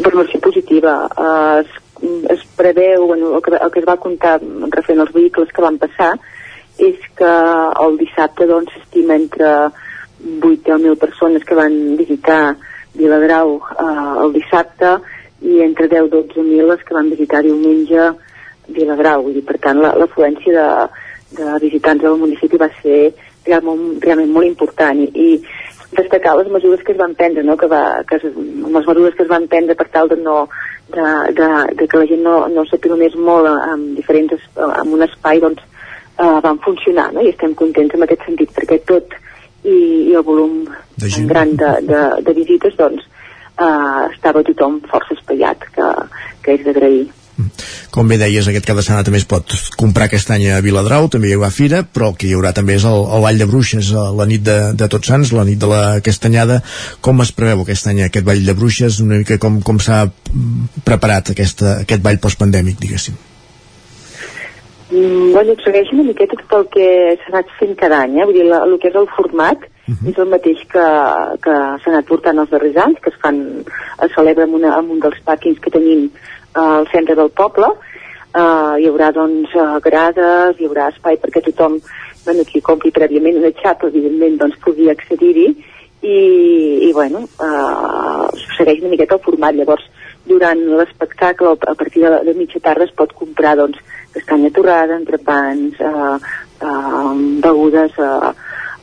Valoració positiva. Eh, es, es preveu, bueno, el, que, el que es va comptar referent als vehicles que van passar és que el dissabte doncs s'estima entre 8 i 10.000 persones que van visitar Viladrau eh, el dissabte i entre 10 i 12.000 les que van visitar diumenge Viladrau i per tant la- l'afluència de, de visitants del municipi va ser realment, realment molt important i, i destacar les mesures que es van prendre, no? que va, que es, les mesures que es van prendre per tal de no de, de, de que la gent no, no s'apilonés molt amb diferents amb un espai doncs eh, van funcionar no? i estem contents en aquest sentit perquè tot i, i el volum tan gran de, de, de visites doncs eh, estava tothom força espaiat que, que és d'agrair Com bé deies, aquest cap de setmana també es pot comprar castanya a Viladrau, també hi haurà fira, però el que hi haurà també és el, el Ball de Bruixes, eh, la nit de, de Tots Sants, la nit de la castanyada. Com es preveu aquest any aquest Ball de Bruixes? Una mica com, com s'ha preparat aquesta, aquest ball postpandèmic, diguéssim? Mm, bueno, segueix una miqueta tot el que s'ha anat fent cada any, eh? vull dir, la, el que és el format uh -huh. és el mateix que, que s'ha anat portant els darrers anys, que es fan, es celebra en, una, en un dels pàquings que tenim al centre del poble, eh, hi haurà doncs eh, grades, hi haurà espai perquè tothom, bueno, qui compri prèviament una xapa, evidentment, doncs pugui accedir-hi, i, i bueno, eh, segueix una miqueta el format, llavors durant l'espectacle a partir de, de mitja tarda es pot comprar doncs castanya torrada, entrepans, eh, eh, begudes eh,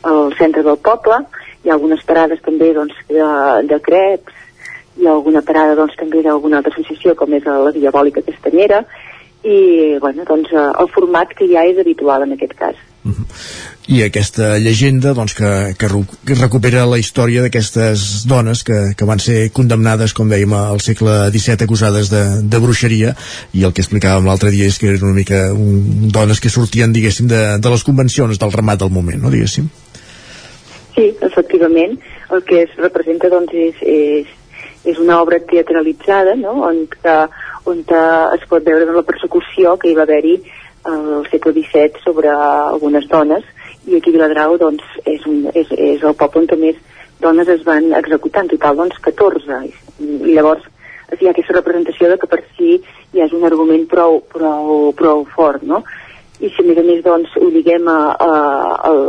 al centre del poble, hi ha algunes parades també doncs, de, de creps, hi ha alguna parada doncs, també d'alguna altra associació com és la Diabòlica Castanyera i bueno, doncs, eh, el format que ja és habitual en aquest cas. I aquesta llegenda doncs, que, que, que recupera la història d'aquestes dones que, que van ser condemnades, com dèiem, al segle XVII acusades de, de bruixeria i el que explicàvem l'altre dia és que eren una mica un, dones que sortien, diguéssim, de, de les convencions del remat del moment, no, diguéssim? Sí, efectivament, el que es representa doncs, és, és, és una obra teatralitzada no? on, que, on que es pot veure la persecució que hi va haver-hi al segle XVII sobre algunes dones i aquí Viladrau doncs, és, un, és, és el poble on més dones es van executar, en total doncs 14 i, i llavors hi ha aquesta representació de que per si ja és un argument prou, prou, prou fort, no? I si a més a més doncs ho lliguem a, a, al,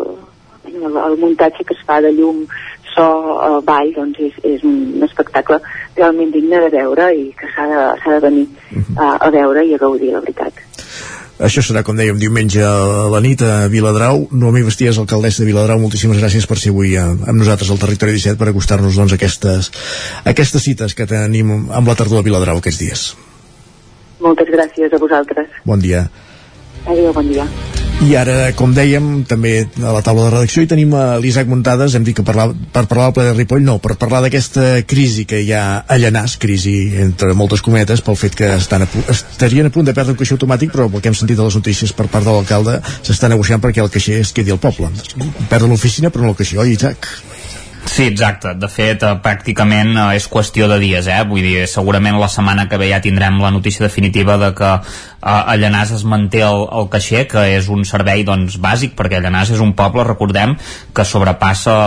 al muntatge que es fa de llum, so, uh, ball, doncs és, és un espectacle realment digne de veure i que s'ha de, de venir a, a veure i a gaudir, la veritat. Això serà, com dèiem, diumenge a la nit a Viladrau. Noemí Basties, alcaldessa de Viladrau, moltíssimes gràcies per ser avui amb nosaltres al Territori 17 per acostar-nos doncs, aquestes, aquestes cites que tenim amb la tardor a Viladrau aquests dies. Moltes gràcies a vosaltres. Bon dia. Adéu, bon dia. I ara, com dèiem, també a la taula de redacció hi tenim a l'Isaac Muntades, hem dit que parlar, per parlar del ple de Ripoll, no, per parlar d'aquesta crisi que hi ha a Llanàs, crisi entre moltes cometes, pel fet que estan a, estarien a punt de perdre un caixer automàtic, però pel que hem sentit a les notícies per part de l'alcalde, s'està negociant perquè el caixer es quedi al poble. Perdre l'oficina, però no el caixer, oi, Isaac? Sí, exacte. De fet, eh, pràcticament eh, és qüestió de dies, eh? Vull dir, segurament la setmana que ve ja tindrem la notícia definitiva de que eh, a Llanàs es manté el, el caixer, que és un servei doncs, bàsic, perquè Llanàs és un poble, recordem, que sobrepassa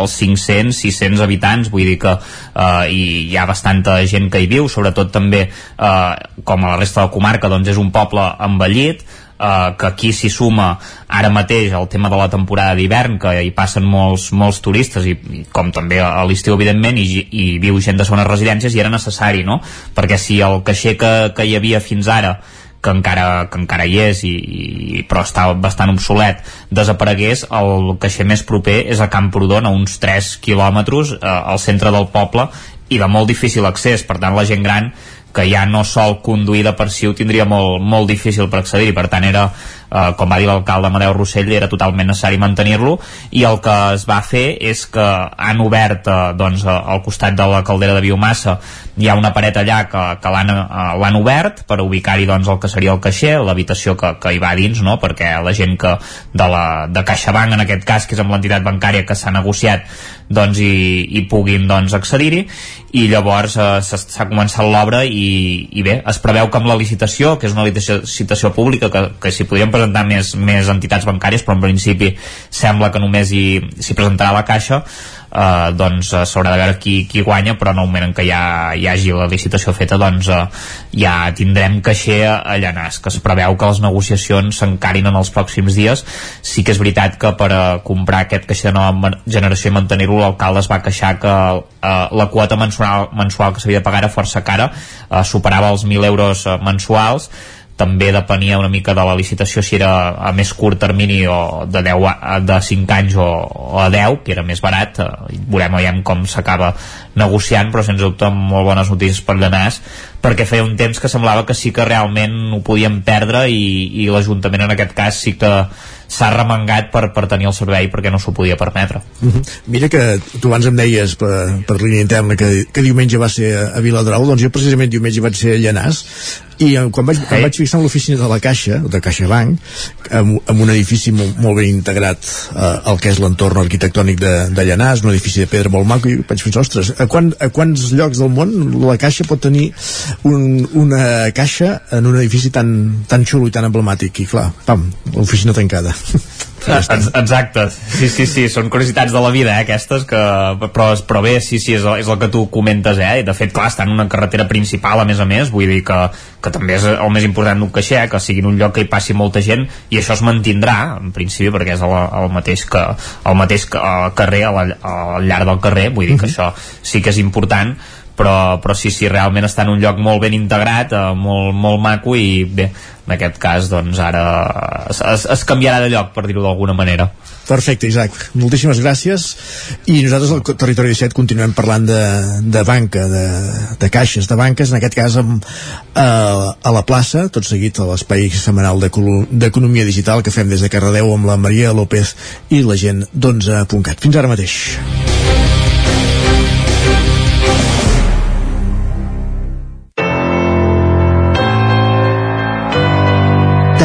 els 500, 600 habitants, vull dir que eh, hi ha bastanta gent que hi viu, sobretot també, eh, com a la resta de la comarca, doncs és un poble envellit, eh, que aquí s'hi suma ara mateix el tema de la temporada d'hivern que hi passen molts, molts turistes i, i com també a l'estiu evidentment i, i viu gent de segones residències i era necessari no? perquè si el caixer que, que hi havia fins ara que encara, que encara hi és i, i, però està bastant obsolet desaparegués, el caixer més proper és a Camprodon, a uns 3 quilòmetres eh, al centre del poble i de molt difícil accés, per tant la gent gran que ja no sol conduir de per si ho tindria molt, molt difícil per accedir-hi, per tant era eh, com va dir l'alcalde Amadeu Rossell era totalment necessari mantenir-lo i el que es va fer és que han obert eh, doncs, eh, al costat de la caldera de biomassa hi ha una paret allà que, que l'han eh, obert per ubicar-hi doncs, el que seria el caixer, l'habitació que, que hi va dins no? perquè la gent que de, la, de CaixaBank en aquest cas, que és amb l'entitat bancària que s'ha negociat doncs hi, hi puguin doncs, accedir-hi i llavors eh, s'ha començat l'obra i, i bé, es preveu que amb la licitació que és una licitació pública que, que s'hi podrien presentar més, més entitats bancàries però en principi sembla que només s'hi presentarà la Caixa. Eh, doncs uh, s'haurà de veure qui, qui guanya però en el moment en què ja hi hagi la licitació feta doncs uh, ja tindrem caixer a Llanàs que es preveu que les negociacions s'encarin en els pròxims dies. Sí que és veritat que per uh, comprar aquest caixer de nova generació i mantenir-lo l'alcalde es va queixar que uh, la quota mensual, mensual que s'havia de pagar era força cara uh, superava els 1.000 euros uh, mensuals també depenia una mica de la licitació si era a més curt termini o de, 10 a, de 5 anys o, o a 10, que era més barat eh, veurem veiem com s'acaba negociant però sens dubte amb molt bones notícies per Llanàs perquè feia un temps que semblava que sí que realment ho podíem perdre i, i l'Ajuntament en aquest cas sí que s'ha remengat per, per tenir el servei perquè no s'ho podia permetre. Uh -huh. Mira que tu abans em deies per, per línia interna que, que diumenge va ser a, Viladrau, doncs jo precisament diumenge vaig ser a Llanàs i eh, quan vaig, em vaig fixar en l'oficina de la Caixa, de CaixaBank, amb, amb un edifici molt, molt ben integrat eh, al que és l'entorn arquitectònic de, de Llanàs, un edifici de pedra molt maco, i vaig pensar, ostres, a, quan, a quants llocs del món la Caixa pot tenir un, una caixa en un edifici tan, tan xulo i tan emblemàtic? I clar, pam, l'oficina tancada. [laughs] Exacte, sí, sí, sí, són curiositats de la vida, eh, aquestes, que, però, però bé, sí, sí, és el, és el que tu comentes, eh, i de fet, clar, està en una carretera principal, a més a més, vull dir que, que també és el més important d'un caixer, eh, que sigui en un lloc que hi passi molta gent, i això es mantindrà, en principi, perquè és el, el mateix, que, el mateix que, el carrer, al, al llarg del carrer, vull dir que uh -huh. això sí que és important, però, però sí, sí, realment està en un lloc molt ben integrat, eh, molt, molt maco i bé, en aquest cas doncs ara es, es, es canviarà de lloc per dir-ho d'alguna manera Perfecte, Isaac. Moltíssimes gràcies. I nosaltres al Territori 17 continuem parlant de, de banca, de, de caixes de banques, en aquest cas amb, eh, a la plaça, tot seguit a l'espai setmanal d'Economia Digital que fem des de Cardedeu amb la Maria López i la gent d'11.cat. Fins ara mateix.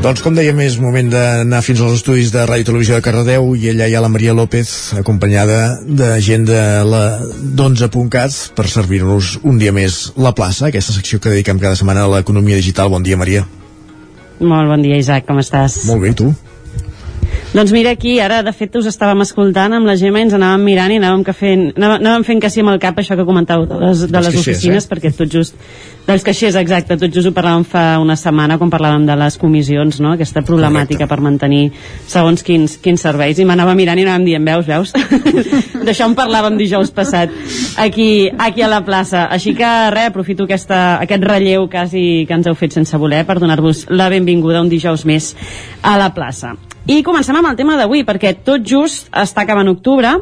Doncs com dèiem, és moment d'anar fins als estudis de Ràdio Televisió de Cardedeu i allà hi ha la Maria López acompanyada de gent de la d'11.cat per servir-nos un dia més la plaça, aquesta secció que dediquem cada setmana a l'economia digital. Bon dia, Maria. Molt bon dia, Isaac, com estàs? Molt bé, tu? Doncs mira aquí, ara de fet us estàvem escoltant amb la Gemma i ens anàvem mirant i anàvem, que fent, anàvem, fent que sí amb el cap això que comentàveu de les, de les caixers, oficines, eh? perquè tot just dels caixers, exacte, tot just ho parlàvem fa una setmana quan parlàvem de les comissions, no? aquesta problemàtica per mantenir segons quins, quins serveis. I m'anava mirant i anàvem dient, veus, veus? [laughs] D'això en parlàvem dijous passat. Aquí, aquí a la plaça. Així que res, aprofito aquesta, aquest relleu quasi que ens heu fet sense voler per donar-vos la benvinguda un dijous més a la plaça i comencem amb el tema d'avui, perquè tot just està acabant octubre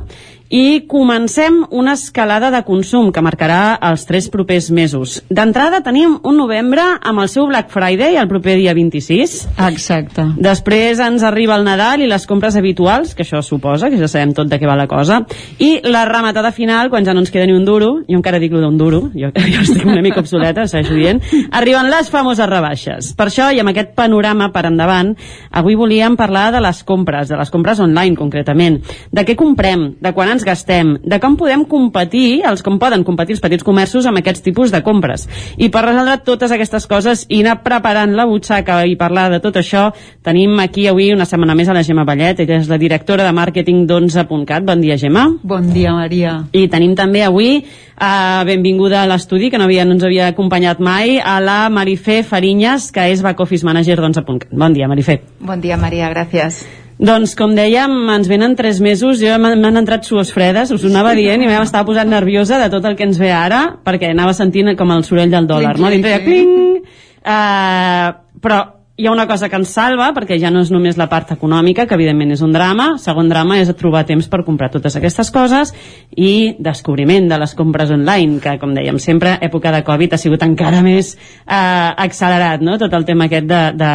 i comencem una escalada de consum que marcarà els tres propers mesos. D'entrada tenim un novembre amb el seu Black Friday el proper dia 26. Exacte. Després ens arriba el Nadal i les compres habituals, que això suposa, que ja sabem tot de què va la cosa, i la rematada final, quan ja no ens queda ni un duro, jo encara dic lo d'un duro, jo, [laughs] jo estic una mica obsoleta, segueixo dient, arriben les famoses rebaixes. Per això, i amb aquest panorama per endavant, avui volíem parlar de les compres, de les compres online concretament, de què comprem, de quan ens gastem, de com podem competir, els com poden competir els petits comerços amb aquests tipus de compres. I per resoldre totes aquestes coses i anar preparant la butxaca i parlar de tot això, tenim aquí avui una setmana més a la Gemma Ballet, ella és la directora de màrqueting d'11.cat. Bon dia, Gemma. Bon dia, Maria. I tenim també avui, eh, benvinguda a l'estudi, que no, havia, no ens havia acompanyat mai, a la Marifé Farinyes, que és back office manager d'11.cat. Bon dia, Marifé. Bon dia, Maria, gràcies. Doncs, com dèiem, ens venen tres mesos, jo m'han entrat suors fredes, us ho anava dient, i m'estava posant nerviosa de tot el que ens ve ara, perquè anava sentint com el soroll del dòlar, Cling, no? Dintre de cling! Uh, però hi ha una cosa que ens salva, perquè ja no és només la part econòmica, que evidentment és un drama, segon drama és trobar temps per comprar totes aquestes coses, i descobriment de les compres online, que com dèiem sempre, època de Covid ha sigut encara més uh, accelerat, no?, tot el tema aquest de, de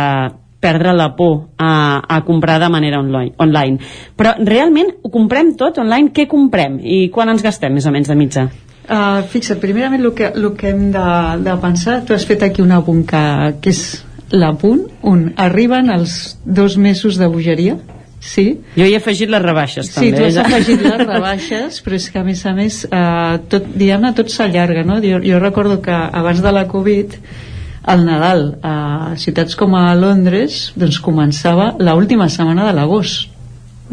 perdre la por a, a comprar de manera online. Però realment ho comprem tot online? Què comprem? I quan ens gastem més o menys de mitja? Uh, fixa't, primerament el que, el que hem de, de pensar, tu has fet aquí un apunt que, que és l'apunt on arriben els dos mesos de bogeria, sí? Jo hi he afegit les rebaixes, Sí, també. tu has ja. afegit les [laughs] rebaixes, però és que a més a més, eh, tot, diguem-ne, tot s'allarga, no? Jo, jo recordo que abans de la Covid, el Nadal a ciutats com a Londres doncs començava l última setmana de l'agost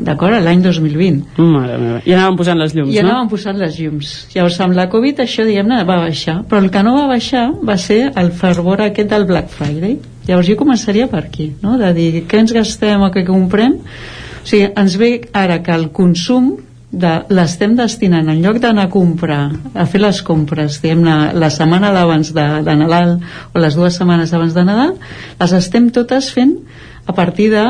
d'acord? L'any 2020 Mare meva. I anàvem posant les llums, i no? anàvem posant les llums llavors amb la Covid això diguem-ne va baixar però el que no va baixar va ser el fervor aquest del Black Friday llavors jo començaria per aquí no? de dir què ens gastem o què comprem o sigui, ens ve ara que el consum de, l'estem destinant en lloc d'anar a comprar a fer les compres diguem-ne la setmana d'abans de, de Nadal o les dues setmanes abans de Nadal les estem totes fent a partir de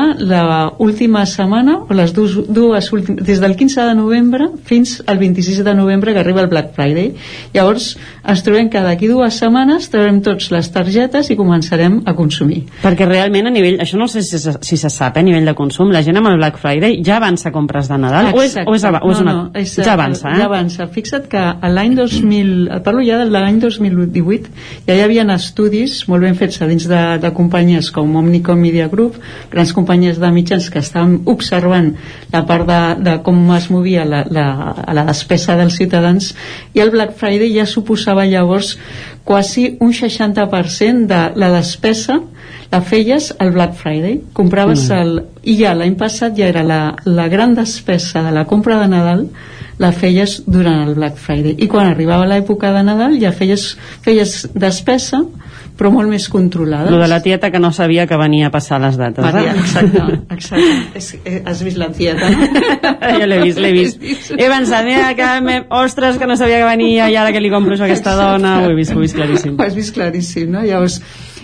l'última setmana o les dues, dues últimes, des del 15 de novembre fins al 26 de novembre que arriba el Black Friday llavors ens trobem que d'aquí dues setmanes traurem tots les targetes i començarem a consumir Perquè realment a nivell, això no sé si, se- si se sap, eh, a nivell de consum, la gent amb el Black Friday ja avança compres de Nadal o és, o és, ava- o és no, una... no, és, ja avança, eh? Ja avança. Fixa't que l'any 2000, et parlo ja de l'any 2018, ja hi havia estudis molt ben fets a dins de, de companyies com Omnicom Media Group, grans companyies de mitjans que estaven observant la part de, de com es movia la, la, la despesa dels ciutadans i el Black Friday ja suposava llavors quasi un 60% de la despesa la feies al Black Friday compraves Mm. el... i ja l'any passat ja era la, la gran despesa de la compra de Nadal la feies durant el Black Friday i quan arribava l'època de Nadal ja feies, feies despesa però molt més controlada Lo de la tieta que no sabia que venia a passar les dates. Maria, eh? exacte, [laughs] exacte. Eh, has vist la tieta, no? [laughs] jo l'he vist, l'he vist. He pensat, mira, que me... ostres, que no sabia que venia i ara que li compro això a aquesta dona, ho he vist, ho he vist claríssim. Ho has vist claríssim, no? Llavors,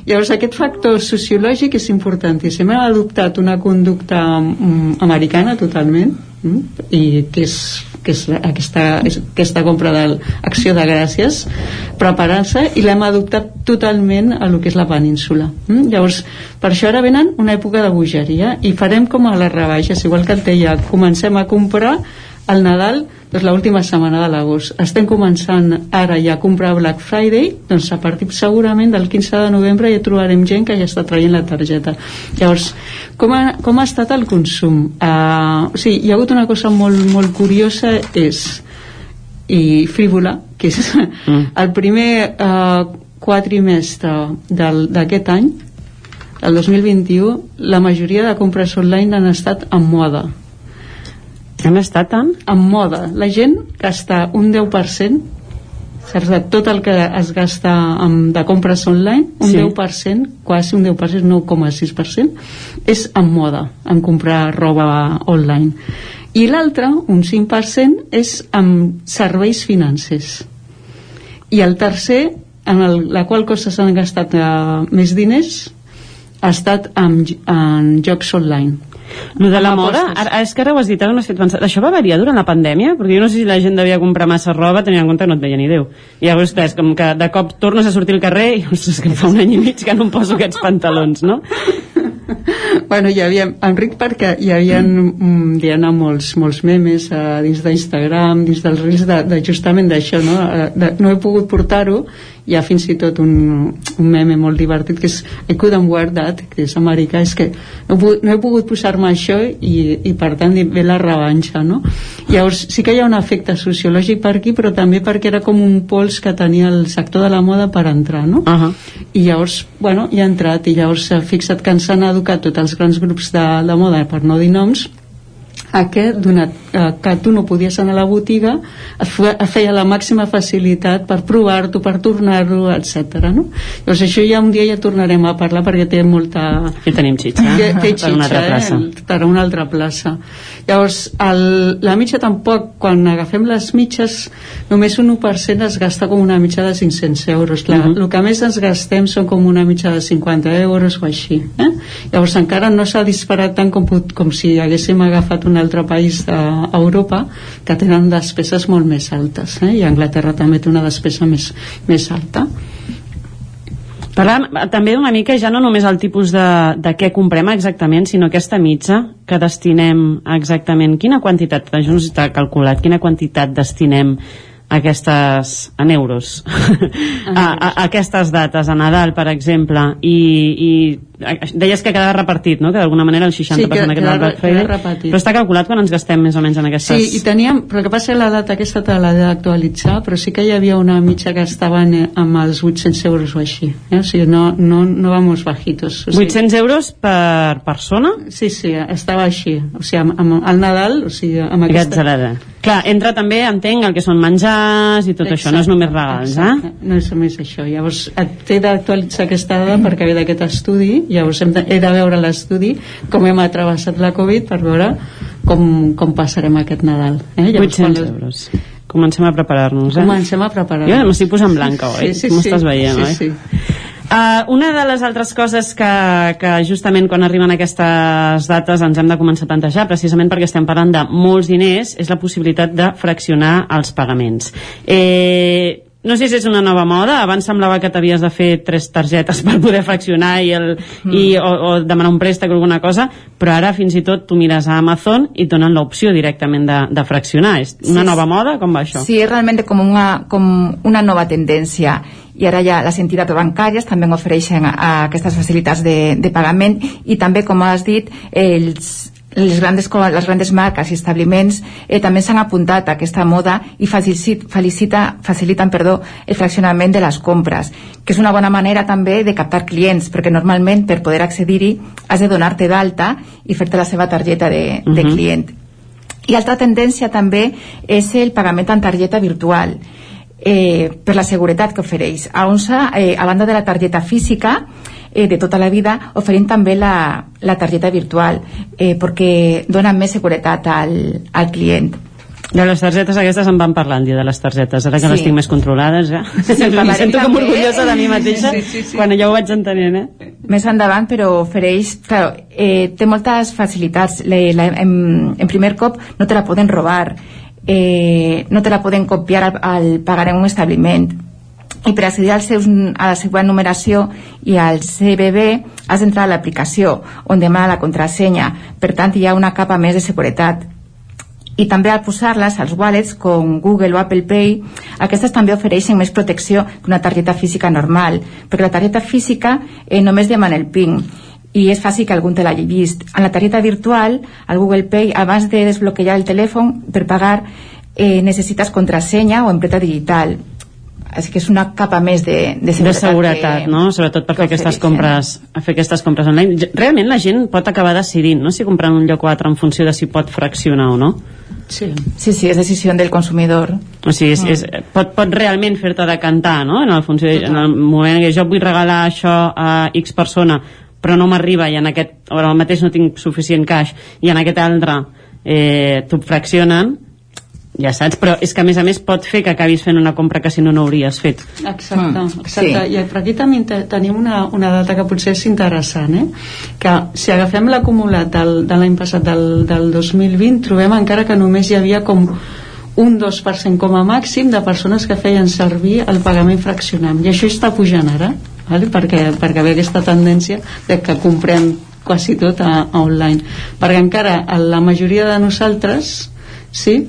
llavors aquest factor sociològic és importantíssim. Hem adoptat una conducta mm, americana totalment mm, i que és, que és aquesta, és, aquesta compra d'acció de gràcies preparar-se i l'hem adoptat totalment a lo que és la península mm? llavors per això ara venen una època de bogeria i farem com a les rebaixes igual que et deia, comencem a comprar el Nadal doncs l'última setmana de l'agost estem començant ara ja a comprar Black Friday doncs a partir segurament del 15 de novembre ja trobarem gent que ja està traient la targeta llavors com ha, com ha estat el consum? Uh, o sigui, hi ha hagut una cosa molt, molt curiosa és i frívola que és mm. el primer uh, quatrimestre d'aquest any el 2021 la majoria de compres online han estat en moda han estat en? en moda la gent gasta un 10% saps, de tot el que es gasta amb, de compres online un sí. 10%, quasi un 10% 9,6% és en moda en comprar roba online i l'altre, un 5% és amb serveis financers i el tercer en el, la qual cosa s'han gastat uh, més diners ha estat en, en jocs online lo de la moda, ara, és que ara ho has dit, ara no fet pensar. Això va variar durant la pandèmia? Perquè jo no sé si la gent devia comprar massa roba tenint en compte que no et veia ni Déu. I llavors, és com que de cop tornes a sortir al carrer i ostres, que fa un any i mig que no em poso aquests pantalons, no? [laughs] bueno, hi havia, Enric, perquè hi havia mm, dient, molts, molts memes uh, dins d'Instagram, dins dels reels de, de justament d'això, no? Uh, de, no he pogut portar-ho hi ha fins i tot un, un meme molt divertit que és I couldn't wear that, que és americà és que no, no he pogut posar-me això i, i per tant ve la revanxa no? llavors sí que hi ha un efecte sociològic per aquí però també perquè era com un pols que tenia el sector de la moda per entrar no? Uh -huh. i llavors bueno, hi ha entrat i llavors fixa't que ens han educat tots els grans grups de, de moda per no dir noms a que, donat eh, que tu no podies anar a la botiga et feia la màxima facilitat per provar-t'ho, per tornar-lo, etc. No? Llavors això ja un dia ja tornarem a parlar perquè té molta... I tenim xitxa, té, té xitxa per una altra plaça. Eh? Per una altra plaça. Llavors, el, la mitja tampoc, quan agafem les mitges, només un 1% es gasta com una mitja de 500 euros. La, uh -huh. El que més ens gastem són com una mitja de 50 euros o així. Eh? Llavors encara no s'ha disparat tant com, com si haguéssim agafat una altre país d'Europa que tenen despeses molt més altes eh? i Anglaterra també té una despesa més, més alta Parlem també una mica ja no només el tipus de, de què comprem exactament, sinó aquesta mitja que destinem exactament. Quina quantitat, això no està calculat, quina quantitat destinem aquestes en euros [laughs] a, a, a aquestes dates a Nadal per exemple i, i deies que quedava repartit no? que d'alguna manera el 60% sí, que, queda, Black Friday però està calculat quan ens gastem més o menys en aquestes sí, i teníem, però que passa la data aquesta te l'ha d'actualitzar però sí que hi havia una mitja que estaven amb els 800 euros o així eh? o sigui, no, no, no vamos bajitos o sigui, 800 euros per persona? sí, sí, estava així o sigui, amb, amb el Nadal o sigui, amb aquesta... Clar, entra també, entenc, el que són menjars i tot Exacte. això, no és només regals, Exacte. eh? No és només això. Llavors, t'he d'actualitzar aquesta dada perquè ve d'aquest estudi, llavors hem de, he de veure l'estudi, com hem atravessat la Covid per veure com, com passarem aquest Nadal. Eh? Llavors, 800 quan... euros. Comencem a preparar-nos, eh? Comencem a preparar-nos. Jo m'estic posant blanca, oi? Sí, sí, sí. M'estàs veient, sí, oi? Sí. Uh, una de les altres coses que, que justament quan arriben aquestes dates ens hem de començar a plantejar, precisament perquè estem parlant de molts diners, és la possibilitat de fraccionar els pagaments. Eh, no sé si és una nova moda, abans semblava que t'havies de fer tres targetes [laughs] per poder fraccionar i el, mm. i, o, o demanar un préstec o alguna cosa, però ara fins i tot tu mires a Amazon i et donen l'opció directament de, de fraccionar. És una sí, nova moda? Com va això? Sí, és realment com una, com una nova tendència i ara ja les entitats bancàries també ofereixen a, a aquestes facilitats de, de pagament i també, com has dit, els, les grandes, les grandes marques i establiments eh, també s'han apuntat a aquesta moda i facilita, facilita, faciliten perdó, el fraccionament de les compres, que és una bona manera també de captar clients, perquè normalment per poder accedir-hi has de donar-te d'alta i fer-te la seva targeta de, de uh -huh. client. I altra tendència també és el pagament en targeta virtual eh, per la seguretat que ofereix. A ONSA, eh, a banda de la targeta física, eh, de tota la vida, oferim també la, la targeta virtual, eh, perquè dona més seguretat al, al client. De les targetes aquestes en van parlar el dia de les targetes, ara que sí. les tinc més controlades ja. Sí, em [laughs] sento com orgullosa de mi mateixa sí, sí, sí, quan ja ho vaig entenent, eh? Més endavant, però ofereix... Clar, eh, té moltes facilitats. Le, la, en, en primer cop no te la poden robar eh, no te la poden copiar al, al pagar en un establiment. I per accedir als seus, a la seva numeració i al CBB has d'entrar a l'aplicació on demana la contrasenya. Per tant hi ha una capa més de seguretat. I també al posar-les als wallets com Google o Apple Pay aquestes també ofereixen més protecció que una targeta física normal perquè la targeta física eh, només demana el PIN i és fàcil que algun te l'hagi vist. En la targeta virtual, al Google Pay, abans de desbloquejar el telèfon per pagar, eh, necessites contrasenya o empreta digital. És que és una capa més de, de seguretat, de seguretat que, no? sobretot per fer aquestes compres a fer aquestes compres online realment la gent pot acabar decidint no? si comprar un lloc o altre en funció de si pot fraccionar o no Sí. sí, sí, és decisió del consumidor. o sigui, és, és, pot, pot realment fer-te decantar no? en, el funció, en el moment que jo vull regalar això a X persona però no m'arriba i en aquest o ara mateix no tinc suficient cash i en aquest altre eh, t'ho fraccionen ja saps, però és que a més a més pot fer que acabis fent una compra que si no no hauries fet Exacte, Mm, exacte. sí. I per aquí també te- tenim una, una data que potser és interessant, eh? que si agafem l'acumulat del, de l'any passat del, del 2020 trobem encara que només hi havia com un 2% com a màxim de persones que feien servir el pagament fraccionant i això està pujant ara vale? perquè, perquè ve aquesta tendència de que comprem quasi tot a, a online perquè encara la majoria de nosaltres sí,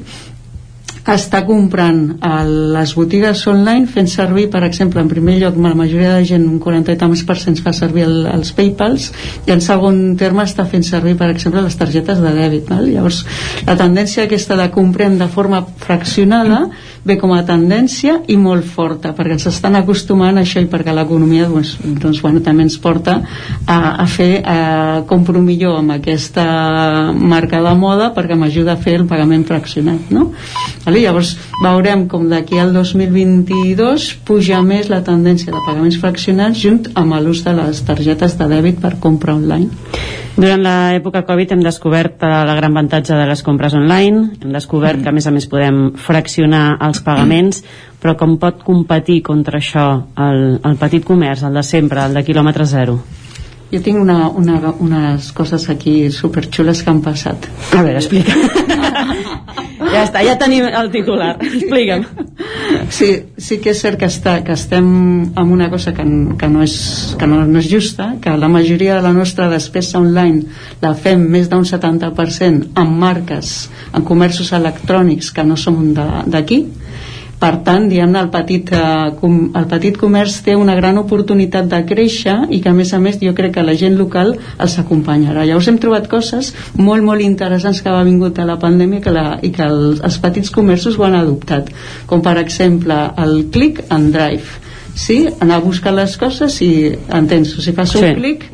està comprant a les botigues online fent servir, per exemple, en primer lloc la majoria de gent, un 40 i tants per cent fa servir el, els Paypals i en segon terme està fent servir per exemple les targetes de dèbit val? llavors la tendència aquesta de comprem de forma fraccionada ve com a tendència i molt forta perquè ens estan acostumant a això i perquè l'economia doncs, doncs, bueno, també ens porta a, a fer a compro millor amb aquesta marca de moda perquè m'ajuda a fer el pagament fraccionat no? Vale? llavors veurem com d'aquí al 2022 puja més la tendència de pagaments fraccionats junt amb l'ús de les targetes de dèbit per compra online Durant l'època Covid hem descobert eh, la gran avantatge de les compres online, hem descobert que a més a més podem fraccionar els pagaments, però com pot competir contra això el, el petit comerç, el de sempre, el de quilòmetre zero? jo tinc una, una, unes coses aquí superxules que han passat. A veure, explica. [laughs] Ja està, ja tenim el titular. Explica'm. Sí, sí que és cert que, està, que estem amb una cosa que, que, no, és, que no, no és justa, que la majoria de la nostra despesa online la fem més d'un 70% en marques, en comerços electrònics que no som d'aquí, per tant, diguem-ne, el, petit, eh, com, el petit comerç té una gran oportunitat de créixer i que, a més a més, jo crec que la gent local els acompanyarà. Llavors hem trobat coses molt, molt interessants que ha vingut a la pandèmia que la, i que els, els petits comerços ho han adoptat, com per exemple el click and drive. Sí? Anar a buscar les coses i, entens, si fas un Sí. clic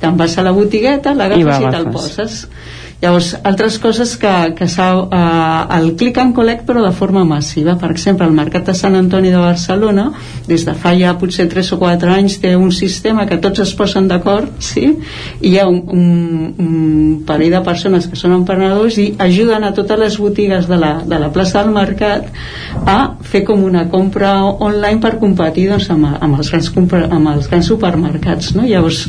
te'n vas a la botigueta, I l'agafes va, i, te'l poses llavors, altres coses que, que eh, el click and collect però de forma massiva, per exemple el Mercat de Sant Antoni de Barcelona des de fa ja potser 3 o 4 anys té un sistema que tots es posen d'acord sí? i hi ha un, un, un parell de persones que són emprenedors i ajuden a totes les botigues de la, de la plaça del Mercat a fer com una compra online per competir doncs, amb, amb, els grans amb els grans supermercats no? llavors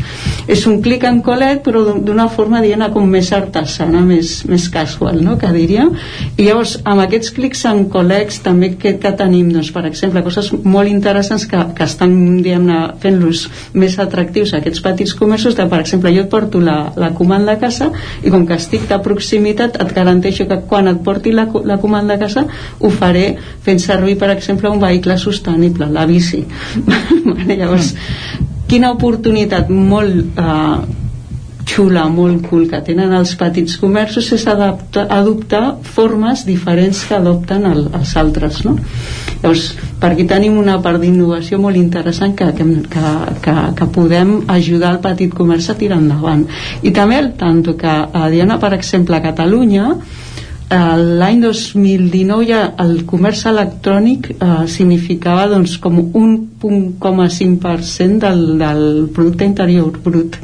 és un click and collect però d'un- d'una forma diguem com més artesana més, més casual no? que diríem i llavors amb aquests clics and collects també que, que tenim doncs, per exemple coses molt interessants que, que estan diguem-ne fent-los més atractius aquests petits comerços de, per exemple jo et porto la, la comanda a casa i com que estic de proximitat et garanteixo que quan et porti la, la comanda a casa ho faré fent servir per exemple un vehicle sostenible, la bici [laughs] llavors quina oportunitat molt eh, xula, molt cool que tenen els petits comerços és adaptar, adoptar formes diferents que adopten el, els altres no? llavors per aquí tenim una part d'innovació molt interessant que, que, que, que, podem ajudar el petit comerç a tirar endavant i també el tanto que a Diana per exemple a Catalunya eh, l'any 2019 ja el comerç electrònic eh, significava doncs, com un 1,5% del, del producte interior brut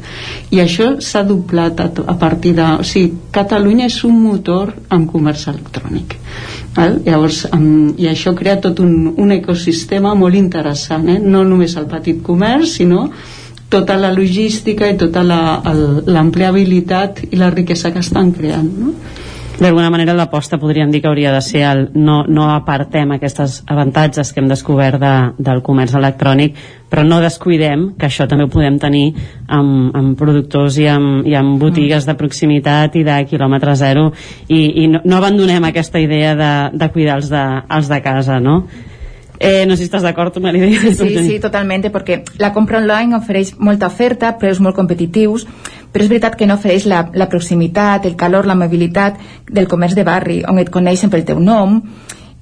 i això s'ha doblat a, a partir de... O sigui, Catalunya és un motor en comerç electrònic val? llavors amb, i això crea tot un, un ecosistema molt interessant eh? no només el petit comerç sinó tota la logística i tota la- l'ampliabilitat i la riquesa que estan creant no? D'alguna manera l'aposta podríem dir que hauria de ser el no, no apartem aquests avantatges que hem descobert de, del comerç electrònic però no descuidem que això també ho podem tenir amb, amb productors i amb, i amb botigues de proximitat i de quilòmetre zero i, i no, no abandonem aquesta idea de, de cuidar els de, els de casa no? Eh, no sé si estás de acuerdo, Maribel. Sí, sí, totalmente, porque la compra online ofereix molta oferta, preus molt competitius, però és veritat que no ofereix la, la proximitat, el calor, la mobilitat del comerç de barri, on et coneixen pel teu nom,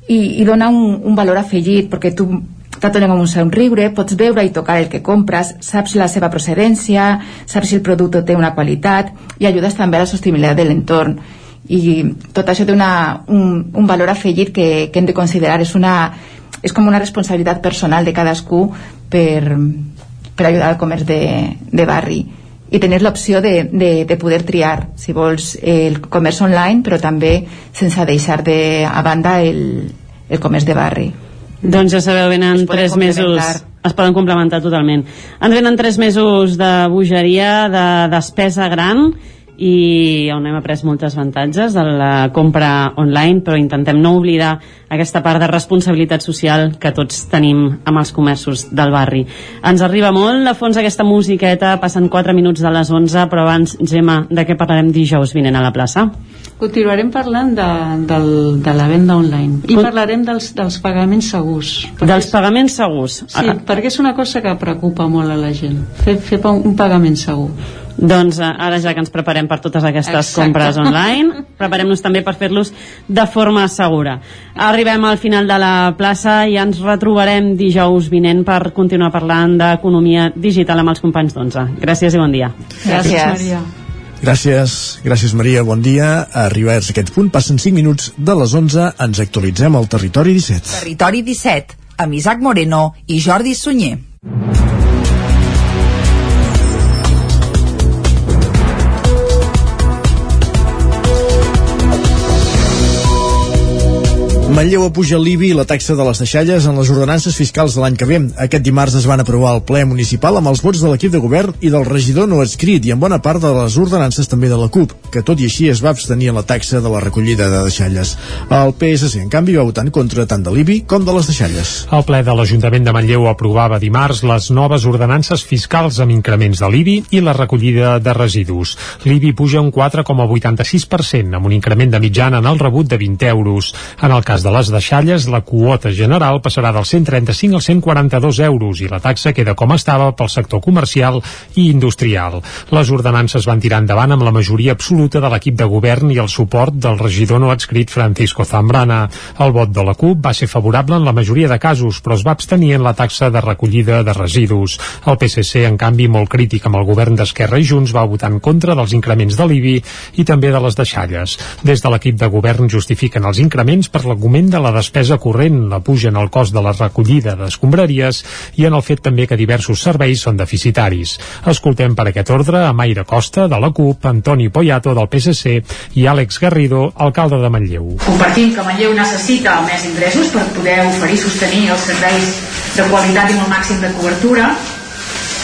i, i dona un, un valor afegit, perquè tu t'atonem amb un somriure, pots veure i tocar el que compres, saps la seva procedència, saps si el producte té una qualitat i ajudes també a la sostenibilitat de l'entorn. I tot això té una, un, un valor afegit que, que hem de considerar. És una, és com una responsabilitat personal de cadascú per, per ajudar al comerç de, de barri i tenir l'opció de, de, de poder triar si vols el comerç online però també sense deixar de, a banda el, el comerç de barri. Doncs ja sabeu, venen tres mesos. es poden complementar totalment. Ens venen tres mesos de bogeria de despesa gran i on hem après moltes avantatges de la compra online, però intentem no oblidar aquesta part de responsabilitat social que tots tenim amb els comerços del barri. Ens arriba molt de fons aquesta musiqueta, passen 4 minuts de les 11, però abans, Gemma, de què parlarem dijous vinent a la plaça? Continuarem parlant de, del, de la venda online i parlarem dels, dels pagaments segurs. Dels pagaments segurs? Sí, perquè és una cosa que preocupa molt a la gent, fer, fer un pagament segur. Doncs eh, ara ja que ens preparem per totes aquestes Exacte. compres online, [laughs] preparem-nos també per fer-los de forma segura. Arribem al final de la plaça i ens retrobarem dijous vinent per continuar parlant d'economia digital amb els companys d'11. Gràcies i bon dia. Gràcies. Gràcies Maria. Gràcies, gràcies Maria, bon dia. Arribats a aquest punt, passen 5 minuts de les 11, ens actualitzem al Territori 17. Territori 17, amb Isaac Moreno i Jordi Sunyer. Manlleu apuja l'IBI i la taxa de les deixalles en les ordenances fiscals de l'any que ve. Aquest dimarts es van aprovar al ple municipal amb els vots de l'equip de govern i del regidor no adscrit i en bona part de les ordenances també de la CUP, que tot i així es va abstenir en la taxa de la recollida de deixalles. El PSC, en canvi, va votar en contra tant de l'IBI com de les deixalles. El ple de l'Ajuntament de Manlleu aprovava dimarts les noves ordenances fiscals amb increments de l'IBI i la recollida de residus. L'IBI puja un 4,86% amb un increment de mitjana en el rebut de 20 euros. En el cas de les deixalles, la quota general passarà dels 135 als 142 euros i la taxa queda com estava pel sector comercial i industrial. Les ordenances van tirar endavant amb la majoria absoluta de l'equip de govern i el suport del regidor no adscrit Francisco Zambrana. El vot de la CUP va ser favorable en la majoria de casos, però es va abstenir en la taxa de recollida de residus. El PSC, en canvi, molt crític amb el govern d'Esquerra i Junts, va votar en contra dels increments de l'IBI i també de les deixalles. Des de l'equip de govern justifiquen els increments per l'argument l'augment de la despesa corrent, la puja en el cost de la recollida d'escombraries i en el fet també que diversos serveis són deficitaris. Escoltem per aquest ordre a Maire Costa, de la CUP, Antoni Poyato, del PSC, i Àlex Garrido, alcalde de Manlleu. Compartim que Manlleu necessita més ingressos per poder oferir i sostenir els serveis de qualitat i amb el màxim de cobertura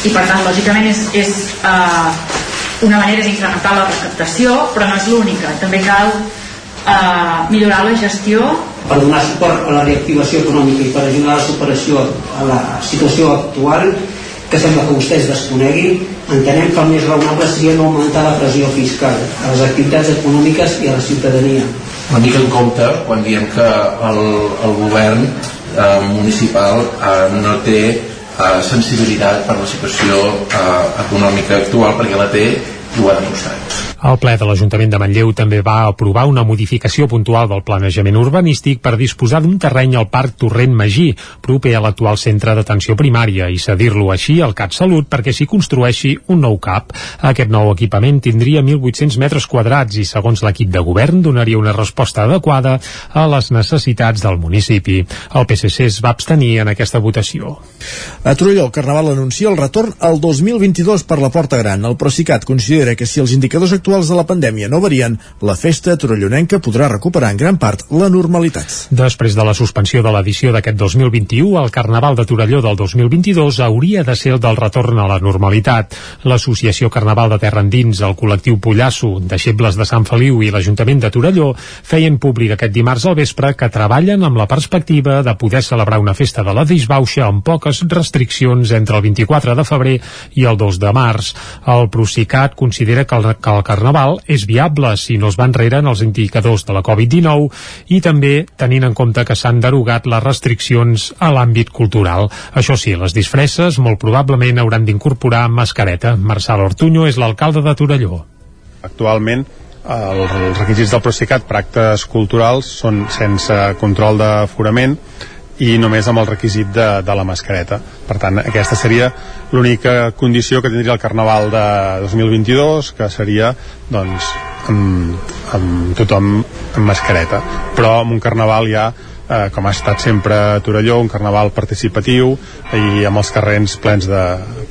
i per tant lògicament és, és uh, una manera d'incrementar la recaptació però no és l'única, també cal uh, millorar la gestió per donar suport a la reactivació econòmica i per ajudar a la superació a la situació actual que sembla que vostès desconeguin, entenem que el més raonable seria no augmentar la pressió fiscal a les activitats econòmiques i a la ciutadania. Una mica en compte quan diem que el, el govern eh, municipal eh, no té eh, sensibilitat per la situació eh, econòmica actual perquè la té i ho ha demostrat. El ple de l'Ajuntament de Manlleu també va aprovar una modificació puntual del planejament urbanístic per disposar d'un terreny al Parc Torrent Magí, proper a l'actual centre d'atenció primària, i cedir-lo així al CAT Salut perquè s'hi construeixi un nou CAP. Aquest nou equipament tindria 1.800 metres quadrats i, segons l'equip de govern, donaria una resposta adequada a les necessitats del municipi. El PSC es va abstenir en aquesta votació. A Torelló, el Carnaval anuncia el retorn al 2022 per la Porta Gran. El Procicat considera que si els indicadors actuals actuals de la pandèmia no varien, la festa torellonenca podrà recuperar en gran part la normalitat. Després de la suspensió de l'edició d'aquest 2021, el Carnaval de Torelló del 2022 hauria de ser el del retorn a la normalitat. L'Associació Carnaval de Terra Endins, el col·lectiu Pollasso, deixebles de Sant Feliu i l'Ajuntament de Torelló feien públic aquest dimarts al vespre que treballen amb la perspectiva de poder celebrar una festa de la disbauxa amb poques restriccions entre el 24 de febrer i el 2 de març. El Procicat considera que el, que el Carnaval és viable si no es va enrere en els indicadors de la Covid-19 i també tenint en compte que s'han derogat les restriccions a l'àmbit cultural. Això sí, les disfresses molt probablement hauran d'incorporar mascareta. Marçal Ortuño és l'alcalde de Torelló. Actualment els requisits del Procicat per actes culturals són sense control d'aforament i només amb el requisit de, de la mascareta. Per tant, aquesta seria l'única condició que tindria el Carnaval de 2022, que seria doncs, amb, amb tothom amb mascareta. Però amb un Carnaval ja eh, com ha estat sempre a Torelló, un carnaval participatiu i amb els carrers plens de,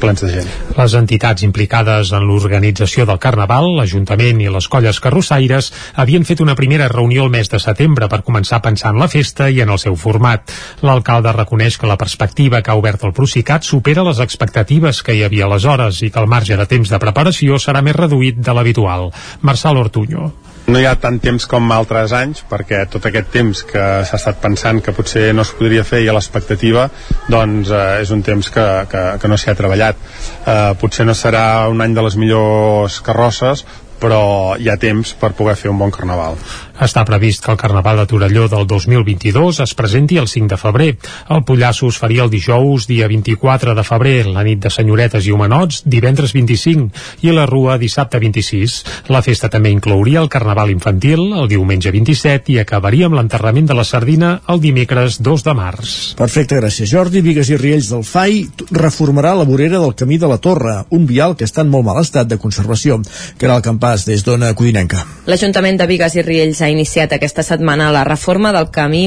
plens de gent. Les entitats implicades en l'organització del Carnaval, l'Ajuntament i les colles carrossaires, havien fet una primera reunió el mes de setembre per començar a pensar en la festa i en el seu format. L'alcalde reconeix que la perspectiva que ha obert el Procicat supera les expectatives que hi havia aleshores i que el marge de temps de preparació serà més reduït de l'habitual. Marçal Ortuño. No hi ha tant temps com altres anys, perquè tot aquest temps que s'ha estat pensant que potser no es podria fer i a l'expectativa, doncs eh, és un temps que, que, que no s'hi ha treballat. Eh, potser no serà un any de les millors carrosses, però hi ha temps per poder fer un bon carnaval. Està previst que el Carnaval de Torelló del 2022 es presenti el 5 de febrer. El Pollasso es faria el dijous, dia 24 de febrer, la nit de senyoretes i homenots, divendres 25, i la Rua dissabte 26. La festa també inclouria el Carnaval infantil, el diumenge 27, i acabaria amb l'enterrament de la sardina el dimecres 2 de març. Perfecte, gràcies Jordi. Vigues i Riells del FAI reformarà la vorera del camí de la Torre, un vial que està en molt mal estat de conservació, que era el campàs des d'Ona Codinenca. L'Ajuntament de Vigues i Riells ha iniciat aquesta setmana la reforma del camí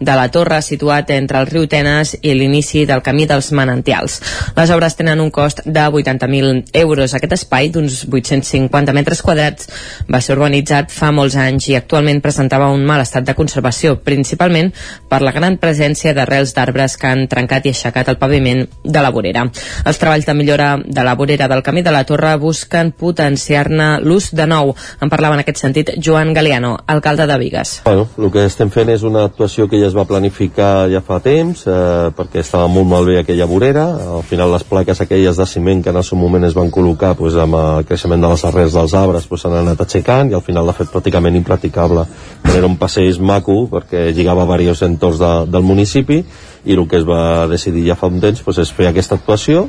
de la Torre situat entre el riu Tenes i l'inici del camí dels manantials. Les obres tenen un cost de 80.000 euros. Aquest espai d'uns 850 metres quadrats va ser urbanitzat fa molts anys i actualment presentava un mal estat de conservació, principalment per la gran presència d'arrels d'arbres que han trencat i aixecat el paviment de la vorera. Els treballs de millora de la vorera del camí de la Torre busquen potenciar-ne l'ús de nou. En parlava en aquest sentit Joan Galeano, alcalde de Vigues. Bueno, el que estem fent és una actuació que ja es va planificar ja fa temps, eh, perquè estava molt malbé aquella vorera. Al final les plaques aquelles de ciment que en el seu moment es van col·locar pues, amb el creixement de les arrels dels arbres s'han pues, anat aixecant i al final l'ha fet pràcticament impraticable. Era un passeig maco perquè lligava diversos entorns de, del municipi i el que es va decidir ja fa un temps pues, és fer aquesta actuació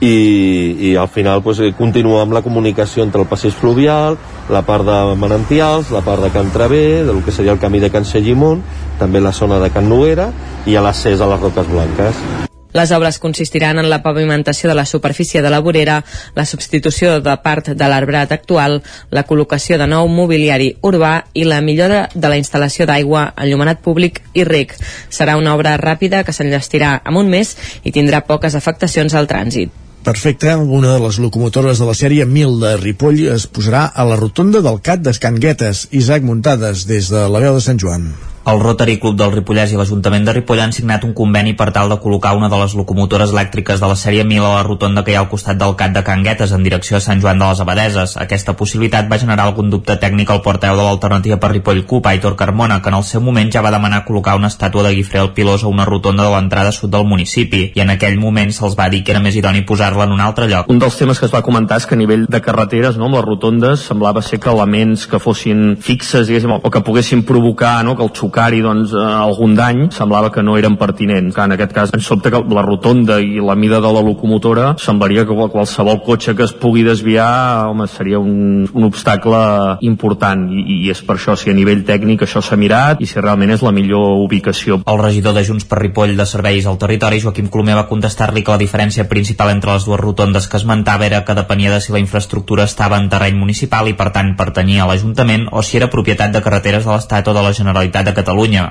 i, i al final pues, continua amb la comunicació entre el passeig fluvial, la part de Manantials, la part de Can Travé, del que seria el camí de Can Segimont, també la zona de Can Noguera i a l'accés a les Roques Blanques. Les obres consistiran en la pavimentació de la superfície de la vorera, la substitució de part de l'arbrat actual, la col·locació de nou mobiliari urbà i la millora de la instal·lació d'aigua, enllumenat públic i rec. Serà una obra ràpida que s'enllestirà en un mes i tindrà poques afectacions al trànsit. Perfecte, una de les locomotores de la sèrie 1000 de Ripoll es posarà a la rotonda del CAT d'Escanguetes, Isaac Muntades, des de la veu de Sant Joan. El Rotary Club del Ripollès i l'Ajuntament de Ripoll han signat un conveni per tal de col·locar una de les locomotores elèctriques de la sèrie 1000 a la rotonda que hi ha al costat del CAT de Canguetes en direcció a Sant Joan de les Abadeses. Aquesta possibilitat va generar algun dubte tècnic al porteu de l'alternativa per Ripoll CUP, Aitor Carmona, que en el seu moment ja va demanar col·locar una estàtua de Guifré el Pilós a una rotonda de l'entrada sud del municipi i en aquell moment se'ls va dir que era més idoni posar-la en un altre lloc. Un dels temes que es va comentar és que a nivell de carreteres, no, amb les rotondes, semblava ser que elements que fossin fixes, diguéssim, o que poguessin provocar no, que el xocar-hi doncs, eh, algun dany semblava que no eren pertinents. En aquest cas ens sobta que la rotonda i la mida de la locomotora semblaria que qualsevol cotxe que es pugui desviar home, seria un, un obstacle important I, i és per això si a nivell tècnic això s'ha mirat i si realment és la millor ubicació. El regidor de Junts per Ripoll de Serveis al Territori, Joaquim Colomer, va contestar-li que la diferència principal entre les dues rotondes que esmentava era que depenia de si la infraestructura estava en terreny municipal i per tant pertanyia a l'Ajuntament o si era propietat de carreteres de l'Estat o de la Generalitat de Catalunya.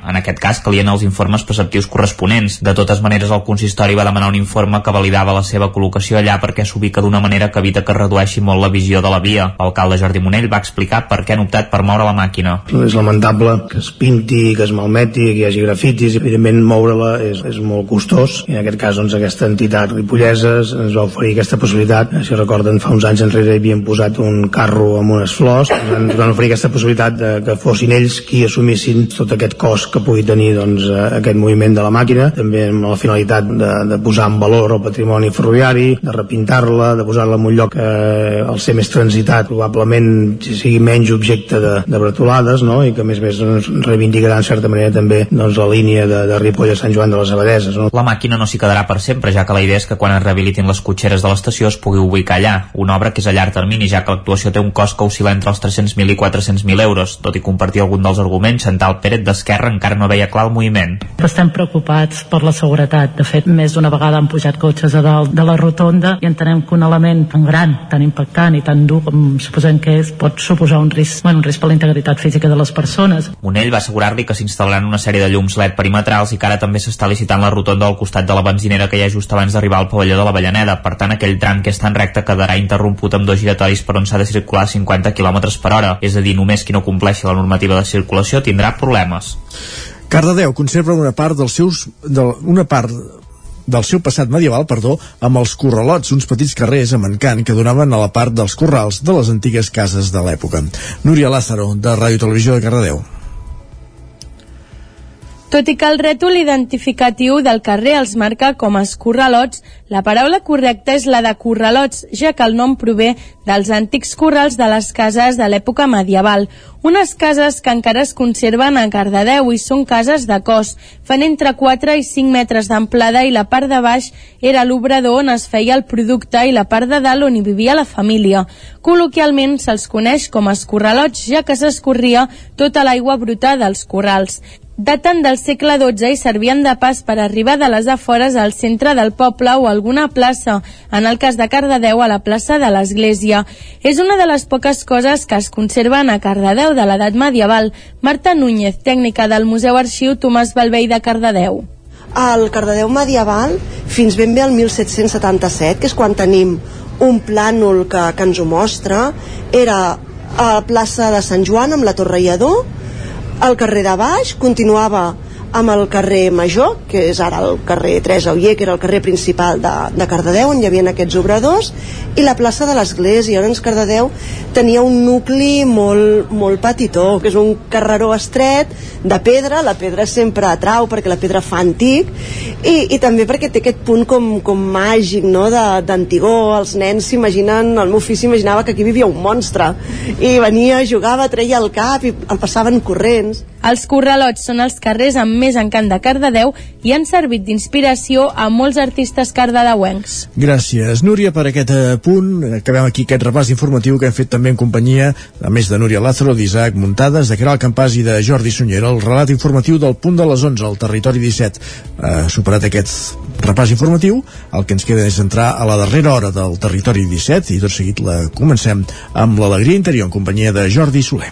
En aquest cas calien els informes preceptius corresponents. De totes maneres, el consistori va demanar un informe que validava la seva col·locació allà perquè s'ubica d'una manera que evita que redueixi molt la visió de la via. L'alcalde Jordi Monell va explicar per què han optat per moure la màquina. És lamentable que es pinti, que es malmeti, que hi hagi grafitis, evidentment moure-la és, és molt costós i en aquest cas doncs, aquesta entitat ripolleses ens va oferir aquesta possibilitat si recorden fa uns anys enrere hi havien posat un carro amb unes flors ens van oferir aquesta possibilitat de que fossin ells qui assumissin tot aquest cost que pugui tenir doncs, aquest moviment de la màquina també amb la finalitat de, de posar en valor el patrimoni ferroviari de repintar-la, de posar-la en un lloc que al ser més transitat probablement sigui menys objecte de, de bretolades no? i que a més a més doncs, reivindicarà en certa manera també doncs, la línia de, de Ripoll a Sant Joan de les Abadeses. No? La màquina no s'hi quedarà per sempre, ja que la idea és que quan es rehabilitin les cotxeres de l'estació es pugui ubicar allà, una obra que és a llarg termini, ja que l'actuació té un cost que oscil·la entre els 300.000 i 400.000 euros. Tot i compartir algun dels arguments, Chantal Pérez d'Esquerra encara no veia clar el moviment. Estem preocupats per la seguretat. De fet, més d'una vegada han pujat cotxes a dalt de la rotonda i entenem que un element tan gran, tan impactant i tan dur com suposem que és, pot suposar un risc, bueno, un risc per la integritat física de les persones. Monell va assegurar-li que s'instal·laran una sèrie de llums LED perimetrals i que ara també s'està licitant la rotonda al costat de la benzinera que hi ha just abans d'arribar al pavelló de la Vallaneda. Per tant, aquell tram que és tan recte quedarà interromput amb dos giratoris per on s'ha de circular 50 km per hora. És a dir, només qui no compleixi la normativa de circulació tindrà problemes. Cardedeu conserva una part dels seus de, una part del seu passat medieval, perdó, amb els corralots, uns petits carrers amb encant que donaven a la part dels corrals de les antigues cases de l'època. Núria Lázaro, de Ràdio Televisió de Cardedeu. Tot i que el rètol identificatiu del carrer els marca com a escorralots, la paraula correcta és la de corralots, ja que el nom prové dels antics corrals de les cases de l'època medieval. Unes cases que encara es conserven a Cardedeu i són cases de cos. Fan entre 4 i 5 metres d'amplada i la part de baix era l'obrador on es feia el producte i la part de dalt on hi vivia la família. Col·loquialment se'ls coneix com a escorralots, ja que s'escorria tota l'aigua bruta dels corrals daten del segle XII i servien de pas per arribar de les afores al centre del poble o alguna plaça, en el cas de Cardedeu a la plaça de l'Església. És una de les poques coses que es conserven a Cardedeu de l'edat medieval. Marta Núñez, tècnica del Museu Arxiu Tomàs Balvei de Cardedeu. Al Cardedeu medieval, fins ben bé al 1777, que és quan tenim un plànol que, que ens ho mostra, era a la plaça de Sant Joan amb la Torre Lledó, el carrer de baix continuava amb el carrer Major, que és ara el carrer Teresa Oller, que era el carrer principal de, de Cardedeu, on hi havia aquests obradors, i la plaça de l'Església. Llavors Cardedeu tenia un nucli molt, molt petitó, que és un carreró estret de pedra, la pedra sempre atrau perquè la pedra fa antic, i, i també perquè té aquest punt com, com màgic, no?, d'antigó, els nens s'imaginen, el meu fill s'imaginava que aquí vivia un monstre, i venia, jugava, treia el cap i el passaven corrents. Els corralots són els carrers amb més encant de Cardedeu i han servit d'inspiració a molts artistes cardedeuencs. Gràcies, Núria, per aquest eh, punt. Acabem aquí aquest repàs informatiu que hem fet també en companyia, a més de Núria Lázaro, d'Isaac Muntades, de Caral Campàs i de Jordi Sunyera, el relat informatiu del punt de les 11 al territori 17. Eh, superat aquest repàs informatiu, el que ens queda és entrar a la darrera hora del territori 17 i tot seguit la comencem amb l'alegria interior en companyia de Jordi Soler.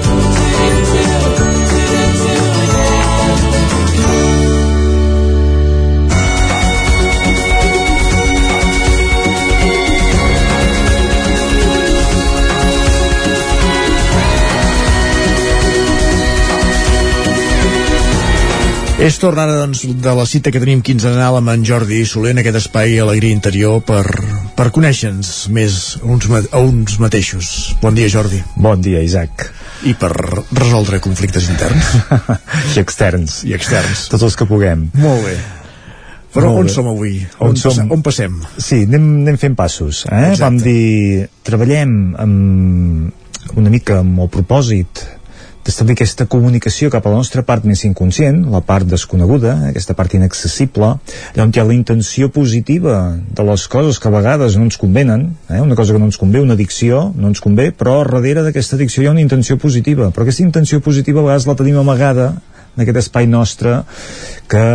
És tornada doncs, de la cita que tenim quinzenal amb en Jordi Soler en aquest espai Alegria Interior per, per conèixer-nos més uns, a uns mateixos. Bon dia, Jordi. Bon dia, Isaac. I per resoldre conflictes interns. [laughs] I externs. I externs. Tots els que puguem. Molt bé. Però Molt on bé. som avui? On On, som? passem? on passem? Sí, anem, anem fent passos. Eh? Exacte. Vam dir, treballem amb una mica amb el propòsit d'establir aquesta comunicació cap a la nostra part més inconscient, la part desconeguda, aquesta part inaccessible, allà on hi ha la intenció positiva de les coses que a vegades no ens convenen, eh? una cosa que no ens convé, una addicció, no ens convé, però darrere d'aquesta addicció hi ha una intenció positiva, però aquesta intenció positiva a vegades la tenim amagada en aquest espai nostre que,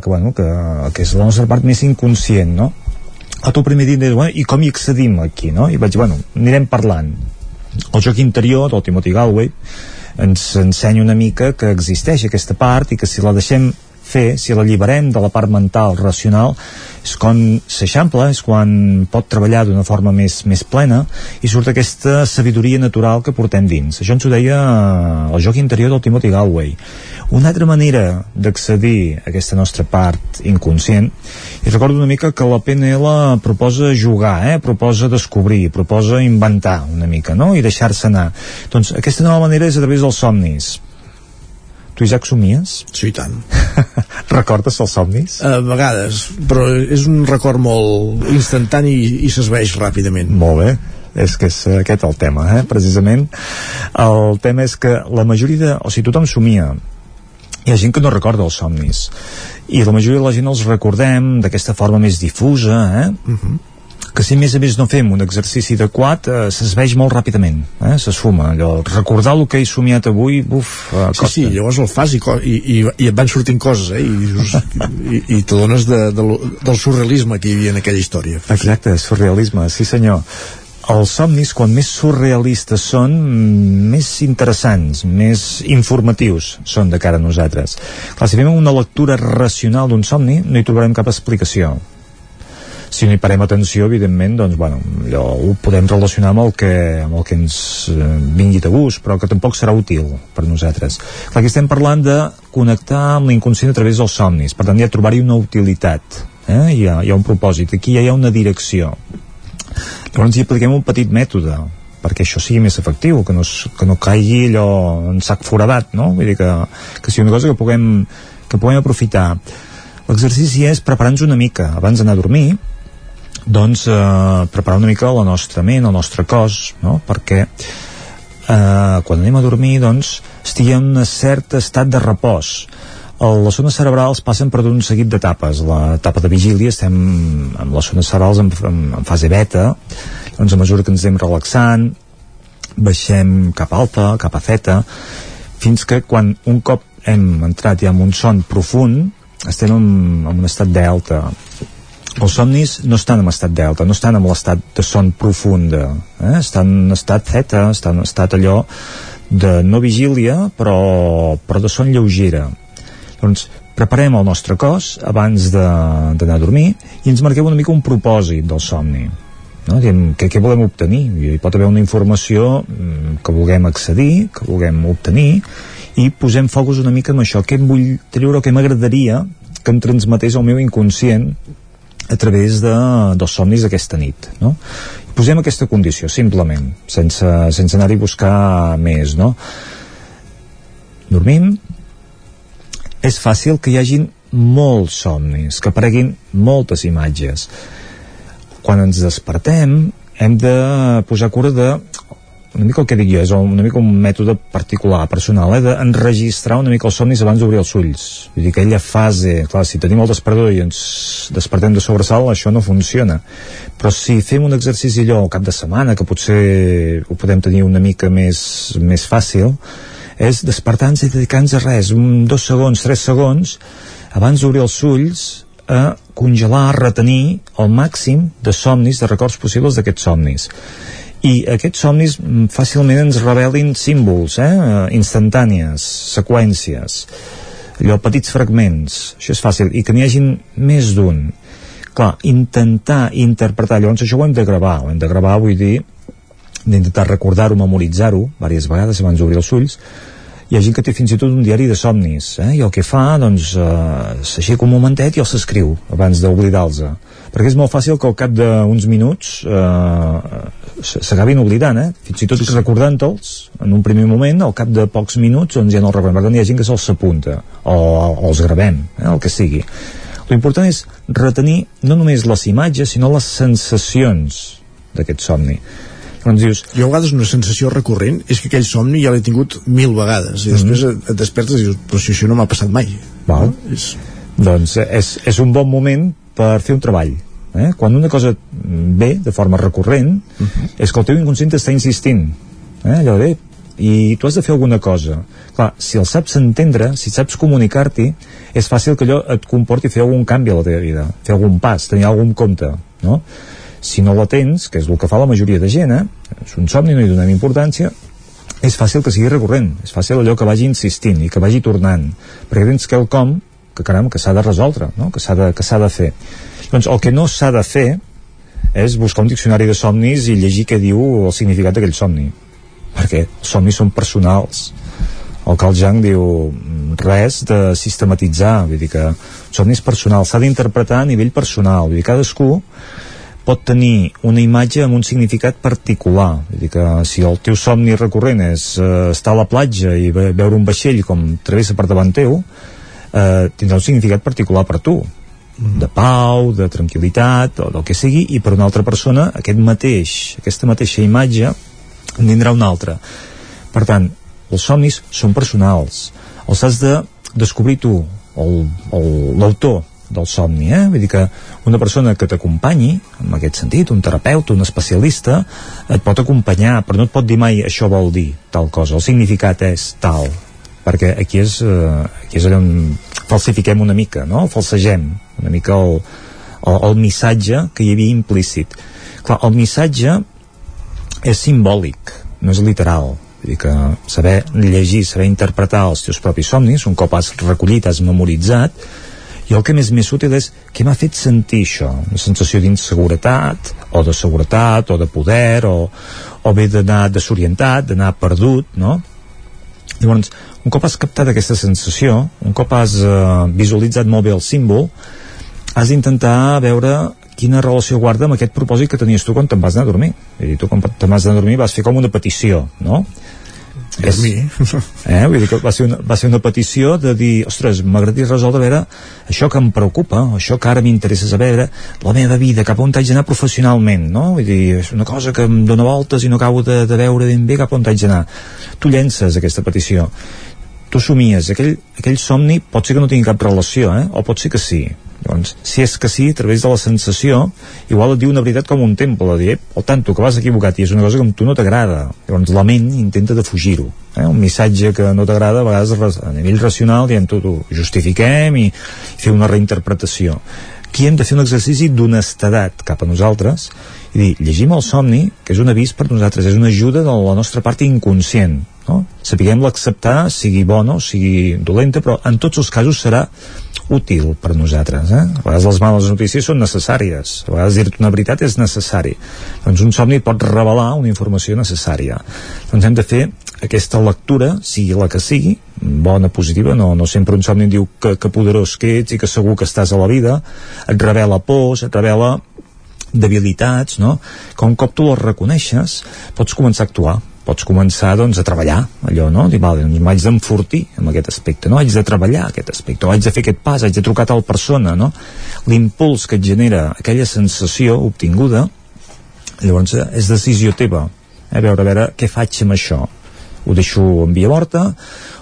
que, bueno, que, que és la nostra part més inconscient, no? A tu primer dit, bueno, i com hi accedim aquí, no? I vaig, bueno, anirem parlant. El joc interior del Timothy Galway ens ensenya una mica que existeix aquesta part i que si la deixem fer, si l'alliberem de la part mental, racional, és quan s'eixampla, és quan pot treballar d'una forma més, més plena i surt aquesta sabidoria natural que portem dins. Això ens ho deia eh, el joc interior del Timothy Galway. Una altra manera d'accedir a aquesta nostra part inconscient, i recordo una mica que la PNL proposa jugar, eh? proposa descobrir, proposa inventar una mica, no? i deixar-se anar. Doncs aquesta nova manera és a través dels somnis Tu, Isaac, somies? Sí, i tant. [laughs] Recordes els somnis? A vegades, però és un record molt instantani i, i s'esveix ràpidament. Molt bé és que és aquest el tema, eh? precisament el tema és que la majoria de... o sigui, tothom somia hi ha gent que no recorda els somnis i la majoria de la gent els recordem d'aquesta forma més difusa eh? Uh -huh que si més a més no fem un exercici adequat eh, s'esveix molt ràpidament eh? s'esfuma, allò, recordar el que he somiat avui buf, eh, costa. Sí, sí, llavors el fas i, i, i, i et van sortint coses eh? i, dius, i, i t'adones de, de, del surrealisme que hi havia en aquella història exacte, surrealisme, sí senyor els somnis, quan més surrealistes són, més interessants, més informatius són de cara a nosaltres. Clar, si fem una lectura racional d'un somni, no hi trobarem cap explicació si no hi parem atenció, evidentment, doncs, bueno, allò ho podem relacionar amb el que, amb el que ens eh, vingui de gust, però que tampoc serà útil per nosaltres. Clar, aquí estem parlant de connectar amb l'inconscient a través dels somnis, per tant, hi trobar-hi una utilitat, eh? hi, ha, hi ha un propòsit, aquí ja hi ha una direcció. Llavors hi apliquem un petit mètode, perquè això sigui més efectiu, que no, que no caigui allò en sac foradat, no? Vull dir que, que sigui una cosa que puguem, que puguem aprofitar. L'exercici és preparar-nos una mica abans d'anar a dormir, doncs eh, preparar una mica la nostra ment, el nostre cos, no? perquè eh, quan anem a dormir doncs estigui en un cert estat de repòs les zones cerebrals passen per un seguit d'etapes. La etapa de vigília estem amb les zones cerebrals en, en, en fase beta, doncs a mesura que ens anem relaxant, baixem cap alta, cap a theta, fins que quan un cop hem entrat ja en un son profund, estem en, en un estat delta els somnis no estan en estat delta, no estan en l'estat de son profunda, eh? estan en estat theta, estan en estat allò de no vigília, però, però de son lleugera. Doncs preparem el nostre cos abans d'anar a dormir i ens marquem una mica un propòsit del somni. No? Diem, què, què volem obtenir? Hi pot haver una informació mm, que vulguem accedir, que vulguem obtenir, i posem focus una mica en això, què em vull treure, què m'agradaria que em transmetés el meu inconscient a través de, dels somnis d'aquesta nit no? posem aquesta condició simplement, sense, sense anar-hi a buscar més no? dormim és fàcil que hi hagin molts somnis, que apareguin moltes imatges quan ens despertem hem de posar cura de una mica el que dic jo, és una mica un mètode particular, personal, eh, d'enregistrar una mica els somnis abans d'obrir els ulls. Vull dir, aquella fase, clar, si tenim el despertador i ens despertem de sobresalt, això no funciona. Però si fem un exercici allò al cap de setmana, que potser ho podem tenir una mica més, més fàcil, és despertar-nos i dedicar-nos a res, un, dos segons, tres segons, abans d'obrir els ulls, a congelar, a retenir el màxim de somnis, de records possibles d'aquests somnis. I aquests somnis mm, fàcilment ens revelin símbols eh? instantànies, seqüències allò, petits fragments. Això és fàcil, i que n'hi hagin més d'un. Clar, intentar interpretar. Llavors això ho hem de gravar. Ho hem de gravar, vull dir d'intentar recordar-ho, memoritzar-ho diverses vegades abans d'obrir els ulls hi ha gent que té fins i tot un diari de somnis eh? i el que fa, doncs eh, s'aixeca un momentet i els s'escriu abans d'oblidar-los perquè és molt fàcil que al cap d'uns minuts eh, s'acabin oblidant, eh? fins i tot recordant-los en un primer moment, al cap de pocs minuts doncs ja no el recordem, per tant hi ha gent que se'ls s'apunta o, o els gravem, eh? el que sigui l'important és retenir no només les imatges sinó les sensacions d'aquest somni Llavors dius... Jo a vegades una sensació recurrent és que aquell somni ja l'he tingut mil vegades i després mm -hmm. et despertes i dius, però si això no m'ha passat mai. Val. No? És... Doncs és, és un bon moment per fer un treball. Eh? Quan una cosa ve de forma recurrent, uh -huh. és que el teu inconscient està insistint. Eh? Allò de, i tu has de fer alguna cosa. Clar, si el saps entendre, si saps comunicar-t'hi, és fàcil que allò et comporti fer algun canvi a la teva vida, fer algun pas, tenir algun compte, no? Si no la tens, que és el que fa la majoria de gent, eh? és un somni, no hi donem importància, és fàcil que sigui recurrent, és fàcil allò que vagi insistint i que vagi tornant, perquè tens quelcom que caram, que s'ha de resoldre, no? que s'ha de, que de fer. Doncs el que no s'ha de fer és buscar un diccionari de somnis i llegir què diu el significat d'aquell somni perquè els somnis són personals el Carl Jung diu res de sistematitzar vull dir que somni és personal s'ha d'interpretar a nivell personal vull dir, cadascú pot tenir una imatge amb un significat particular. Vull dir que si el teu somni recurrent és eh, estar a la platja i veure un vaixell com travessa per davant teu eh, tindrà un significat particular per tu. De pau, de tranquil·litat o del que sigui, i per una altra persona aquest mateix, aquesta mateixa imatge en tindrà una altra. Per tant, els somnis són personals. Els has de descobrir tu l'autor del somni, eh? vull dir que una persona que t'acompanyi, en aquest sentit un terapeuta, un especialista et pot acompanyar, però no et pot dir mai això vol dir tal cosa, el significat és tal perquè aquí és, eh, aquí és allà on falsifiquem una mica, no? falsegem una mica el, el, el missatge que hi havia implícit. Clar, el missatge és simbòlic, no és literal. Vull dir que saber llegir, saber interpretar els teus propis somnis, un cop has recollit, has memoritzat, i el que més més útil és què m'ha fet sentir això, una sensació d'inseguretat, o de seguretat, o de poder, o, o bé d'anar desorientat, d'anar perdut, no? Llavors, un cop has captat aquesta sensació, un cop has uh, visualitzat molt bé el símbol, has d'intentar veure quina relació guarda amb aquest propòsit que tenies tu quan te'n vas anar a dormir. I tu quan te'n vas anar a dormir vas fer com una petició, no? És, [laughs] eh? Vull dir que va ser, una, va ser una petició de dir, ostres, m'agradaria resoldre a veure això que em preocupa, això que ara m'interessa saber, la meva vida, cap on haig d'anar professionalment, no? Vull dir, és una cosa que em dóna voltes i no acabo de, de veure ben bé cap on haig d'anar. Tu llences aquesta petició tu somies aquell, aquell somni pot ser que no tingui cap relació, eh? o pot ser que sí doncs, si és que sí, a través de la sensació igual et diu una veritat com un temple dir, o tanto que vas equivocat i és una cosa que a tu no t'agrada llavors la ment intenta de fugir-ho eh? un missatge que no t'agrada a vegades a nivell racional diem tot ho justifiquem i, i fer una reinterpretació aquí hem de fer un exercici d'honestedat cap a nosaltres i dir, llegim el somni, que és un avís per nosaltres, és una ajuda de la nostra part inconscient, no? Sapiguem l'acceptar, sigui bona o sigui dolenta, però en tots els casos serà útil per nosaltres. Eh? A vegades les males notícies són necessàries, a vegades dir-te una veritat és necessari. Doncs un somni pot revelar una informació necessària. Doncs hem de fer aquesta lectura, sigui la que sigui, bona, positiva, no, no sempre un somni diu que, que poderós que ets i que segur que estàs a la vida, et revela pors, et revela debilitats, no? Que un cop tu les reconeixes, pots començar a actuar pots començar doncs, a treballar allò, no? Dir, vale, doncs m'haig d'enfortir en aquest aspecte, no? Haig de treballar aquest aspecte, o haig de fer aquest pas, haig de trucar a tal persona, no? L'impuls que et genera aquella sensació obtinguda, llavors és decisió teva, eh? a veure, a veure què faig amb això. Ho deixo en via morta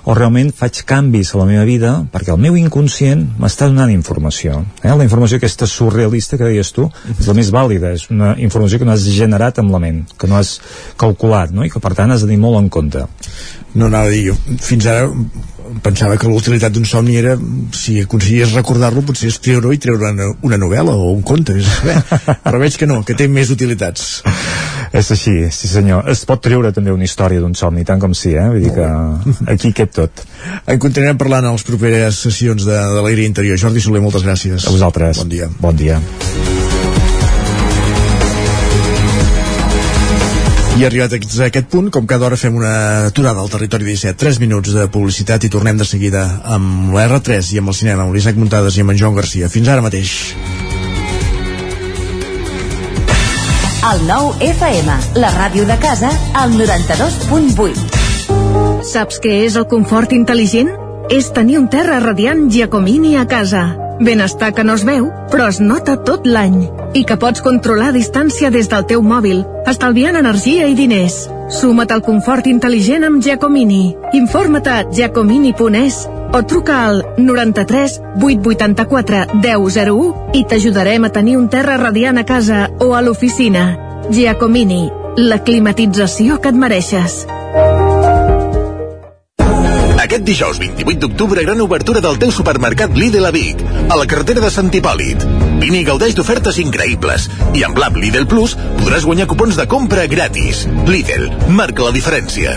o realment faig canvis a la meva vida perquè el meu inconscient m'està donant informació. Eh? La informació aquesta surrealista que deies tu és la més vàlida, és una informació que no has generat amb la ment, que no has calculat, no? i que per tant has de tenir molt en compte. No anava a dir, jo fins ara pensava que l'utilitat d'un somni era si aconseguies recordar-lo potser és treure i treure una, una novel·la o un conte és saber. [laughs] però veig que no, que té més utilitats és així, sí senyor es pot treure també una història d'un somni tant com sí, eh? vull dir que aquí cap tot en continuarem parlant en les properes sessions de, de l'aire interior Jordi Soler, moltes gràcies a vosaltres, bon dia, bon dia. I arribat a aquest punt, com cada hora fem una aturada al territori 17, 3 minuts de publicitat i tornem de seguida amb la R3 i amb el cinema, amb l'Isaac Muntades i amb en Joan Garcia. Fins ara mateix. El nou FM, la ràdio de casa, al 92.8. Saps què és el confort intel·ligent? És tenir un terra radiant Giacomini a casa Benestar que no es veu, però es nota tot l'any. I que pots controlar a distància des del teu mòbil, estalviant energia i diners. Suma't al confort intel·ligent amb Giacomini. Informa't a giacomini.es o truca al 93 884 1001 i t'ajudarem a tenir un terra radiant a casa o a l'oficina. Giacomini, la climatització que et mereixes. Aquest dijous 28 d'octubre, gran obertura del teu supermercat Lidl a Vic, a la carretera de Sant Hipòlit. Vine i gaudeix d'ofertes increïbles. I amb l'app Lidl Plus podràs guanyar cupons de compra gratis. Lidl, marca la diferència.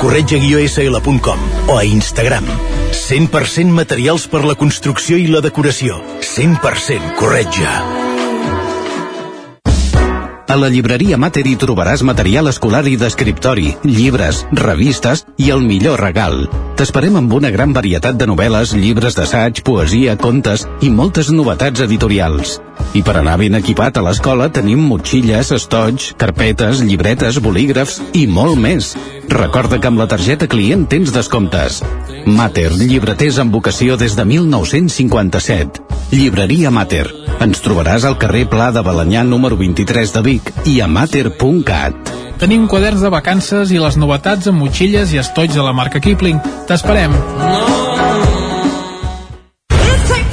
corretja-sl.com o a Instagram. 100% materials per la construcció i la decoració. 100% corretja. A la llibreria Mater hi trobaràs material escolar i d'escriptori, llibres, revistes i el millor regal. T'esperem amb una gran varietat de novel·les, llibres d'assaig, poesia, contes i moltes novetats editorials. I per anar ben equipat a l'escola tenim motxilles, estoig, carpetes, llibretes, bolígrafs i molt més. Recorda que amb la targeta client tens descomptes. Mater, llibreters amb vocació des de 1957. Llibreria Mater. Ens trobaràs al carrer Pla de Balanyà número 23 de Vic i a mater.cat. Tenim quaderns de vacances i les novetats amb motxilles i estoig de la marca Kipling. T'esperem.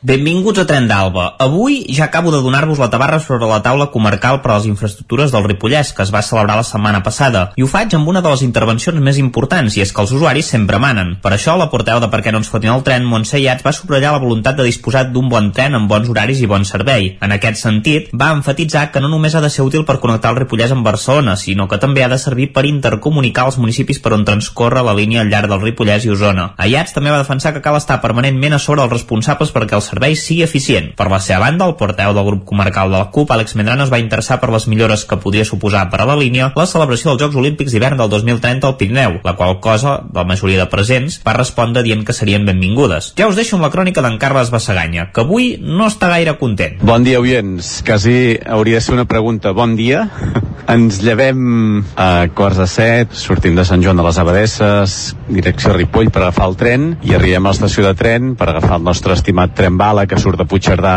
Benvinguts a Tren d'Alba. Avui ja acabo de donar-vos la tabarra sobre la taula comarcal per a les infraestructures del Ripollès, que es va celebrar la setmana passada, i ho faig amb una de les intervencions més importants, i és que els usuaris sempre manen. Per això, la porteu de Per què no ens fotin el tren, Montse Iats, va subratllar la voluntat de disposar d'un bon tren amb bons horaris i bon servei. En aquest sentit, va enfatitzar que no només ha de ser útil per connectar el Ripollès amb Barcelona, sinó que també ha de servir per intercomunicar els municipis per on transcorre la línia al llarg del Ripollès i Osona. Iats també va defensar que cal estar permanentment a sobre els responsables perquè el servei sigui eficient. Per la seva banda, el porteu del grup comarcal de la CUP, Àlex Medrano, es va interessar per les millores que podria suposar per a la línia la celebració dels Jocs Olímpics d'hivern del 2030 al Pirineu, la qual cosa, la majoria de presents, va respondre dient que serien benvingudes. Ja us deixo amb la crònica d'en Carles Bassaganya, que avui no està gaire content. Bon dia, oients. Quasi hauria de ser una pregunta. Bon dia. [laughs] Ens llevem a quarts de set, sortim de Sant Joan de les Abadesses, direcció Ripoll per agafar el tren i arribem a l'estació de tren per agafar el nostre estimat tren bala que surt de Puigcerdà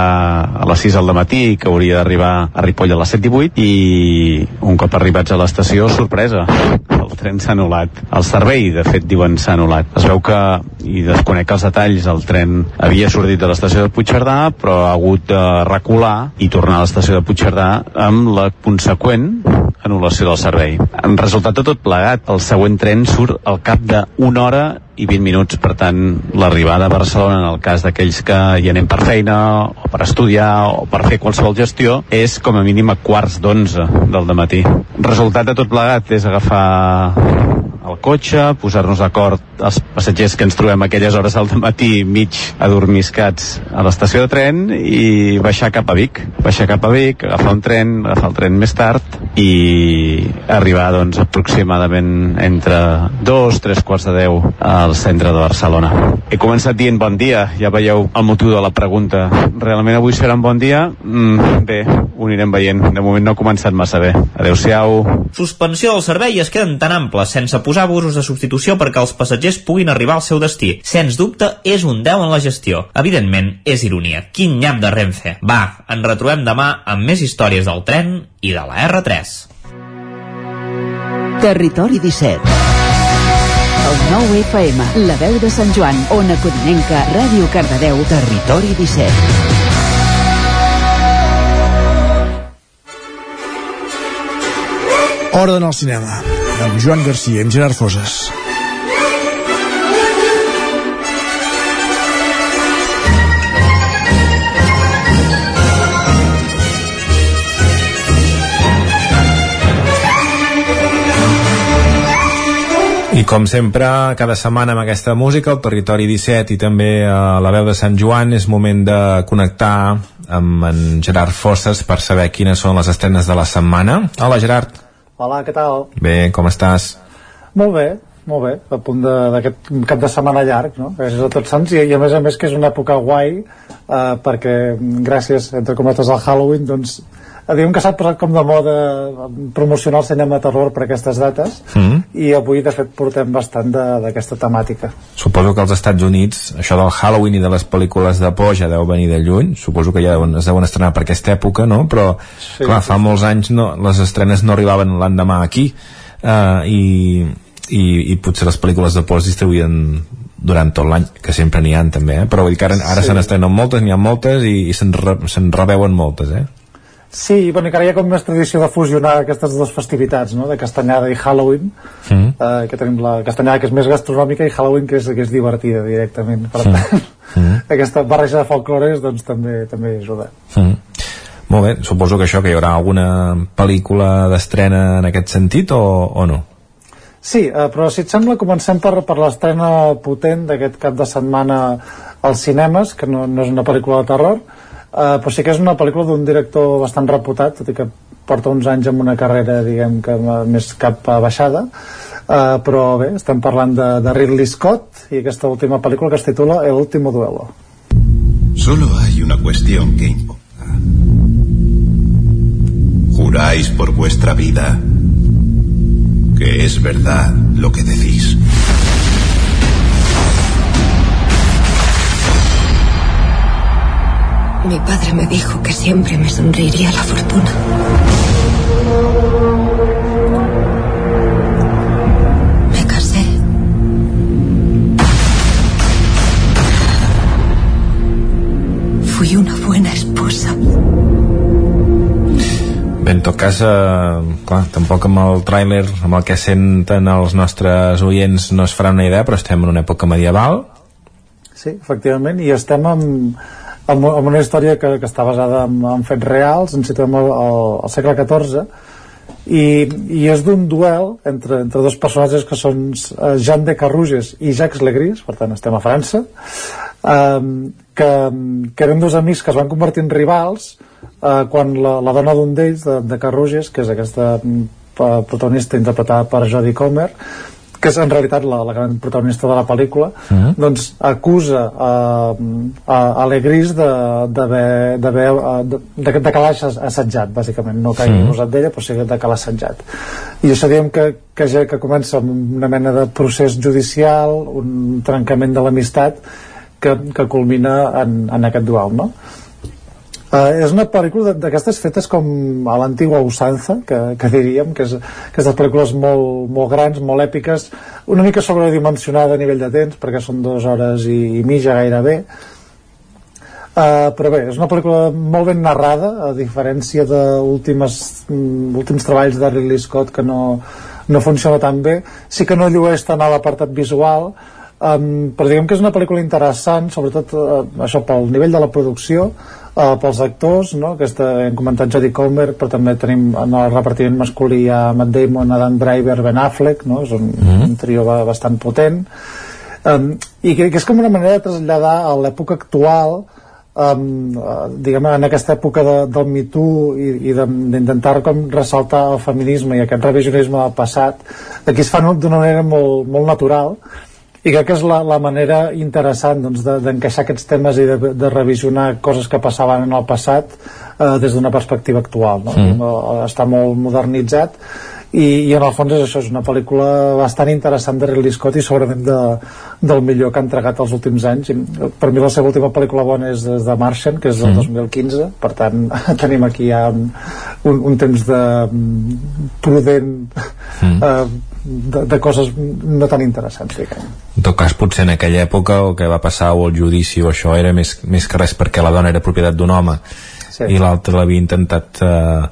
a les 6 del matí i que hauria d'arribar a Ripoll a les 7 i 8 i un cop arribats a l'estació, sorpresa, el tren s'ha anul·lat. El servei, de fet, diuen s'ha anul·lat. Es veu que, i desconec els detalls, el tren havia sortit de l'estació de Puigcerdà però ha hagut de recular i tornar a l'estació de Puigcerdà amb la conseqüent anul·lació del servei. En resultat de tot plegat, el següent tren surt al cap d'una hora i 20 minuts, per tant, l'arribada a Barcelona, en el cas d'aquells que hi anem per feina, o per estudiar, o per fer qualsevol gestió, és com a mínim a quarts d'onze del matí. Resultat de tot plegat és agafar el cotxe, posar-nos d'acord els passatgers que ens trobem aquelles hores al matí mig adormiscats a l'estació de tren i baixar cap a Vic. Baixar cap a Vic, agafar un tren, agafar el tren més tard i arribar doncs aproximadament entre dos, tres quarts de deu al centre de Barcelona. He començat dient bon dia, ja veieu el motiu de la pregunta. Realment avui serà un bon dia? Mm, bé, ho anirem veient. De moment no ha començat massa bé. Adéu-siau. Suspensió del servei es queden tan amples sense posar busos de substitució perquè els passatgers puguin arribar al seu destí. Sens dubte, és un 10 en la gestió. Evidentment, és ironia. Quin nyap de Renfe. Va, ens retrobem demà amb més històries del tren i de la R3. Territori 17 El 9 FM, la veu de Sant Joan, Ona Codinenca, Ràdio Cardedeu, Territori 17 Hora d'anar al cinema amb Joan Garcia i amb Gerard Foses. I com sempre, cada setmana amb aquesta música, el Territori 17 i també a la veu de Sant Joan, és moment de connectar amb en Gerard Fosses per saber quines són les estrenes de la setmana. Hola, Gerard. Hola, què tal? Bé, com estàs? Molt bé, molt bé, a punt d'aquest cap de setmana llarg, no? Gràcies a tots sants, i, i a més a més que és una època guai, eh, perquè gràcies, entre cometes, al Halloween, doncs, diguem que s'ha posat com de moda promocionar el cinema terror per aquestes dates, Mm. i avui, de fet, portem bastant de- d'aquesta temàtica. Suposo que als Estats Units això del Halloween i de les pel·lícules de por ja deu venir de lluny, suposo que ja deuen, es deuen estrenar per aquesta època, no? Però, Sí, clar, sí, fa molts anys no, les estrenes no arribaven l'endemà aquí uh, i, i, i potser les pel·lícules de por es distribuïen durant tot l'any, que sempre n'hi ha també, eh? però vull dir que ara, ara Sí. se n'estrenen moltes, n'hi ha moltes i, i se'n re, se reveuen moltes, eh? Sí, bueno, i que ara hi ha com més tradició de fusionar aquestes dues festivitats, no?, de Castanyada i Halloween, Mm. eh, que tenim la Castanyada que és més gastronòmica i Halloween que és, que és divertida directament, per Mm. tant, Mm. [laughs] aquesta barreja de folclores doncs també també ajuda. Mm. Molt bé, suposo que això, que hi haurà alguna pel·lícula d'estrena en aquest sentit o, o no? Sí, eh, però si et sembla comencem per, per l'estrena potent d'aquest cap de setmana als cinemes, que no, no és una pel·lícula de terror, eh, però sí que és una pel·lícula d'un director bastant reputat, tot i que porta uns anys amb una carrera, diguem que m- més cap a baixada, eh, però bé, estem parlant de, de Ridley Scott i aquesta última pel·lícula que es titula El último duelo. Solo hay una cuestión que importa. Juráis por vuestra vida que es verdad lo que decís. Mi padre me dijo que siempre me sonreiría la fortuna. Me casé. Fui una buena esposa. Bé, en tot cas, eh, clar, tampoc amb el tràiler, amb el que senten els nostres oients no es farà una idea, però estem en una època medieval. Sí, efectivament, i estem amb, amb, amb una història que, que està basada en, en fets reals, ens situem al, al, segle XIV, i, i és d'un duel entre, entre dos personatges que són eh, Jean de Carruges i Jacques Legris, per tant estem a França, eh, que, que eren dos amics que es van convertir en rivals eh, quan la, la dona d'un d'ells, de, de Carruges, que és aquesta mm, protagonista interpretada per Jodie Comer, que és en realitat la, la gran protagonista de la pel·lícula, Mhm. doncs acusa a, a, a Legris de, d'haver, d'haver, eh, de, de, de que l'ha assetjat, bàsicament, no que hagi Mhm. abusat d'ella, però sí de que l'ha assetjat. I això diem que, que, ja, que comença amb una mena de procés judicial, un trencament de l'amistat, que, que culmina en, en aquest duel, no? Uh, és una pel·lícula d'aquestes fetes com a l'antigua usanza, que, que diríem, que és aquestes pel·lícules molt, molt grans, molt èpiques, una mica sobredimensionada a nivell de temps, perquè són dues hores i, i mitja gairebé, Uh, però bé, és una pel·lícula molt ben narrada, a diferència de últimes, mm, treballs de Ridley Scott que no, no funciona tan bé. Sí que no llueix tant a l'apartat visual, um, però diguem que és una pel·lícula interessant, sobretot uh, això pel nivell de la producció, uh, pels actors, no? Aquesta, hem comentat Jodie Comer, però també tenim en el repartiment masculí a Matt Damon, Adam Driver, Ben Affleck, no? És un, mm -hmm. un trio bastant potent. Um, I que, que és com una manera de traslladar a l'època actual um, diguem en aquesta època de, del Me Too i, i d'intentar com ressaltar el feminisme i aquest revisionisme del passat aquí es fa d'una manera molt, molt natural i crec que és la, la manera interessant doncs, d'encaixar de, aquests temes i de, de revisionar coses que passaven en el passat eh, des d'una perspectiva actual no? mm. està molt modernitzat i, i en el fons és això, és una pel·lícula bastant interessant de Ridley Scott i segurament de, del millor que ha entregat els últims anys I, per mi la seva última pel·lícula bona és de Martian, que és del mm. 2015 per tant [laughs] tenim aquí ja un, un temps de prudent mm. eh, de, de coses no tan interessants diguem. en tot cas potser en aquella època el que va passar o el judici o això era més, més que res perquè la dona era propietat d'un home sí. i l'altre l'havia intentat eh,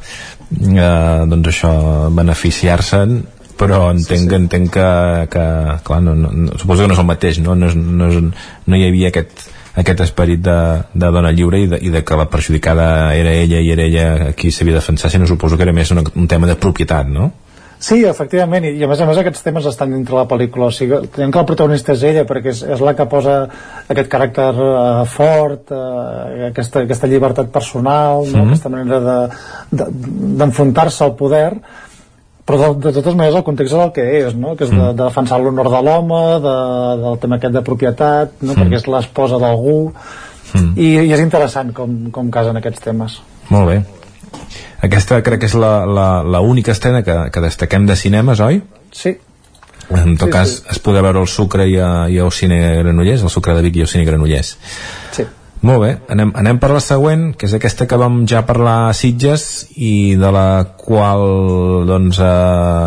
eh, doncs això beneficiar-se'n però entenc, sí, sí. entenc que, que clar, no, no, suposo que no és el mateix no, no, és, no, és, no hi havia aquest, aquest esperit de, de dona lliure i de, i de que la perjudicada era ella i era ella qui s'havia de defensar, sinó suposo que era més un, un tema de propietat, no? Sí, efectivament, i, i a més a més aquests temes estan dintre la pel·lícula, o sigui, tenim que la protagonista és ella perquè és, és la que posa aquest caràcter uh, fort, uh, aquesta, aquesta llibertat personal, no? mm. aquesta manera d'enfrontar-se de, de, al poder, però de, de totes maneres el context és el que és, no? que és de, de defensar l'honor de l'home, de, del tema aquest de propietat, no? mm. perquè és l'esposa d'algú, mm. i, i és interessant com, com casen aquests temes. Molt bé. Aquesta crec que és l'única estrena que, que destaquem de cinemes, oi? Sí. En tot sí, cas, sí. es podrà veure el Sucre i, a, i el Cine Granollers, el Sucre de Vic i el Cine Granollers. Sí. Molt bé, anem, anem per la següent, que és aquesta que vam ja parlar a Sitges i de la qual doncs eh,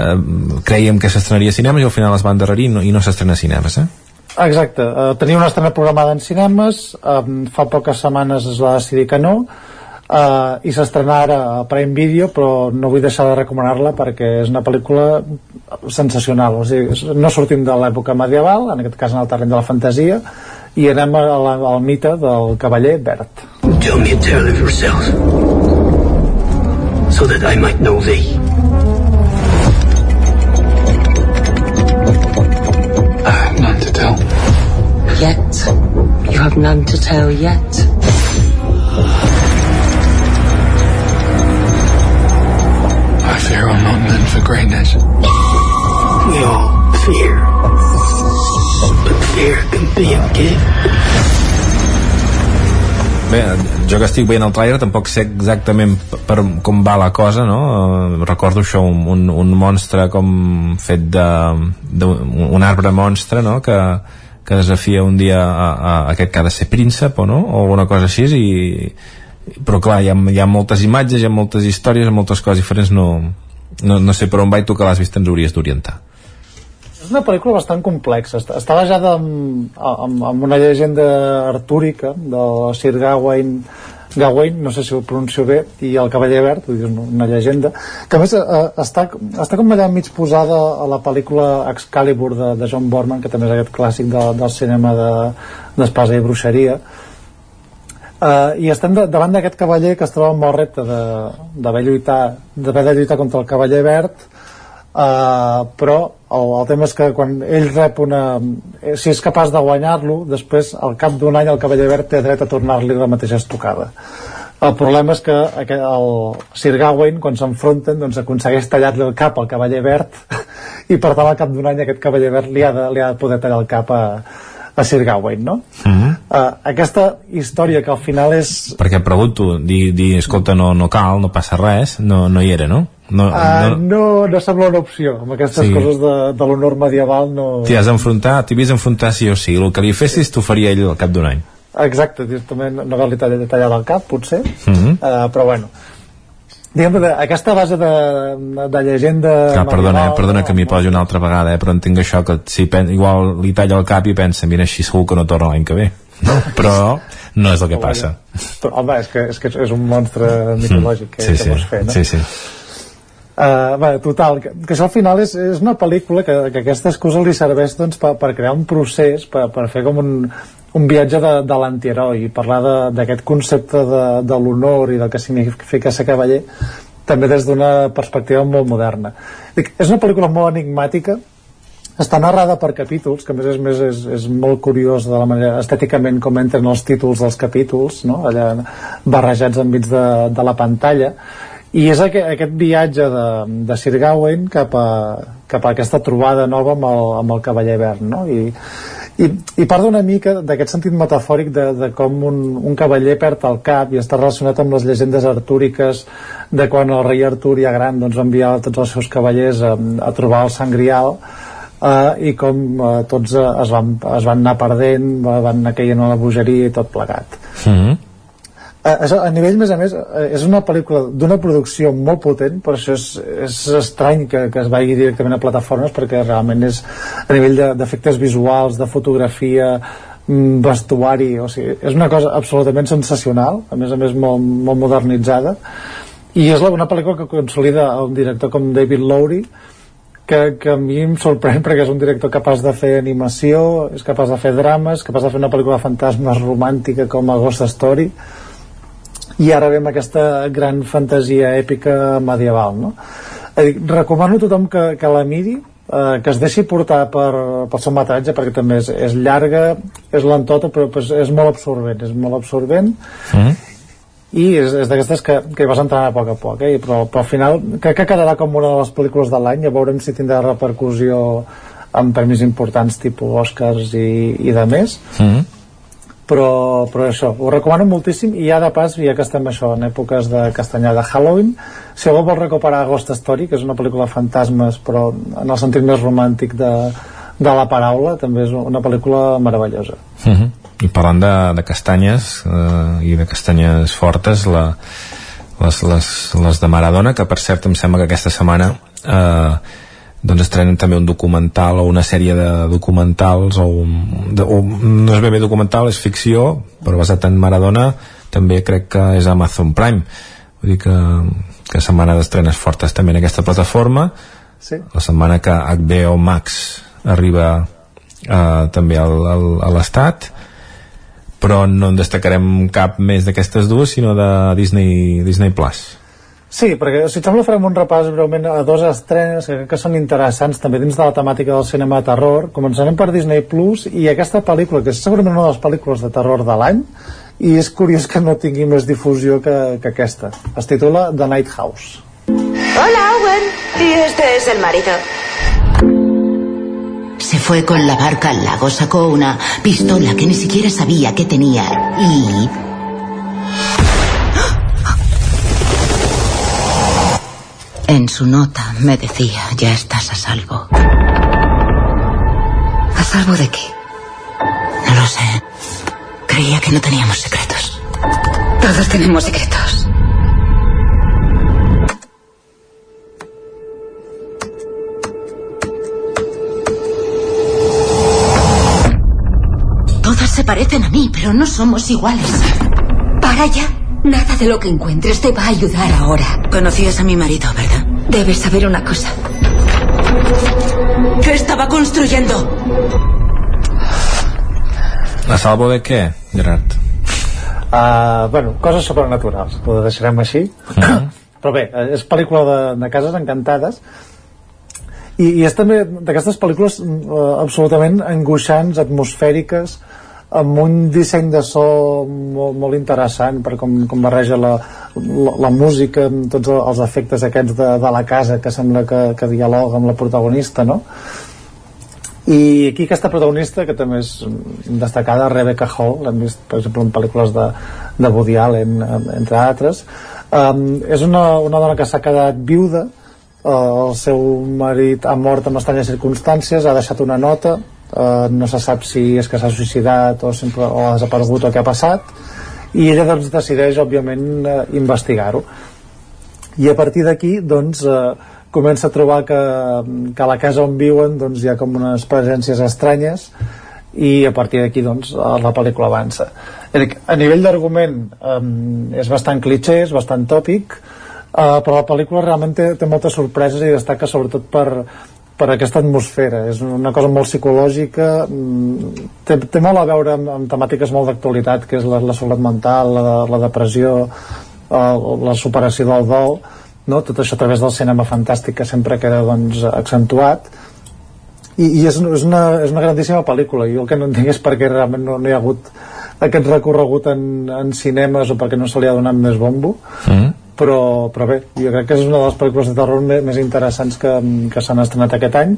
eh, creiem que s'estrenaria a cinemes i al final es va endarrerir i no, i no s'estrena a cinemes, eh? Exacte, uh, tenia una estrena programada en cinemes, um, fa poques setmanes es va decidir que no, uh, i s'estrena ara a Prime Video però no vull deixar de recomanar-la perquè és una pel·lícula sensacional. O sigui, no sortim de l'època medieval en aquest cas en el terreny de la fantasia i anem a la, al mite del cavaller verd Tell me a tale of yourself so that I might know thee. I have none to tell. Yet You have none to tell yet For greatness. We all fear. But fear can be a gift. Bé, jo que estic veient el trailer tampoc sé exactament per com va la cosa, no? Recordo això, un, un, un monstre com fet de, de un arbre monstre, no? Que, que desafia un dia a, a, a aquest que ha de ser príncep o no? O alguna cosa així i, però clar, hi ha, hi ha moltes imatges, hi ha moltes històries, moltes coses diferents, no, no, no sé per on va i tu que l'has vist ens hauries d'orientar. És una pel·lícula bastant complexa. Està, basada en, en, en una llegenda artúrica de Sir Gawain Gawain, no sé si ho pronuncio bé, i el Cavaller Verd, vull una llegenda, que a més eh, està, està com allà mig posada a la pel·lícula Excalibur de, de John Borman, que també és aquest clàssic de, del cinema d'espasa de, i bruixeria, Uh, i estem de, davant d'aquest cavaller que es troba amb el repte d'haver lluitar d'haver de lluitar contra el cavaller verd. Uh, però el, el tema és que quan ell rep una eh, si és capaç de guanyar-lo després al cap d'un any el cavaller verd té dret a tornar-li la mateixa estocada. El problema és que el Sir Gawain quan s'enfronten doncs aconsegueix tallar-li el cap al cavaller verd [laughs] i per tant al cap d'un any aquest cavaller verd li ha de, li ha de poder tallar el cap a, a Sir Gawain, no? Uh -huh. uh, aquesta història que al final és... Perquè pregunto, dir, di, escolta, no, no cal, no passa res, no, no hi era, no? No, uh, no... no, no sembla una opció amb aquestes sí. coses de, de l'honor medieval no... T'hi has d'enfrontar, t'hi havies d'enfrontar sí o sí el que li fessis t'ho faria ell al cap d'un any exacte, també no haver-li tallat, tallat el cap potser, uh -huh. uh, però bueno diguem de, aquesta base de, de llegenda Clar, perdona, eh, perdona que m'hi posi una altra vegada eh, però entenc això que si pen, igual li talla el cap i pensa, mira, així segur que no torna l'any que ve [laughs] no? però no és el que passa però, home, és que, és que és un monstre mitològic que, sí, sí, que vols fer, no? sí, sí. Uh, bé, total, que, que això al final és, és una pel·lícula que, que aquesta excusa li serveix doncs, per, per crear un procés, per, per fer com un, un viatge de, de i parlar d'aquest concepte de, de l'honor i del que significa ser cavaller també des d'una perspectiva molt moderna. Dic, és una pel·lícula molt enigmàtica, està narrada per capítols, que a més, és, més és, és molt curiós de la manera estèticament com entren els títols dels capítols, no? allà barrejats enmig de, de la pantalla, i és aquest, aquest viatge de, de Sir Gawain cap a, cap a aquesta trobada nova amb el, amb el cavaller verd no? I, i, i parla una mica d'aquest sentit metafòric de, de com un, un cavaller perd el cap i està relacionat amb les llegendes artúriques de quan el rei Artur ja gran doncs, va enviar tots els seus cavallers a, a trobar el Sant Grial uh, i com uh, tots uh, es, van, es van anar perdent van anar caient a la bogeria i tot plegat. Mm -hmm a, a nivell, més a més, eh, és una pel·lícula d'una producció molt potent, per això és, és estrany que, que es vagi directament a plataformes, perquè realment és a nivell d'efectes de, visuals, de fotografia, mm, vestuari, o sigui, és una cosa absolutament sensacional, a més a més molt, molt modernitzada, i és una pel·lícula que consolida un director com David Lowry, que, que a mi em sorprèn perquè és un director capaç de fer animació, és capaç de fer drames, capaç de fer una pel·lícula de fantasmes romàntica com a Ghost Story, i ara ve aquesta gran fantasia èpica medieval no? dir, recomano a tothom que, que la miri eh, que es deixi portar per, pel seu metratge perquè també és, és llarga és lentota però és, és molt absorbent és molt absorbent mm. i és, és d'aquestes que, que vas entrant a poc a poc eh? però, però al final crec que quedarà com una de les pel·lícules de l'any a veurem si tindrà repercussió amb premis importants tipus Oscars i, i de més mm però, però això, ho recomano moltíssim i ja de pas, ja que estem això en èpoques de castanyar de Halloween si algú vol recuperar Ghost Story que és una pel·lícula de fantasmes però en el sentit més romàntic de, de la paraula també és una pel·lícula meravellosa uh mhm. -huh. i parlant de, de castanyes eh, i de castanyes fortes la, les, les, les de Maradona que per cert em sembla que aquesta setmana eh, doncs estrenen també un documental o una sèrie de documentals o, un, de, o no és ben bé documental, és ficció però basat en Maradona també crec que és Amazon Prime. Vull dir que, que setmana d'estrenes fortes també en aquesta plataforma. Sí. la setmana que HBO Max arriba eh, també al, al, a l'estat. Però no en destacarem cap més d'aquestes dues sinó de Disney, Disney Plus Sí, perquè si et sembla farem un repàs breument a dos estrenes que crec que són interessants també dins de la temàtica del cinema de terror. Començarem per Disney Plus i aquesta pel·lícula, que és segurament una de les pel·lícules de terror de l'any, i és curiós que no tingui més difusió que, que aquesta. Es titula The Night House. Hola, Owen. Y este es el marido. Se fue con la barca al lago, sacó una pistola que ni siquiera sabía que tenía y En su nota me decía, ya estás a salvo. ¿A salvo de qué? No lo sé. Creía que no teníamos secretos. Todos tenemos secretos. Todas se parecen a mí, pero no somos iguales. Para ya. Nada de lo que encuentres te va a ayudar ahora. Conocías a mi marido, ¿verdad? Debes saber una cosa. ¿Qué estaba construyendo? A salvo de què, Gerard? Uh, bueno, coses sobrenaturals, ho deixarem així. Uh [coughs] -huh. Però bé, és pel·lícula de, de cases encantades i, i és també d'aquestes pel·lícules uh, absolutament angoixants, atmosfèriques, amb un disseny de so molt, molt interessant per com, com barreja la, la, la música amb tots els efectes aquests de, de la casa que sembla que, que dialoga amb la protagonista no? i aquí aquesta protagonista que també és destacada Rebecca Hall l'hem vist per exemple en pel·lícules de, de Woody Allen entre altres um, és una, una dona que s'ha quedat viuda uh, el seu marit ha mort en estranyes circumstàncies ha deixat una nota eh, no se sap si és que s'ha suïcidat o, sempre, o ha desaparegut o què ha passat i ella doncs decideix òbviament eh, investigar-ho. I a partir d'aquí doncs eh, comença a trobar que, que a la casa on viuen doncs, hi ha com unes presències estranyes i a partir d'aquí doncs, la pel·lícula avança. A nivell d'argument eh, és bastant cliché, és bastant tòpic uh, però la pel·lícula realment té, té moltes sorpreses i destaca sobretot per, per aquesta atmosfera és una cosa molt psicològica mm, té, té molt a veure amb, amb temàtiques molt d'actualitat que és la, la salut mental la, la depressió uh, la superació del dol no? tot això a través del cinema fantàstic que sempre queda doncs, accentuat i, i és, és, una, és una grandíssima pel·lícula i el que no entenc és perquè realment no, no hi ha hagut aquest recorregut en, en cinemes o perquè no se li ha donat més bombo mm. Però, però bé, jo crec que és una de les pel·lícules de terror més, més interessants que, que s'han estrenat aquest any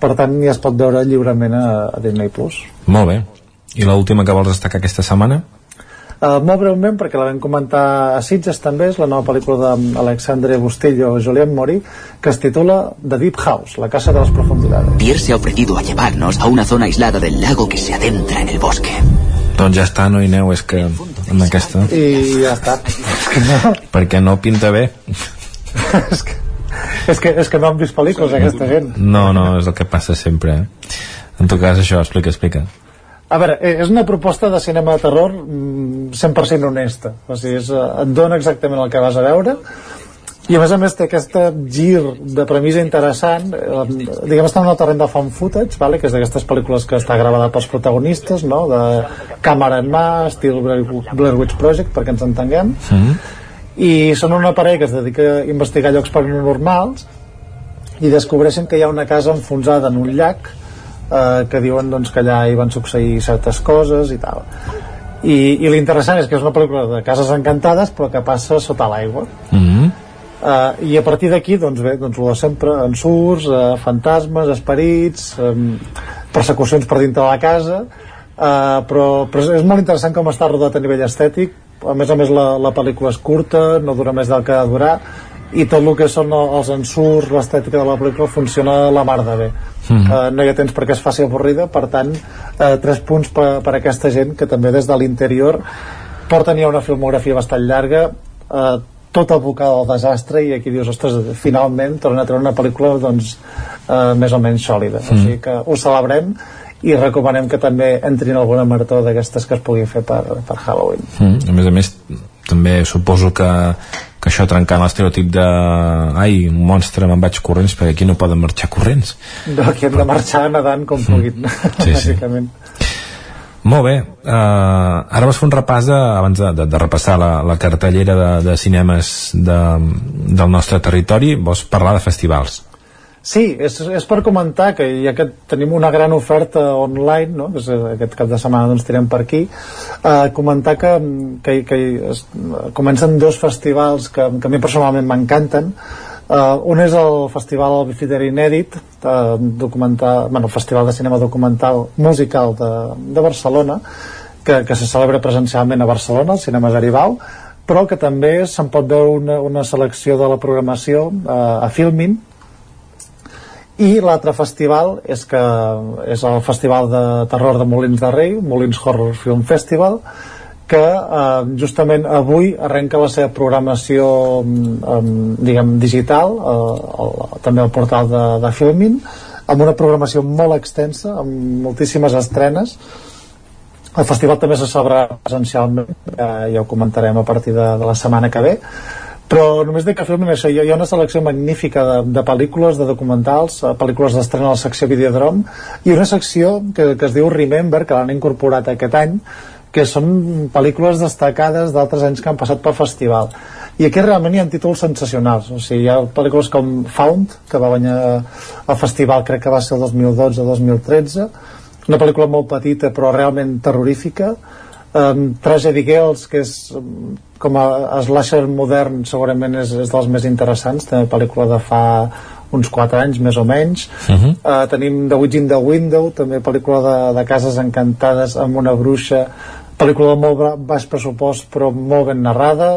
per tant ja es pot veure lliurement a, a Disney+. Plus. Molt bé. I l'última que vols destacar aquesta setmana? Uh, molt breument, perquè la vam comentar a Sitges també, és la nova pel·lícula d'Alexandre Bustillo i Julien Mori, que es titula The Deep House, la casa de las profundidades. Pierre se ha ofrecido a llevarnos a una zona aislada del lago que se adentra en el bosque. Doncs ja està, no hi aneu, és que amb aquesta... I ja està. És que no. Perquè no pinta bé. és, que, és, que, és que no han vist pel·lícules, aquesta gent. No, no, és el que passa sempre. Eh? En tot cas, això, explica, explica. A veure, eh, és una proposta de cinema de terror 100% mm, honesta. O sigui, és, eh, et dona exactament el que vas a veure i a més a més té aquest gir de premissa interessant eh, diguem està en el terreny de fan footage vale? que és d'aquestes pel·lícules que està gravada pels protagonistes no? de càmera en mà estil Blair Witch Project perquè ens entenguem mm -hmm. i són una parella que es dedica a investigar llocs paranormals i descobreixen que hi ha una casa enfonsada en un llac eh, que diuen doncs, que allà hi van succeir certes coses i tal i, i l'interessant és que és una pel·lícula de cases encantades però que passa sota l'aigua mm -hmm. Uh, i a partir d'aquí doncs bé, doncs el de sempre ensurts, uh, fantasmes, esperits um, persecucions per dintre de la casa uh, però, però és molt interessant com està rodat a nivell estètic a més a més la, la pel·lícula és curta no dura més del que ha de durar i tot el que són els ensurts, l'estètica de la pel·lícula funciona la mar de bé mm. uh, no hi ha temps perquè es faci avorrida per tant, uh, tres punts per, per aquesta gent que també des de l'interior porten ja una filmografia bastant llarga uh, tot abocada al desastre i aquí dius, ostres, finalment torna a treure una pel·lícula doncs, uh, més o menys sòlida mm. o sigui que ho celebrem i recomanem que també entrin alguna marató d'aquestes que es pugui fer per, per Halloween mm. a més a més també suposo que que això trencant l'estereotip de ai, un monstre, me'n vaig corrents perquè aquí no poden marxar corrents no, aquí hem de marxar nedant com mm. puguin sí, bàsicament sí. Molt bé, uh, ara vas fer un repàs de, abans de, de, de repassar la, la cartellera de, de cinemes de, del nostre territori, vols parlar de festivals? Sí, és, és per comentar que ja que tenim una gran oferta online, no? que aquest cap de setmana doncs tirem per aquí, eh, comentar que, que, que es, comencen dos festivals que, que a mi personalment m'encanten. Eh, un és el Festival Albifiter Inèdit, eh, documental, bueno, Festival de Cinema Documental Musical de, de Barcelona, que, que se celebra presencialment a Barcelona, al Cinema Garibau, però que també se'n pot veure una, una selecció de la programació eh, a Filmin, i l'altre festival és que és el festival de terror de Molins de Rei Molins Horror Film Festival que eh, justament avui arrenca la seva programació eh, diguem digital eh, el, també al portal de, de Filmin amb una programació molt extensa amb moltíssimes estrenes. El festival també se celebrarà presencialment eh, ja ho comentarem a partir de, de la setmana que ve. Però només de que filmin això hi ha una selecció magnífica de, de pel·lícules, de documentals eh, pel·lícules d'estrena a la secció Videodrom i una secció que, que es diu Remember que l'han incorporat aquest any que són pel·lícules destacades d'altres anys que han passat pel festival. I aquí realment hi ha títols sensacionals. O sigui, hi ha pel·lícules com Found que va guanyar el festival crec que va ser el 2012-2013 una pel·lícula molt petita però realment terrorífica. Um, Tragedy Girls que és com a slasher modern segurament és, és dels més interessants. També pel·lícula de fa uns 4 anys més o menys. Uh -huh. uh, tenim The Witch in the Window també pel·lícula de, de cases encantades amb una bruixa pel·lícula de molt baix pressupost però molt ben narrada.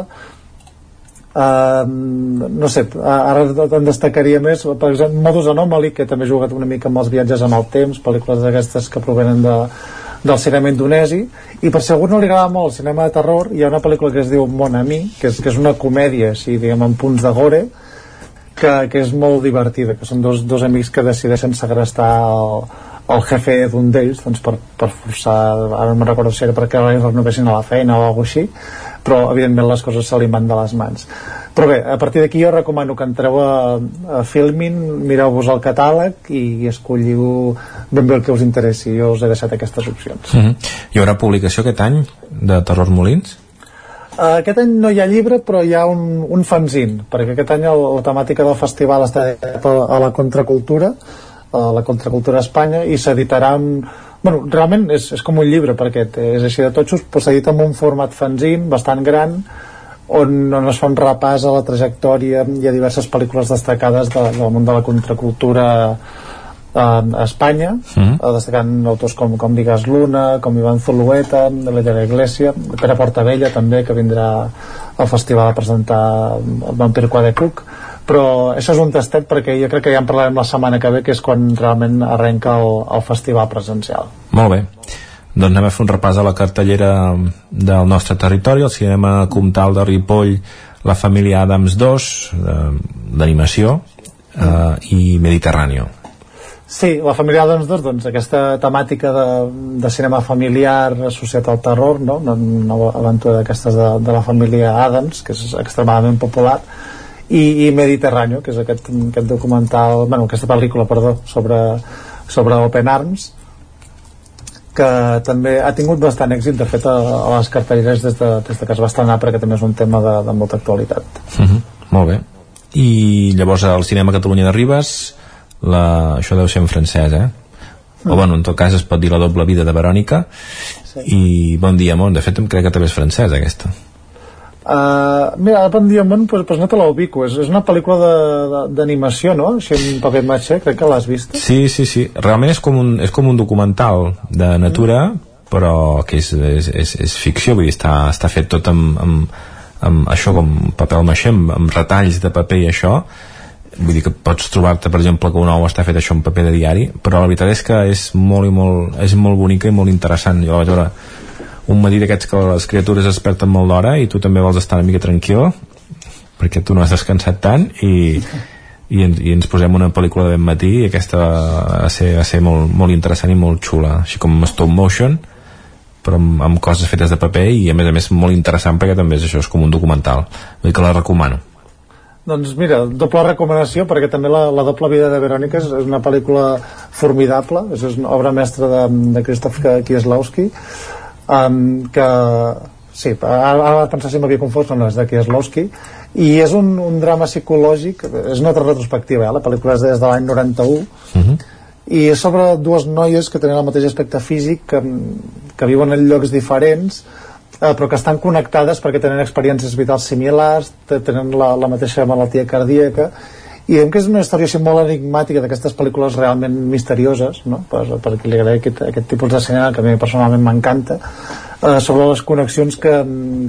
Uh, no sé, ara en destacaria més per exemple Modus Anomaly que també ha jugat una mica amb els viatges en el temps pel·lícules d'aquestes que provenen de, del cinema indonesi. I per si algú no li agrada molt el cinema de terror. Hi ha una pel·lícula que es diu Mon Ami que és, que és una comèdia així, diguem, amb punts de gore que, que és molt divertida que són dos, dos amics que decideixen segrestar el, el jefe d'un d'ells doncs per, per forçar, ara no me'n recordo si era perquè renovessin a la feina o alguna així però evidentment les coses se li van de les mans però bé, a partir d'aquí jo recomano que entreu a, a Filmin, mireu-vos el catàleg i escolliu ben bé el que us interessi, jo us he deixat aquestes opcions mm -hmm. Hi haurà publicació aquest any de Terror Molins? Uh, aquest any no hi ha llibre però hi ha un, un fanzine perquè aquest any el, la temàtica del festival està a, a la contracultura a la contracultura a Espanya i s'editarà en bueno, realment és, és com un llibre perquè és així de totxos però s'edita en un format fanzine bastant gran on, on es fa un repàs a la trajectòria i a diverses pel·lícules destacades de, del món de la contracultura eh, a Espanya mm. eh, destacant autors com, com Vigas Luna com Ivan Zulueta, de la Iglesia Pere Portabella també que vindrà al festival a presentar el Vampir de Cook però això és un tastet perquè jo crec que ja en parlarem la setmana que ve que és quan realment arrenca el, el festival presencial Molt bé doncs anem a fer un repàs a la cartellera del nostre territori, el cinema Comtal de Ripoll, la família Adams 2, d'animació, eh, i Mediterràneo. Sí, la família Adams 2, doncs, aquesta temàtica de, de cinema familiar associat al terror, no? una nova aventura d'aquestes de, de la família Adams, que és extremadament popular, i, i Mediterràneo, que és aquest, aquest documental, bueno, aquesta pel·lícula, perdó, sobre, sobre Open Arms, que també ha tingut bastant èxit de fet a, a les cartelleres des de, des de que es va estrenar perquè també és un tema de, de molta actualitat uh mhm, -huh. Molt bé i llavors al Cinema Catalunya de Ribes la... això deu ser en francès eh? o bueno, en tot cas es pot dir la doble vida de Verònica sí. i Bon dia món, de fet em crec que també és francès aquesta Uh, mira, Bon dia món pues, pues no te l'ubico. És, és una pel·lícula d'animació no? així en paper matxer, crec que l'has vist. Sí, sí, sí, realment és com un, és com un documental de natura mm. però que és, és, és, és ficció. Vull dir, està, està fet tot amb, amb, amb això com paper al amb, amb retalls de paper i això. Vull dir que pots trobar-te per exemple que un ou està fet això en paper de diari però la veritat és que és molt i molt és molt bonica i molt interessant. Jo la vaig veure un matí d'aquests que les criatures es desperten molt d'hora i tu també vols estar una mica tranquil perquè tu no has descansat tant i, i, ens, i ens posem una pel·lícula de ben matí i aquesta va ser, va ser molt, molt interessant i molt xula així com stop motion però amb, amb coses fetes de paper i a més a més molt interessant perquè també és això, és com un documental. Vull dir que la recomano. Doncs mira, doble recomanació perquè també la, la doble vida de Verònica és, és una pel·lícula formidable és, una obra mestra de, de Krzysztof Kieslowski um, que sí, ara, ara pensar si m'havia confós no, no és de Kieslowski i és un, un drama psicològic és una altra retrospectiva, eh? la pel·lícula és des de l'any 91 uh -huh. i és sobre dues noies que tenen el mateix aspecte físic que, que viuen en llocs diferents eh, però que estan connectades perquè tenen experiències vitals similars tenen la, la mateixa malaltia cardíaca i diguem que és una història així molt enigmàtica d'aquestes pel·lícules realment misterioses no? per, per qui li agrada aquest, aquest tipus de cinema que a mi personalment m'encanta eh, sobre les connexions que,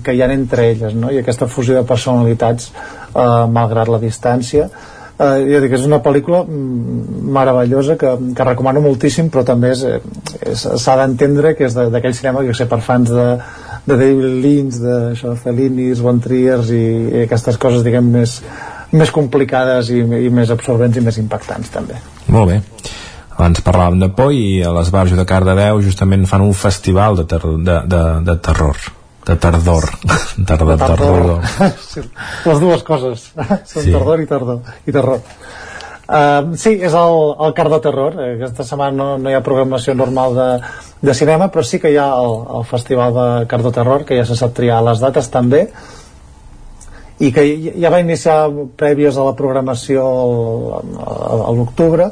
que hi ha entre elles no? i aquesta fusió de personalitats eh, malgrat la distància eh, jo dic, és una pel·lícula mm, meravellosa que, que recomano moltíssim però també s'ha d'entendre que és d'aquell cinema que sé per fans de, de David Lynch, de això, Fellini, Von Trier i, i aquestes coses diguem més més complicades i, i més absorbents i més impactants també. Molt bé. Abans parlàvem de por i a l'Esbarjo de Cardedeu justament fan un festival de, ter de, de, de terror de tardor [laughs] tardor, de tardor. [laughs] sí, les dues coses [laughs] són sí. tardor i tardor i terror Uh, sí, és el, el Car de Terror. Aquesta setmana no, no hi ha programació normal de, de cinema, però sí que hi ha el, el Festival de Car de Terror, que ja se sap triar les dates també i que ja va iniciar prèvies a la programació a l'octubre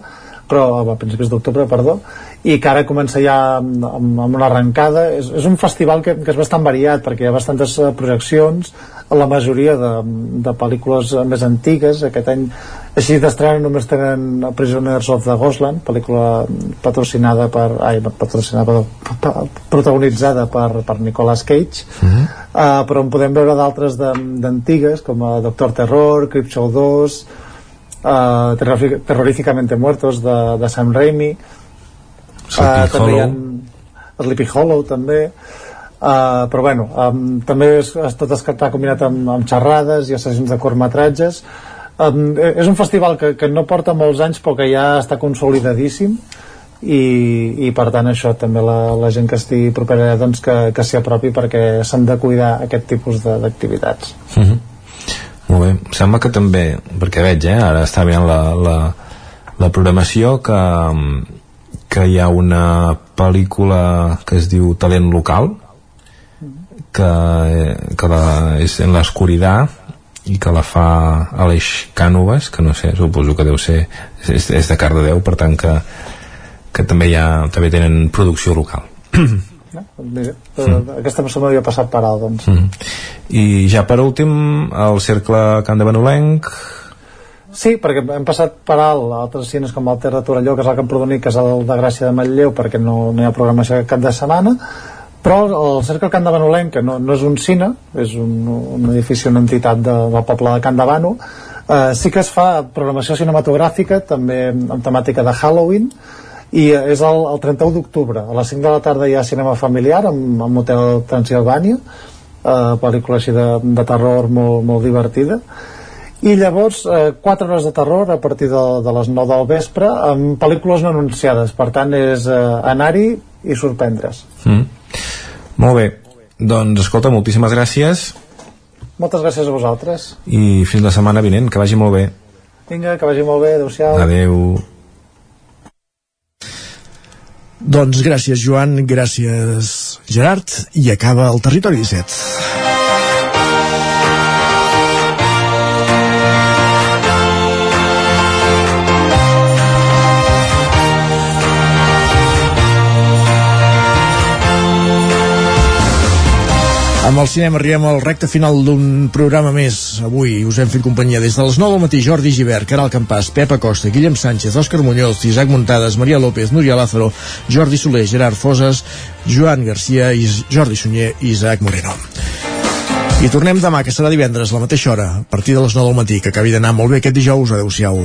però a principis d'octubre, perdó i que ara comença ja amb, amb una arrencada. És, és un festival que, que és bastant variat perquè hi ha bastantes eh, projeccions la majoria de, de pel·lícules més antigues. Aquest any així d'estrena només tenen Prisoners of the Ghostland pel·lícula patrocinada per ai, patrocinada per, protagonitzada per, per Nicolas Cage. Uh -huh. uh, però en podem veure d'altres d'antigues com a Doctor Terror, Creepshow 2 uh, Terroríficamente Muertos de, de Sam Raimi. Uh, també hi ha Sleepy Hollow també. Uh, però bueno, um, també és, és tot està combinat amb, amb xerrades i assassins de curtmetratges um, és un festival que, que no porta molts anys però que ja està consolidadíssim i, i per tant això també la, la gent que estigui propera doncs que, que s'hi apropi perquè s'han de cuidar aquest tipus d'activitats. Uh -huh. Molt bé, sembla que també perquè veig, eh, ara està veient la, la, la programació que, que hi ha una pel·lícula que es diu Talent Local que, que la, és en l'Escuridà i que la fa Aleix Cànovas que no sé, suposo que deu ser és, és de Cardedeu, per tant que que també hi ha, també tenen producció local. No? Mira, mm. aquesta persona m'havia passat per alt doncs. mm. i ja per últim el cercle Can de Benolenc Sí, perquè hem passat per alt altres cines com el Terra Torelló, que és el Camprodoní, que és el de Gràcia de Matlleu, perquè no, no hi ha programació cap de setmana, però el Cercle Can de Benolenc, que no, no és un cine, és un, un edifici, una entitat de, del poble de Can de Bano, eh, sí que es fa programació cinematogràfica, també amb temàtica de Halloween, i és el, el 31 d'octubre. A les 5 de la tarda hi ha cinema familiar amb, amb Hotel Transilvània eh, pel·lícula així de, de terror molt, molt divertida. I llavors eh, 4 hores de terror a partir de, de les 9 del vespre amb pel·lícules no anunciades. Per tant és eh, anar-hi i sorprendre's. Mm. Molt bé. Doncs escolta, moltíssimes gràcies. Moltes gràcies a vosaltres. I fins la setmana vinent, que vagi molt bé. Vinga, que vagi molt bé, adeu-siau adeu doncs gràcies Joan, gràcies Gerard i acaba el Territori 17. Amb el cinema arribem al recte final d'un programa més. Avui us hem fet companyia des de les 9 del matí Jordi Givert, Caral Campàs, Pepa Costa, Guillem Sánchez, Òscar Muñoz, Isaac Muntades, Maria López, Núria Lázaro, Jordi Soler, Gerard Foses, Joan Garcia, i Jordi Sunyer i Isaac Moreno. I tornem demà, que serà divendres, a la mateixa hora, a partir de les 9 del matí, que acabi d'anar molt bé aquest dijous. Adéu-siau.